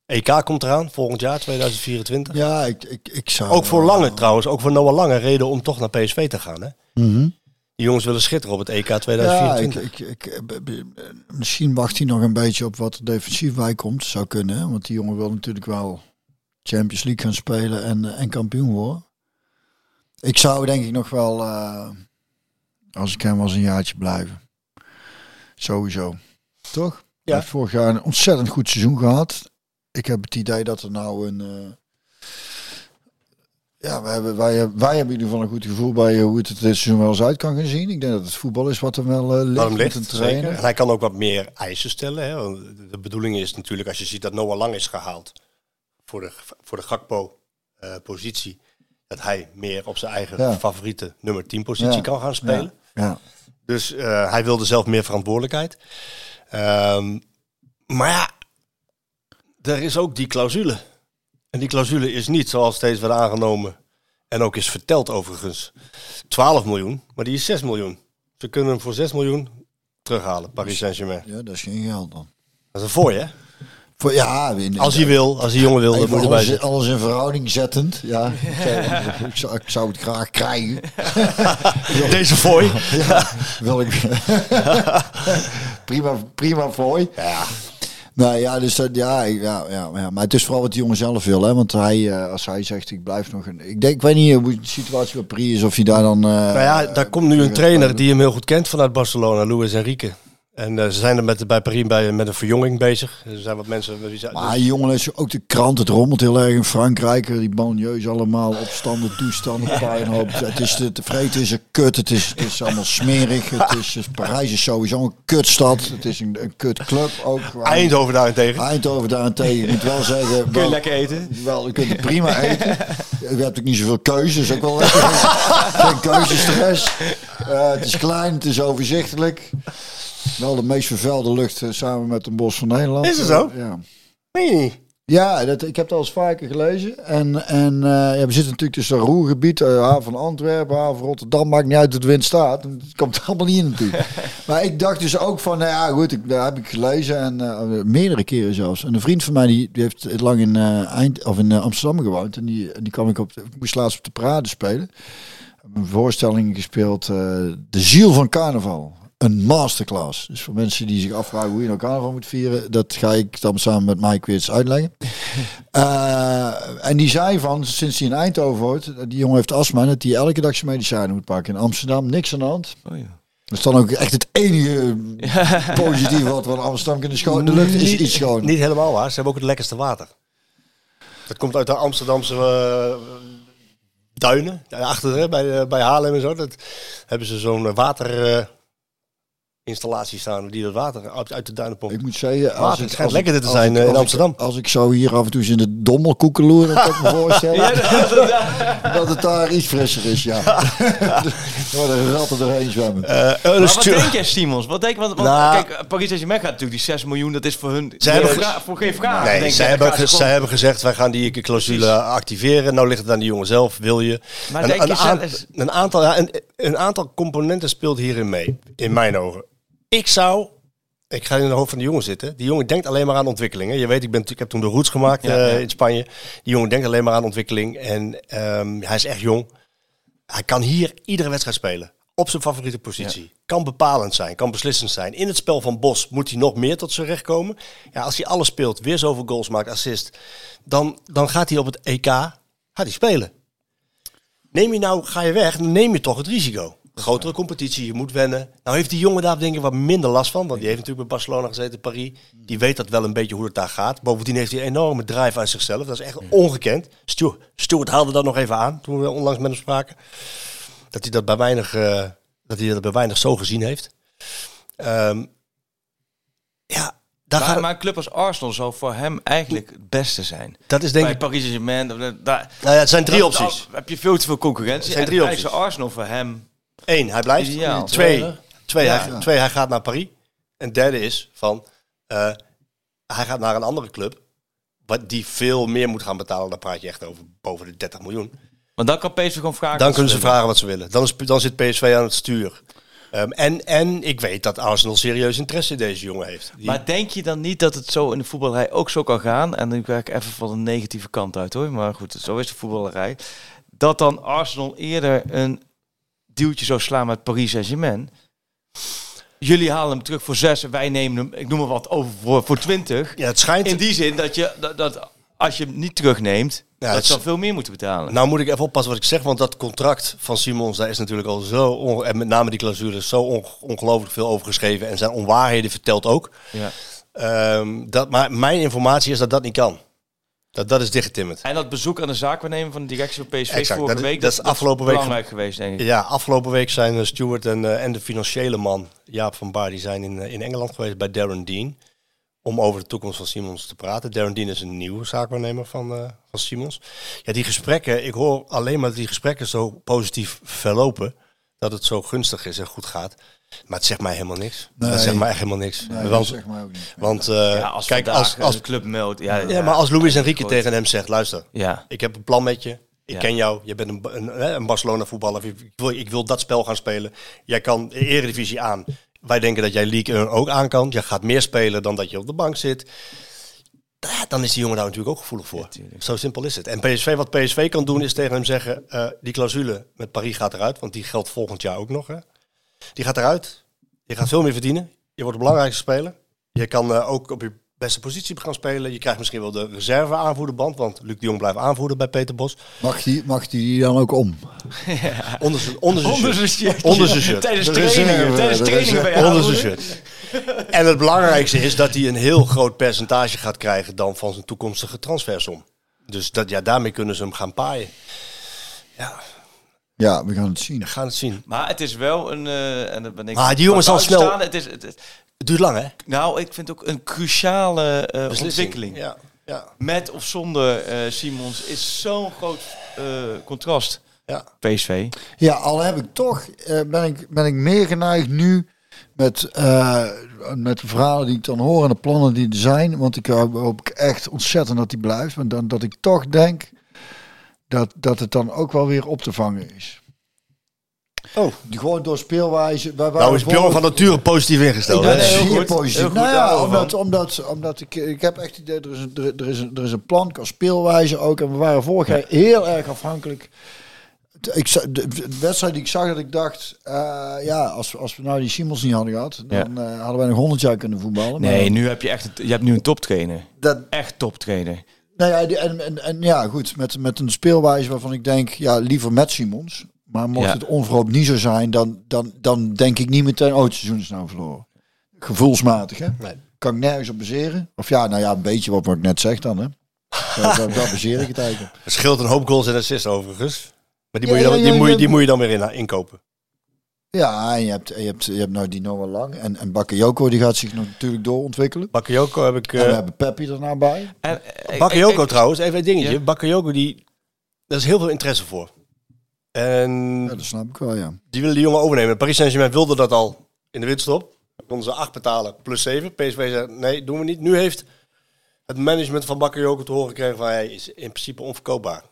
EK komt eraan, volgend jaar, 2024. Ja, ik, ik, ik zou... Ook voor Lange trouwens, ook voor Noah Lange reden om toch naar PSV te gaan. Hè? Mhm. Die jongens willen schitteren op het EK Ja, 2024. ik, ik, ik, eh, misschien wacht hij nog een beetje op wat er defensief bij komt. Zou kunnen, hè? want die jongen wil natuurlijk wel Champions League gaan spelen en, eh, en kampioen worden. Ik zou denk ik nog wel, eh, als ik hem was, een jaartje blijven. Sowieso. Toch? Hij Ja. heeft vorig jaar een ontzettend goed seizoen gehad. Ik heb het idee dat er nou een... ja, wij hebben, wij, hebben- wij hebben in ieder geval een goed gevoel bij eh, hoe het er dit seizoen wel eens uit kan gaan zien. Ik denk dat het voetbal is wat hem wel eh ligt, ligt een het trainer. zeker? En hij kan ook wat meer eisen stellen. Hè? Want De bedoeling is natuurlijk, als je ziet dat Noah Lang is gehaald voor de, voor de Gakpo-positie, dat hij meer op zijn eigen Ja. favoriete nummer 10 positie Ja. kan gaan spelen. Ja. Dus eh, hij wilde zelf meer verantwoordelijkheid. Ehm, maar ja, er is ook die clausule. En die clausule is niet, zoals steeds werd aangenomen en ook is verteld overigens, 12 miljoen, maar die is 6 miljoen. Ze kunnen hem voor 6 miljoen terughalen, Paris Saint-Germain. ja, dat is geen geld dan. Dat is een fooi, hè? Voor, ja, Als hij wil, als die jongen wil, Even moet alles, alles in verhouding zettend. Ja, ik, zou, ik, zou, het graag krijgen. Deze fooi. Ja, wil ik. prima, prima je. Ja, Nou ja, dus dat, ja, ja, ja, ja, maar het is vooral wat die jongen zelf wil, hè? Want hij, eh, als hij zegt, ik blijf nog een. Ik denk, ik weet niet hoe de situatie bij Pri is, of hij daar dan. eh nou ja, daar komt nu een trainer die hem heel goed kent vanuit Barcelona, Luis Enrique. En eh, ze zijn er met, bij Paris bij, met een verjonging bezig. Er zijn wat mensen... Die zijn, Maar dus- jongen, is ook de krant, het rommelt heel erg in Frankrijk. Die banlieues allemaal, opstanden, toestanden, puinhoop. Het is te, vreten, is een kut, het is, het is allemaal smerig. Het is, het- Parijs is sowieso een kutstad. Het is een, een kutclub ook. Eindhoven daarentegen. Eindhoven daarentegen, ik moet wel zeggen... Kun je wel- lekker eten? Wel, je kunt het prima eten. Je hebt ook niet zoveel keuzes. Ook wel lekker. Geen keuzestress. Eh, het is klein, het is overzichtelijk. Wel de meest vervuilde lucht eh, samen met een bos van Nederland. Is het zo? Eh, ja. Meen je niet? Ja, dat, ik heb het al eens vaker gelezen. En, en eh, ja, we zitten natuurlijk tussen het Roergebied, uh, haven Antwerpen, haven Rotterdam. Maakt niet uit dat de wind staat. Het komt allemaal niet in natuurlijk. maar ik dacht dus ook van, nou ja goed, ik, daar heb ik gelezen. En meerdere keren zelfs. En een vriend van mij, die, die heeft lang in, Eind, of in Amsterdam gewoond. En die, die kwam ik op, ik moest laatst op de parade spelen. Een voorstelling gespeeld, De Ziel van Carnaval een masterclass. Dus voor mensen die zich afvragen hoe je nou carnaval moet vieren, dat ga ik dan samen met Mike weer eens uitleggen. Uh, en die zei van, sinds hij in Eindhoven hoort, die jongen heeft astma, dat hij elke dag zijn medicijnen moet pakken. In Amsterdam niks aan de hand. Oh ja. Dat is dan ook echt het enige positieve wat we in Amsterdam kunnen schoon. De lucht is iets schoon. Niet helemaal waar. Ze hebben ook het lekkerste water. Dat komt uit de Amsterdamse eh, duinen. Achter hè, bij, eh, bij Haarlem en zo. Dat hebben ze zo'n waterinstallatie staan die dat water uit, uit de duinen pompt. Ik moet zeggen, als Water, ik, het schijnt lekkerder te zijn, ik- eh, in als ik- Amsterdam. Als ik zo hier af en toe eens in de dommel koekeloer, dan kan ik me voorstellen dat het daar iets frisser is, ja. Waar de ratten doorheen zwemmen. Eh, Maar wat denk jij, Simons? Wat denk, want, want, Nou- kijk, Paris Saint-Germain gaat natuurlijk die 6 miljoen, dat is voor hun Zij hebben voor geen vraag. Nee, denk zij, ik. hebben, ze zij hebben gezegd, wij gaan die clausule activeren. Nou ligt het aan de jongen zelf, wil je. Maar een, denk een, je zelf- een aantal, ja, een, een aantal componenten speelt hierin mee, in mijn ogen. Ik zou, ik ga in de hoofd van de jongen zitten. Die jongen denkt alleen maar aan ontwikkelingen. Je weet, ik, ben, ik heb toen de roots gemaakt Ja, eh, ja. in Spanje. Die jongen denkt alleen maar aan ontwikkeling. En ehm, hij is echt jong. Hij kan hier iedere wedstrijd spelen. Op zijn favoriete positie. Kan bepalend zijn, kan beslissend zijn. In het spel van Bos moet hij nog meer tot zijn recht komen. Ja, als hij alles speelt, weer zoveel goals maakt, assist. Dan, dan gaat hij op het EK gaat hij spelen. Neem je nou, ga je weg, dan neem je toch het risico. Grotere competitie, je moet wennen. Nou heeft die jongen daar denk ik wat minder last van. Want die heeft natuurlijk bij Barcelona gezeten, Paris. Die weet dat wel een beetje hoe het daar gaat. Bovendien heeft hij een enorme drive uit zichzelf. Dat is echt ongekend. Stuart, Stuart haalde dat nog even aan toen we onlangs met hem spraken. Dat hij dat bij weinig, eh, dat hij dat bij weinig zo gezien heeft. Ehm, ja, daar Maar, gaat, maar een club als Arsenal zou voor hem eigenlijk het beste zijn. dat is denk Bij ik... Paris Saint-Germain, daar- Nou ja, het zijn drie opties. heb je veel te veel concurrentie. Er zijn drie opties. Arsenal voor hem... Eén, hij blijft. Ideaal. Twee, twee, Ja. hij, twee, hij gaat naar Paris. En derde is van, eh, hij gaat naar een andere club. Wat die veel meer moet gaan betalen. Dan praat je echt over boven de 30 miljoen. Want dan kan PSV gewoon vragen. Dan kunnen ze vragen wat ze willen. Dan, is, dan zit PSV aan het stuur. Ehm, en, en ik weet dat Arsenal serieus interesse in deze jongen heeft. Die- Maar denk je dan niet dat het zo in de voetballerij ook zo kan gaan? En nu kijk ik even van de negatieve kant uit hoor. Maar goed, zo is de voetballerij. Dat dan Arsenal eerder een duwtje zou slaan met Paris Saint-Germain. Jullie halen hem terug voor zes en wij nemen hem, ik noem maar wat, over voor, voor 20. ja, het schijnt... In die zin dat, je, dat, dat als je hem niet terugneemt, Ja, dat dan veel meer moeten betalen. Nou moet ik even oppassen wat ik zeg, want dat contract van Simons, daar is natuurlijk al zo, onge- en met name die clausule, zo on- ongelooflijk veel over geschreven. En zijn onwaarheden verteld ook. ja. Ehm, dat, maar mijn informatie is dat dat niet kan. Dat, dat is dichtgetimmerd. En dat bezoek aan de zaakwaarnemer van de directie van PSV Exact, vorige dat week, dat is afgelopen week belangrijk geweest, denk ik. Ja, afgelopen week zijn Stuart en, eh, en de financiële man, Jaap van Baar, die zijn in, eh, in Engeland geweest bij Darren Dean. Om over de toekomst van Simons te praten. Darren Dean is een nieuwe zaakwaarnemer van, eh, van Simons. Ja, die gesprekken, ik hoor alleen maar dat die gesprekken zo positief verlopen. Dat het zo gunstig is en goed gaat. Maar het zegt mij helemaal niks. Nee. Dat zegt mij echt helemaal niks. Nee, dat want zeg maar ook niet. want eh, Ja, als kijk, vandaag, als, als, de club meldt. Ja, ja, maar als Luis Enrique tegen hem zegt, luister, Ja, ik heb een plan met je. Ik Ja. ken jou. Je bent een, een, hè, een Barcelona voetballer. Ik wil, ik wil dat spel gaan spelen. Jij kan de Eredivisie aan. Wij denken dat jij League 1 ook aan kan. Je gaat meer spelen dan dat je op de bank zit. Dan is die jongen daar natuurlijk ook gevoelig voor. Zo simpel is het. En PSV, wat PSV kan doen, is tegen hem zeggen: eh, die clausule met Paris gaat eruit. Want die geldt volgend jaar ook nog. Hè. Die gaat eruit. Je gaat veel meer verdienen. Je wordt de belangrijkste speler. Je kan eh, ook op je beste positie gaan spelen. Je krijgt misschien wel de reserve aanvoerderband, want Luc de Jong blijft aanvoerder bij Peter Bos. Mag die, mag die dan ook om? Onder zijn onder zijn Onder shirt. Onder zijn shirt. Tijdens De trainingen. reserve, Tijdens de trainingen bij Onder zijn shirt. En het belangrijkste is dat hij een heel groot percentage gaat krijgen dan van zijn toekomstige transfersom. Dus dat, ja, daarmee kunnen ze hem gaan paaien. Ja, Ja, we gaan het zien. we gaan het zien. Maar het is wel een... eh en dat ben ik Maar die jongen zal snel- Het is, het duurt lang, hè? nou, ik vind het ook een cruciale eh, ontwikkeling. Ja, ja, Met of zonder eh, Simons is zo'n groot eh, contrast. ja. PSV. Ja, al heb ik toch, eh, ben, ik, ben ik meer geneigd nu met, eh, met de verhalen die ik dan hoor en de plannen die er zijn. Want ik hoop, echt ontzettend dat die blijft. Maar dan, dat ik toch denk dat, dat het dan ook wel weer op te vangen is. Oh. Die gewoon door speelwijze. Wij Nou is Bjorn van nature positief ingesteld. dat is heel positief. Heel nou ja, omdat, omdat, omdat ik, ik heb echt het idee, er is, een, er, er is een, er is een plan qua speelwijze ook. En we waren vorig jaar heel erg afhankelijk. Ik, de, de wedstrijd die ik zag, dat ik dacht, eh, ja, als, als we nou die Simons niet hadden gehad, dan eh, hadden wij nog honderd jaar kunnen voetballen. Maar Nee, nu heb je echt je hebt nu een toptrainer. dat, Echt toptrainer. Nou ja, die- en, en, en ja, goed, met, met een speelwijze waarvan ik denk, ja, liever met Simons. Maar mocht Ja. het onverhoopt niet zo zijn, dan, dan, dan denk ik niet meteen, oh, het seizoen is nou verloren. Gevoelsmatig, hè? Nee. Kan ik nergens op baseren. Of ja, nou ja, een beetje wat, wat ik net zeg dan, hè? Daar, baseer ik het eigenlijk op. Het scheelt een hoop goals en assists overigens. Maar die, Ja, moet, je dan, ja, die, ja, moet, je, ja. die moet je dan weer in, inkopen. Ja, en je hebt, je hebt, je hebt nou die Noah Lang. En, en Bakayoko, die gaat zich nog natuurlijk doorontwikkelen. Bakayoko heb ik... en we eh hebben Peppi er nou bij. En, eh, Bakayoko ik- ik- trouwens, even een dingetje. Ja. Bakayoko, die... Daar is heel veel interesse voor. En Ja, dat snap ik wel, ja. die willen die jongen overnemen. Paris Saint-Germain wilde dat al in de winterstop. Dan konden ze 8 betalen plus 7. PSV zei, nee, doen we niet. Nu heeft het management van Bakayoko te horen gekregen van... hij is in principe onverkoopbaar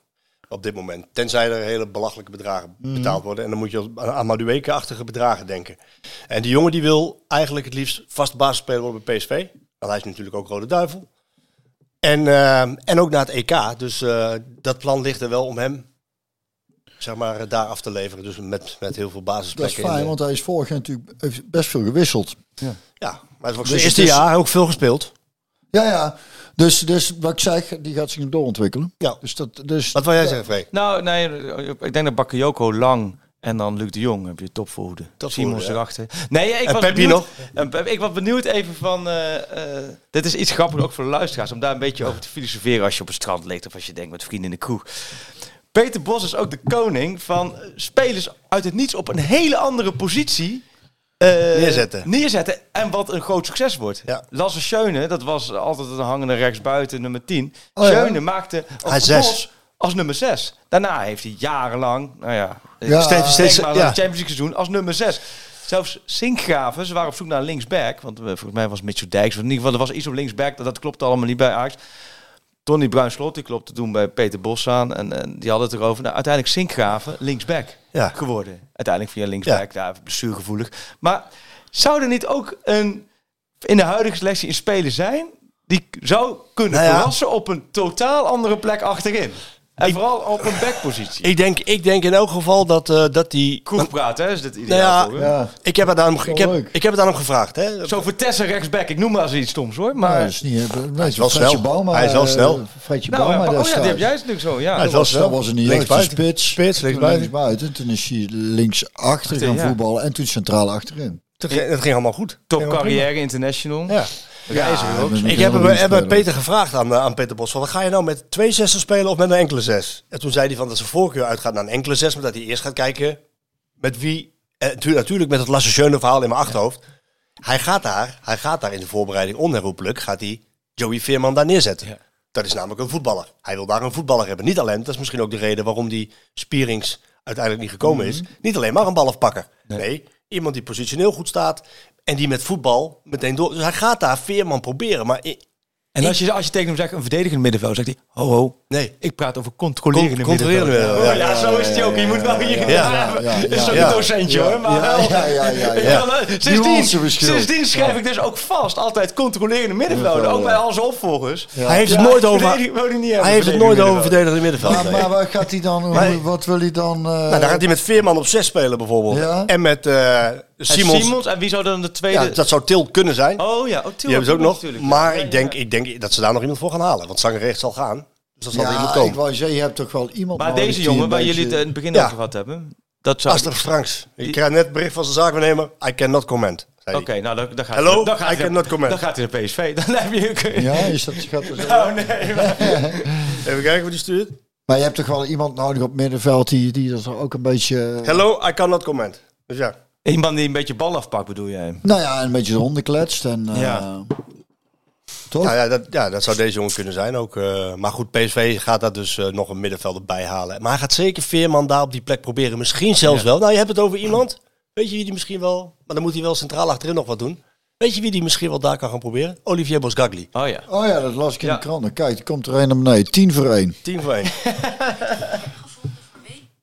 op dit moment. Tenzij er hele belachelijke bedragen betaald worden. En dan moet je aan Madueke-achtige bedragen denken. En die jongen die wil eigenlijk het liefst vast basisspeler worden bij PSV. Want hij is natuurlijk ook Rode Duivel. En, eh, en ook naar het EK. Dus eh, dat plan ligt er wel om hem zeg maar, daar af te leveren. Dus met, met heel veel Dat is basisplekken. fijn, de- want hij is vorig jaar natuurlijk best veel gewisseld. Ja, maar het was Dus zijn eerste is- jaar ook veel gespeeld. Ja, ja. Dus, dus wat ik zeg, die gaat zich doorontwikkelen. Ja. Dus dat, dus, Wat wil jij zeggen, Freek? Nou, nee, ik denk dat Bakayoko lang en dan Luc de Jong heb je. Topvoerder, Simons ja. erachter. Nee, ik En was benieuwd, nog? En Pep- ik was benieuwd even van, eh, eh, dit is iets grappigs ook voor de luisteraars, om daar een beetje over te filosoferen als je op het strand ligt of als je denkt met vrienden in de kroeg. Peter Bos is ook de koning van eh, spelers uit het niets op een hele andere positie Neerzetten. neerzetten. En wat een groot succes wordt. Ja. Lasse Schöne, dat was altijd een hangende rechtsbuiten, nummer 10. Oh ja. Maakte zes. Bos als nummer 6. Daarna heeft hij jarenlang, nou ja, Ja, steeds, steeds- ja. Champions League seizoen als nummer 6. Zelfs Sinkgraven, ze waren op zoek naar linksback. Want eh, volgens mij was Mitchell Dijks, in ieder geval er was iets op linksback. Dat, dat klopte allemaal niet bij Ajax. Tony Bruinslot, die klopte toen bij Peter Bos aan. En, en die hadden het erover. Nou, uiteindelijk Sinkgraven, linksback Ja. geworden. Uiteindelijk via linksback, daar blessuregevoelig. Maar zou er niet ook een, in de huidige selectie een speler zijn... die zou kunnen Nou ja. op een totaal andere plek achterin? En vooral op een backpositie. Ik denk, ik denk in elk geval dat, eh, dat die... Kroegpraat, hè? Is dit Nou ideaal ja, voor hem? ja. ik, heb het aan hem, ik, heb, ik heb het aan hem gevraagd. Hè. Zo voor Tessa rechtsback. Ik noem maar eens iets stoms hoor. Maar Maar dat is niet, eh, nee, is wel snel. Bouma, Hij is wel eh, snel. Fredje nou, Bouma ja, oh ja, die heb jij natuurlijk zo. Ja. Hij is Dat wel was, snel. dat was een niet Linksbuiten. spits. Spits, Toen linksbuiten. Toen is hij links achter gaan ja. voetballen en toen centraal achterin. Het ging, allemaal goed. Top carrière international. prima. Ja. Met- Ik heb heb Peter gevraagd aan, eh, aan Peter Bos. Van, ga je nou met twee zessen spelen of met een enkele zes? En toen zei hij van dat zijn voorkeur uitgaat naar een enkele zes. Maar dat hij eerst gaat kijken met wie. Eh, tu- natuurlijk met het Lasse Schöne verhaal in mijn achterhoofd. Hij gaat daar, hij gaat daar in de voorbereiding onherroepelijk. Gaat hij Joey Veerman daar neerzetten. Ja. Dat is namelijk een voetballer. Hij wil daar een voetballer hebben. Niet alleen, dat is misschien ook de reden waarom die Spierings uiteindelijk niet gekomen is. Niet alleen maar een balafpakker. Nee. iemand die positioneel goed staat. En die met voetbal meteen door. Dus hij gaat daar Veerman proberen. Maar i- En als je, als je tegen hem zegt een verdedigend middenveld, zegt hij: Ho, ho. nee. Ik praat over controlerende Con- controlerende middenveld. Oh, ja, zo is het ook. Je moet wel hier. Ja. Ja, Ja, dat is ja, ook ja. een docentje hoor. Maar Ja, wel. ja, ja, ja, ja. Ja, Sindsdien, sindsdien schrijf ik dus ook vast altijd controlerende middenvelden. Ook bij al zijn opvolgers. Hij heeft het nooit over. Hij heeft het nooit over verdedigende middenveld. Maar, wat gaat hij dan, wat wil hij dan... eh, Nou, dan gaat hij met Veerman op 6 spelen bijvoorbeeld. Ja. En met, eh Simons. Simons. En wie zou dan de tweede... Ja, dat zou Til kunnen zijn. Oh ja, oh, Die hebben ze ook nog. natuurlijk, ja. Maar Ja, ik, denk, ja. ik denk dat ze daar nog iemand voor gaan halen. Want Zangerecht zal gaan. Dus dat zal er iemand Ja, ik komen. wou zeggen, je hebt toch wel iemand Maar deze jongen, waar jullie het in het begin Ja. over gehad hebben, dat zou... Aster Franks. Ik krijg net bericht van zijn zaakwaarnemer. I cannot comment. zei Oké, hij. nou dan, dan gaat Hello, hij, dan gaat I hij, cannot comment. Dan gaat hij naar PSV. Dan heb je... Ja, is dat, gaat er zo? Oh nee, maar- Even kijken wat die stuurt. Maar je hebt toch wel iemand nodig op middenveld die, die dat ook een beetje... Hello, I cannot comment. Dus ja. Iemand die een beetje bal afpakt, bedoel jij? Nou ja, een beetje de honden kletst. En, eh, Ja. Toch? Nou ja, dat, ja, dat zou deze jongen kunnen zijn ook. eh, maar goed, PSV gaat daar dus eh, nog een middenvelder bij halen. Maar hij gaat zeker Veerman daar op die plek proberen. Misschien zelfs wel. Nou, je hebt het over iemand. Weet je wie die misschien wel... Maar dan moet hij wel centraal achterin nog wat doen. Weet je wie die misschien wel daar kan gaan proberen? Olivier Bosgagli. Oh ja. Oh ja, dat las ik in Ja. de krant. Kijk, er komt er een naar beneden. 10 voor 1. 10 voor 1.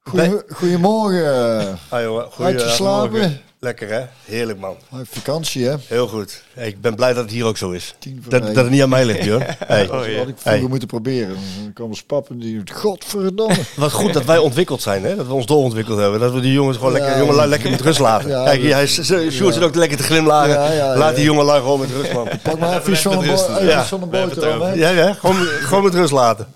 Goeie, goedemorgen. Ah, jongen, Uitgeslapen? morgen. Lekker hè? Heerlijk man. Vakantie, hè? Heel goed. Hey, ik ben blij dat het hier ook zo is. Dat, dat het niet aan mij ligt, joh. Hey. Dat had ik vroeger Hey. moeten proberen. Dan kwam pappen die... Godverdomme. Wat goed dat wij ontwikkeld zijn, hè? Dat we ons doorontwikkeld hebben. Dat we die jongens gewoon Ja, lekker, jongen, ja. lekker met rust laten. Ja, Kijk, hij Sjoerd zit ook lekker te glimlachen. Ja, ja, Laat ja. die jongen lui gewoon met rust, man. Pak maar even iets van een, rust bo- doen. even Ja. iets van een We hebben het boterham, hè? Ja, ja, gewoon, gewoon met rust laten.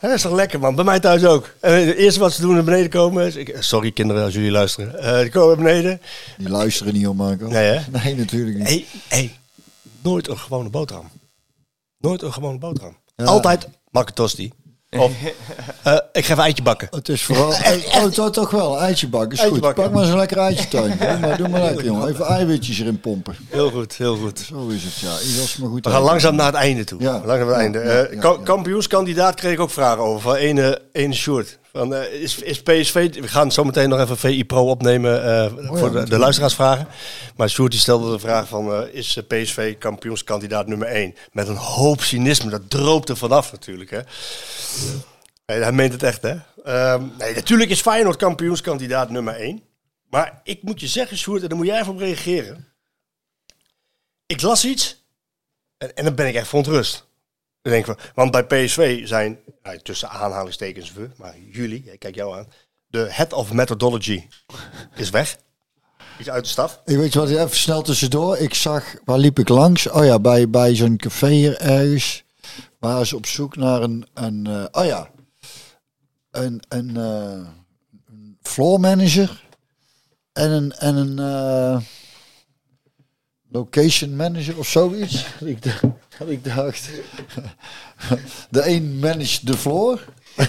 Dat is toch lekker, man. Bij mij thuis ook. En het eerste wat ze doen naar beneden komen is... Ik, sorry, kinderen, als jullie luisteren. Eh, die komen naar beneden. Die luisteren niet om, Marco. Nee, hè? Nee, natuurlijk niet. Hey, hey, nooit een gewone boterham. Nooit een gewone boterham. Ja. Altijd makkertosti. Of, eh, ik ga even eitje bakken. Het is vooral... Oh, toch, toch wel, eitje bakken. Is Eitje goed. bakken. Pak maar zo'n lekker eitje tuin. Doe maar, doe maar lekker, jongen. Even eiwitjes erin pompen. Heel goed, heel goed. Zo is het, ja. Maar goed We gaan uit. langzaam naar het einde toe. Ja. Langzaam naar het Ja, einde. ja, Eh, ja, ka- ja. Kampioenskandidaat kreeg ik ook vragen over. Van ene, ene short. Van, eh, is, is PSV... We gaan zo meteen nog even VI Pro opnemen eh, voor de, de luisteraarsvragen. Maar Sjoerd die stelde de vraag van... eh, is PSV kampioenskandidaat nummer 1? Met een hoop cynisme. Dat droopt er vanaf natuurlijk. Hè. Nee, hij meent het echt, hè? Ehm, nee, natuurlijk is Feyenoord kampioenskandidaat nummer 1. Maar ik moet je zeggen, Sjoerd, en daar moet jij even op reageren. Ik las iets en, en dan ben ik echt verontrust. Denk van, want bij PSV zijn, nou, tussen aanhalingstekens we, maar jullie, ik kijk jou aan, de head of methodology is weg. Is uit de staf. Ik weet wat, even snel tussendoor. Ik zag, waar liep ik langs? Oh ja, bij, bij zo'n café hier ergens. Waren ze op zoek naar een, een eh, oh ja, een, een, eh, een floor manager en een, en een eh, location manager of zoiets. Dat ik, dacht, de een managt de floor.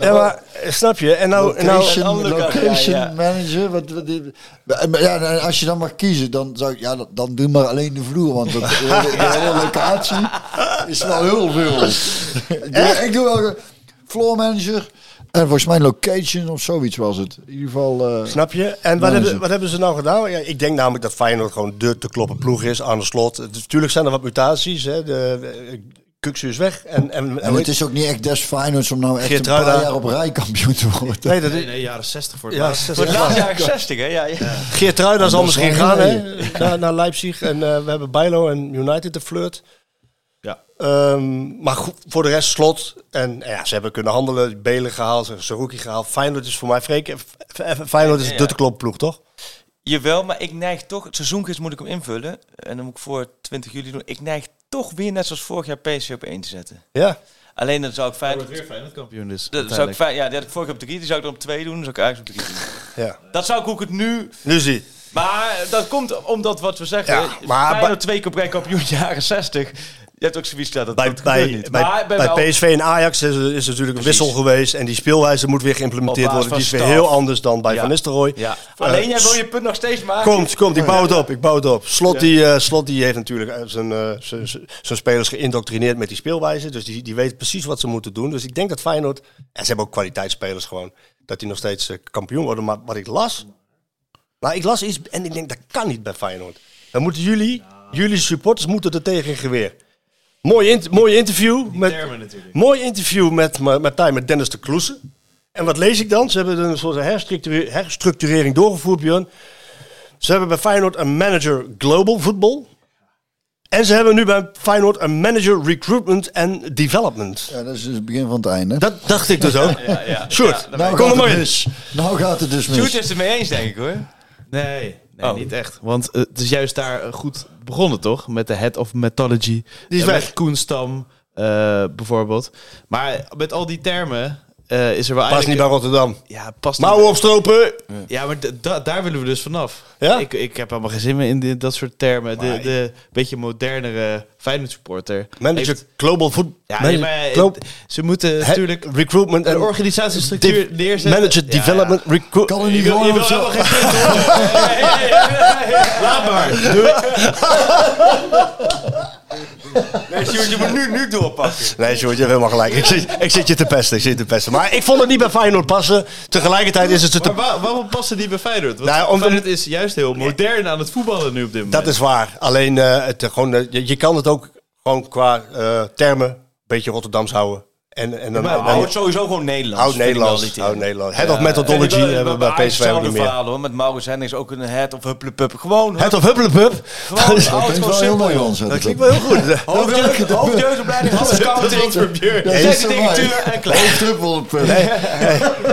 Ja, maar eh, snap je? En nou, en nou Location, location ja, ja. manager. Wat, wat, maar ja, als je dan mag kiezen, dan zou ik, ja, dan- doe maar alleen de vloer. Want dat, de, hele- locatie is wel heel veel. ik, doe, ik doe wel floor manager. En volgens mij location of zoiets was het. In ieder geval. eh, Snap je? En wat Manager. hebben, wat hebben ze nou gedaan? Ja, ik denk namelijk dat Feyenoord gewoon de te kloppen ploeg is aan de slot. Het- Natuurlijk zijn er wat mutaties. Hè. De, de, Kuksu is weg. En, en, en het is ook niet echt des Feyenoords om nou echt een paar jaar op rij kampioen te worden. nee, dat Nee, is, nee, jaren 60 voor het ja, Voor jaren 60, hè? Ja, ja. Geert Ruida zal misschien gaan hè, naar, naar Leipzig. En eh, we hebben Bijlo en United de flirt. Ja. Ehm, maar goed, voor de rest slot. En eh, ja, ze hebben kunnen handelen. Belen gehaald, Saruki gehaald. Feyenoord is voor mij Freek. F- Feyenoord is Ja. de te kloppen ploeg, toch? Jawel, maar ik neig toch... Het seizoengids moet ik hem invullen. En dan moet ik voor 20 juli doen. Ik neig toch weer net zoals vorig jaar PSV op 1 te zetten. Ja. Alleen dan zou ik fijn... weer Feyenoord kampioen dus. Dat zou ik fijn, ja, die had ik vorig jaar op 3, die zou ik dan op 2 doen, dan zou ik eigenlijk op 3 doen. ja. Dat zou ik ook het nu... Nu zie. Maar dat komt omdat wat we zeggen, Ja, maar Feyenoord twee keer op rij kampioen jaren 60. Je hebt ook zoiets dat dat, Bij, dat bij, niet. bij, maar bij, wel- PSV en Ajax is, is natuurlijk een wissel geweest. En die speelwijze moet weer geïmplementeerd worden. Die is weer heel anders dan bij Ja. Van Nistelrooy. Ja. Eh, Alleen jij wil je punt nog steeds maken. Komt, komt, ik bouw het op, ik bouw het op. Slot, die, eh, Slot die heeft natuurlijk eh, zijn, eh, zijn- spelers geïndoctrineerd met die speelwijze. Dus die, die weet precies wat ze moeten doen. Dus ik denk dat Feyenoord, en ze hebben ook kwaliteitsspelers gewoon, dat die nog steeds kampioen worden. Maar wat ik las, nou ik las iets en ik denk dat kan niet bij Feyenoord. Dan moeten jullie, jullie supporters moeten er tegen geweer. Mooi, mooi interview met, termen natuurlijk. Mooi interview met, met, met, met Dennis de Kloesen. En wat lees ik dan? Ze hebben een soort herstructure- herstructurering doorgevoerd, Björn. Ze hebben bij Feyenoord een manager global voetbal. En ze hebben nu bij Feyenoord een manager recruitment en development. Ja, dat is dus het begin van het einde. Dat dacht ik dus ook. Ja, ja. Sjoerd, Ja, nou kom er gaat maar. Nou gaat het dus mis. Sjoerd is het mee eens, denk ik hoor. Nee, nee Oh. niet echt. Want eh, het is juist daar eh, goed begonnen, toch? Met de Head of Methodology. Die is En weg. Met Koenstam, eh, bijvoorbeeld. Maar met al die termen eh, is er wel Pas niet bij Rotterdam. Ja, past niet Mouwen opstropen. Ja, maar daar willen we dus vanaf. Ja? Ik, ik heb helemaal geen zin meer in die- dat soort termen. De, de beetje modernere Feyenoord supporter. Manager heeft- Global Football. Ja, nee, maar het- ze moeten natuurlijk Recruitment en organisatiestructuur neerzetten. Manager Ja, Development Recruit. Kan er Je niet je wil. Laat maar. Doei. Nee, Sjoerd, je moet nu, nu doorpakken. Nee, George, je hebt helemaal gelijk. Ik zit, ik zit je te pesten, ik zit je te pesten. Maar ik vond het niet bij Feyenoord passen. Tegelijkertijd is het te... Maar waar- waarom passen die bij Feyenoord? Want Nou, om- Feyenoord is juist heel modern aan het voetballen nu op dit moment. Dat is waar. Alleen, eh, het, gewoon, eh, je, je kan het ook gewoon qua eh, termen een beetje Rotterdams houden. En, en dan, Maar dan- hou het sowieso gewoon Nederlands. Wel Nederlands. niet in. Oud Nederlands. Head of Methodology hebben we bij Ajax PSV ook niet meer. verhaal hoor. Met Maurits Hendricks ook een head of hupplepup. Gewoon, Head of Huppelepup. gewoon Dat klinkt wel heel joh. Nederlands. Dat klinkt wel heel goed. Hoofdjeugd- Hoofdjeugdopleiding, is directeur en op punt.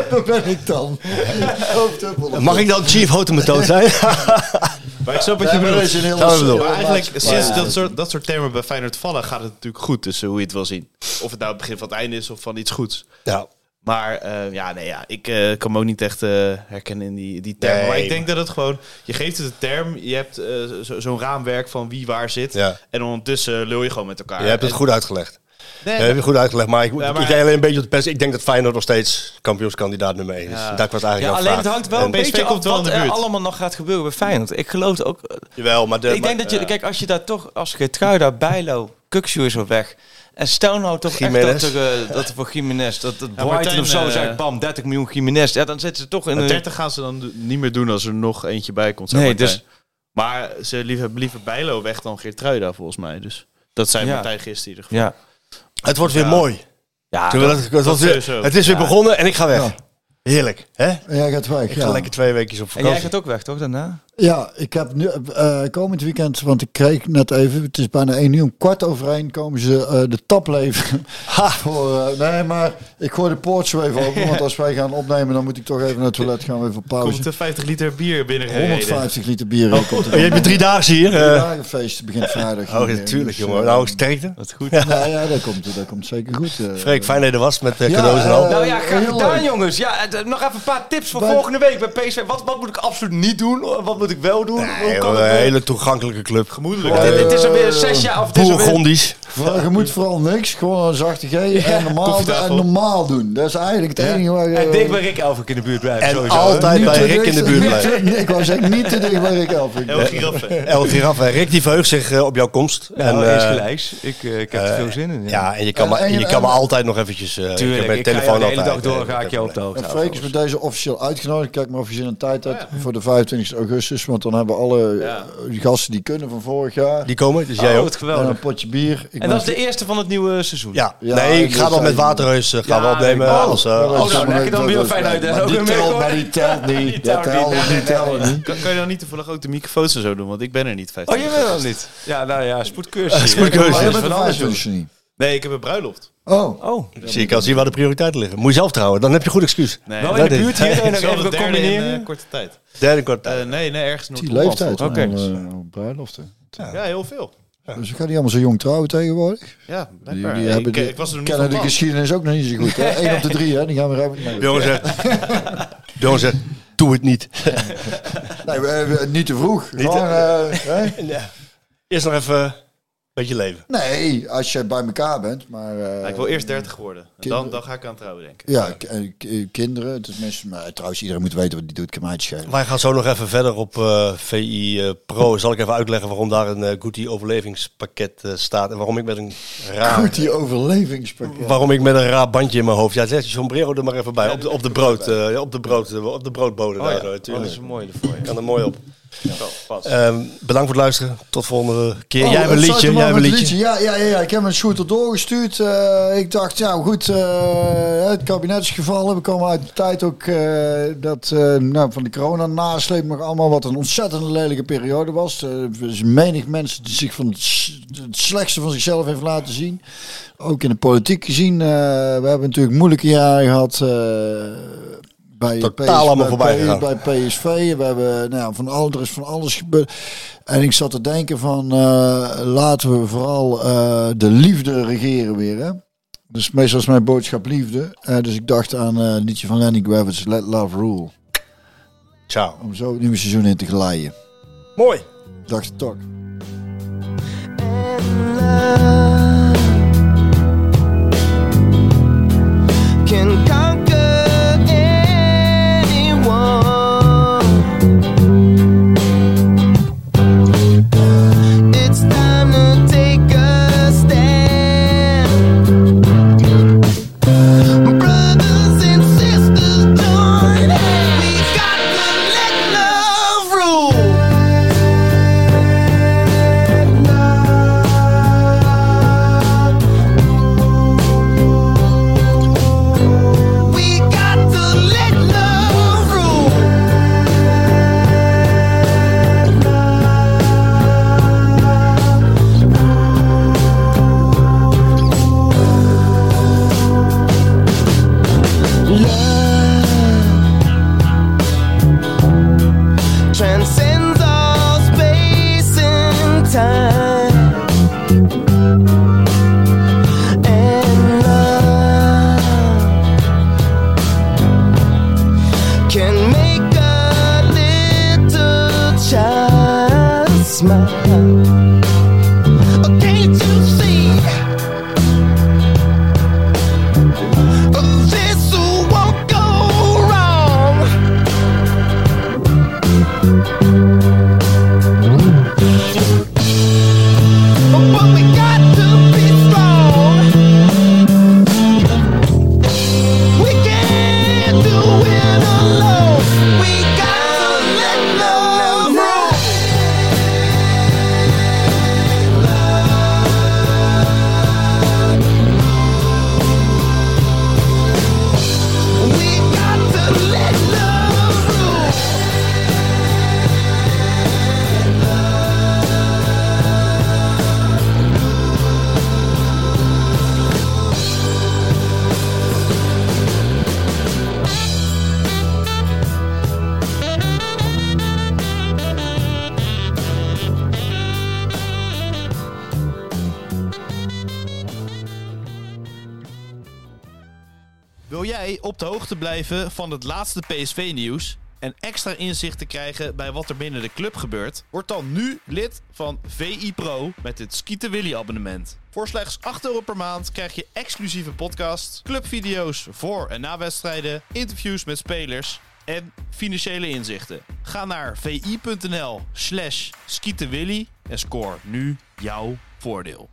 Waar ben ik dan? Mag ik dan Chief Hotemetoot zijn? Maar ik snap wat je bedoelt. een heel. Maar eigenlijk, sinds dat soort, dat soort termen bij Feyenoord vallen, gaat het natuurlijk goed. Dus hoe je het wil zien. Of het nou het begin van het einde is of van iets goeds. Ja. Maar eh, ja, nee, ja, ik eh, kan me ook niet echt eh, herkennen in die, die termen. Nee, maar ik denk dat het gewoon... Je geeft het een term, je hebt eh, zo- zo'n raamwerk van wie waar zit. Ja. En ondertussen lul je gewoon met elkaar. Je hebt het En- goed uitgelegd. Nee, Je hebt het goed uitgelegd, maar ik, Ja, maar- ik jij alleen een beetje op de pers. Ik denk dat Feyenoord nog steeds kampioenskandidaat nummer 1 is. Ja. Dat was eigenlijk Ja, jouw alleen vraag. het hangt wel En- een beetje af wat er allemaal nog gaat gebeuren bij Feyenoord. Ik geloof ook... Jawel, maar de, ik denk dat je... Kijk, als je daar toch... Als Geertruida, Bijlo, Kukshoe is al weg... En stel nou toch echt dat er, eh, dat er voor Jiménez... Dat, dat Brighton of zo zegt... Bam, 30 miljoen Jiménez. Ja, dan zitten ze toch in Maar een... 30 gaan ze dan niet meer doen als er nog eentje bij komt. Nee, Martijn. dus- Maar ze liever, liever Bijlo weg dan Geertruida, volgens mij. Dus dat zei Ja. Martijn gisteren in ieder geval. Ja. Het wordt weer Ja. mooi. Ja, Zullen we dat- het, wordt weer, sowieso. het is weer begonnen en ik ga weg. Ja. Heerlijk, hè? En jij gaat weg, Ik ga ja. lekker twee weken op En jij vakantie. gaat ook weg, toch, daarna? Ja, ik heb nu eh, komend weekend, want ik kreeg net even, het is bijna één uur, om kwart over één komen ze eh, de tap leveren. Voor, eh, nee, maar ik gooi de poort zo even open, want als wij gaan opnemen, dan moet ik toch even naar het toilet gaan, we even pauze. Komt er 50 liter bier binnen 150 liter bier. eh, komt er Oh, je hebt je drie dagen hier. Drie dagen feest begint vrijdag. oh, natuurlijk, dus, jongen. Nou, sterkte. Dat is goed. Ja, ja, dat komt, dat komt zeker goed. eh. Freek, fijn dat je er was met uh, Ja, cadeaus en al. Nou ja, graag gedaan, jongens. Ja, nog even een paar tips voor Bij- volgende week bij PSV. Wat, wat moet ik absoluut niet doen? Wat moet ik wel doen? Hoe Nee, kan joh, het een hele toegankelijke club. Gemoedelijk. Ja, Dit, dit is alweer Eh, zes jaar. Of dit is alweer- Bourgondisch. Vooral, je moet vooral niks, gewoon een zachte G en normaal, koffietafel. en normaal doen. Dat is eigenlijk het enige waar je... En dik bij Rick Elfrink in de buurt blijven. En sowieso. altijd Niet bij te Rick in de dicht- buurt niet blijven. te- ik wou zeggen, niet te dicht bij Rick Elfrink. El Giraffe. El Giraffe. Rick die verheugt zich eh, op jouw komst. Ja, en, nou, eh, gelijks. Ik, eh, ik heb er veel zin in. Ja. ja, en je kan, me, En- en- je kan me en- altijd nog eventjes... eh, Tuurlijk, ik heb ik mijn ga telefoon jou de hele altijd. dag door, eh, ga ik je op de hoogte En Freek is met deze officieel uitgenodigd. Kijk maar of je zin en tijd hebt voor de 25 augustus. Want dan hebben we alle Ja. eh, die gasten die kunnen van vorig jaar. Die komen, dus jij Oh, ook. en geweldig. een potje bier. Ik En dat is de eerste van het nieuwe seizoen. Ja, Ja, nee, ik ga dan met Waterreus eh, gaan we Ja, opnemen. oh, eh, Ja, als- is Oh, nou, leg je dan weer fijn uit? Maar die telt, mee, maar hoor. die telt niet. Die Dat telt niet, die telt niet. Kan, je dan niet toevallig ook de microfoons en zo doen? Want ik ben er niet. Oh, 50 je bent dat niet? Ja, nou ja, spoedcursus. Spoedcursus. Maar Ja, je dat bent is de van alles doen. 25 niet. Nee, ik heb een bruiloft. Oh, Oh, Zie ik al zie waar de prioriteiten liggen. Moet je zelf trouwen, dan heb je goed excuus. Nee, wel in de buurt hier en nog is wel even de derde in combineren. eh, korte tijd. Derde kwart. Eh, nee, nee, ergens in die leeftijd. Oké. Bruiloften. Ja, heel veel. Dus ik ga die allemaal zo jong trouwen tegenwoordig. Ja, Die, die ik, hebben eh, die, ik was er nog niet kennen van de geschiedenis ook nog niet zo goed. hè? Eén op de drie, hè? Die gaan we ruim mee. Bjorn zegt, doe het niet. Nee, we, we- niet te vroeg. Niet Gewoon, eh? Ja. Eerst nog even een beetje leven. Nee, als je bij elkaar bent. Maar, eh, Ja, ik wil eerst 30 worden. En dan, kinderen. dan ga ik aan trouwen, denk ik. Ja, eh, k- kinderen. Tenminste, maar trouwens, iedereen moet weten wat die doet. Ik kan mij het schelen. Wij gaan zo nog even verder op eh, VI eh, Pro. Zal ik even uitleggen waarom daar een uh, Goodie overlevingspakket eh, staat. En waarom ik met een raar... Die overlevingspakket. Waarom ik met een raar bandje in mijn hoofd. Ja, zet je sombrero er maar even bij. Op de, op de brood. eh, ja, op de brood. eh, op de broodbode Oh daar. ja, zo, oh, natuurlijk. dat is een mooie ervoor. ja. kan er mooi op. pas. Ehm, bedankt voor het luisteren. Tot volgende keer. Oh, jij hebt een liedje. Jij hebt een liedje. Ja, ja, ja, ja, ik heb een shooter doorgestuurd. Eh, ik dacht, ja goed, eh, het kabinet is gevallen. We komen uit de tijd ook eh, dat eh, nou, van de corona nasleep nog allemaal wat een ontzettend lelijke periode was. Eh, Er is menig mensen die zich van het, slechtste van zichzelf heeft laten zien. Ook in de politiek gezien. Eh, we hebben natuurlijk moeilijke jaren gehad. Bij Totaal PSV, allemaal voorbij bij, bij PSV. We hebben nou, van alles, er is van alles gebeurd. En ik zat te denken van eh, laten we vooral eh, de liefde regeren weer. Hè? Dus meestal is mijn boodschap liefde. Eh, dus ik dacht aan eh, het liedje van Lenny Kravitz, Let Love Rule. Ciao. Om zo het nieuwe seizoen in te glijden. Mooi. Dacht ik toch. can van het laatste PSV-nieuws en extra inzicht te krijgen bij wat er binnen de club gebeurt? Word dan nu lid van VI Pro met het Skieten Willy abonnement. Voor slechts 8 euro per maand krijg je exclusieve podcasts, clubvideo's voor en na wedstrijden, interviews met spelers en financiële inzichten. Ga naar vi.nl slash skietenwilly en score nu jouw voordeel.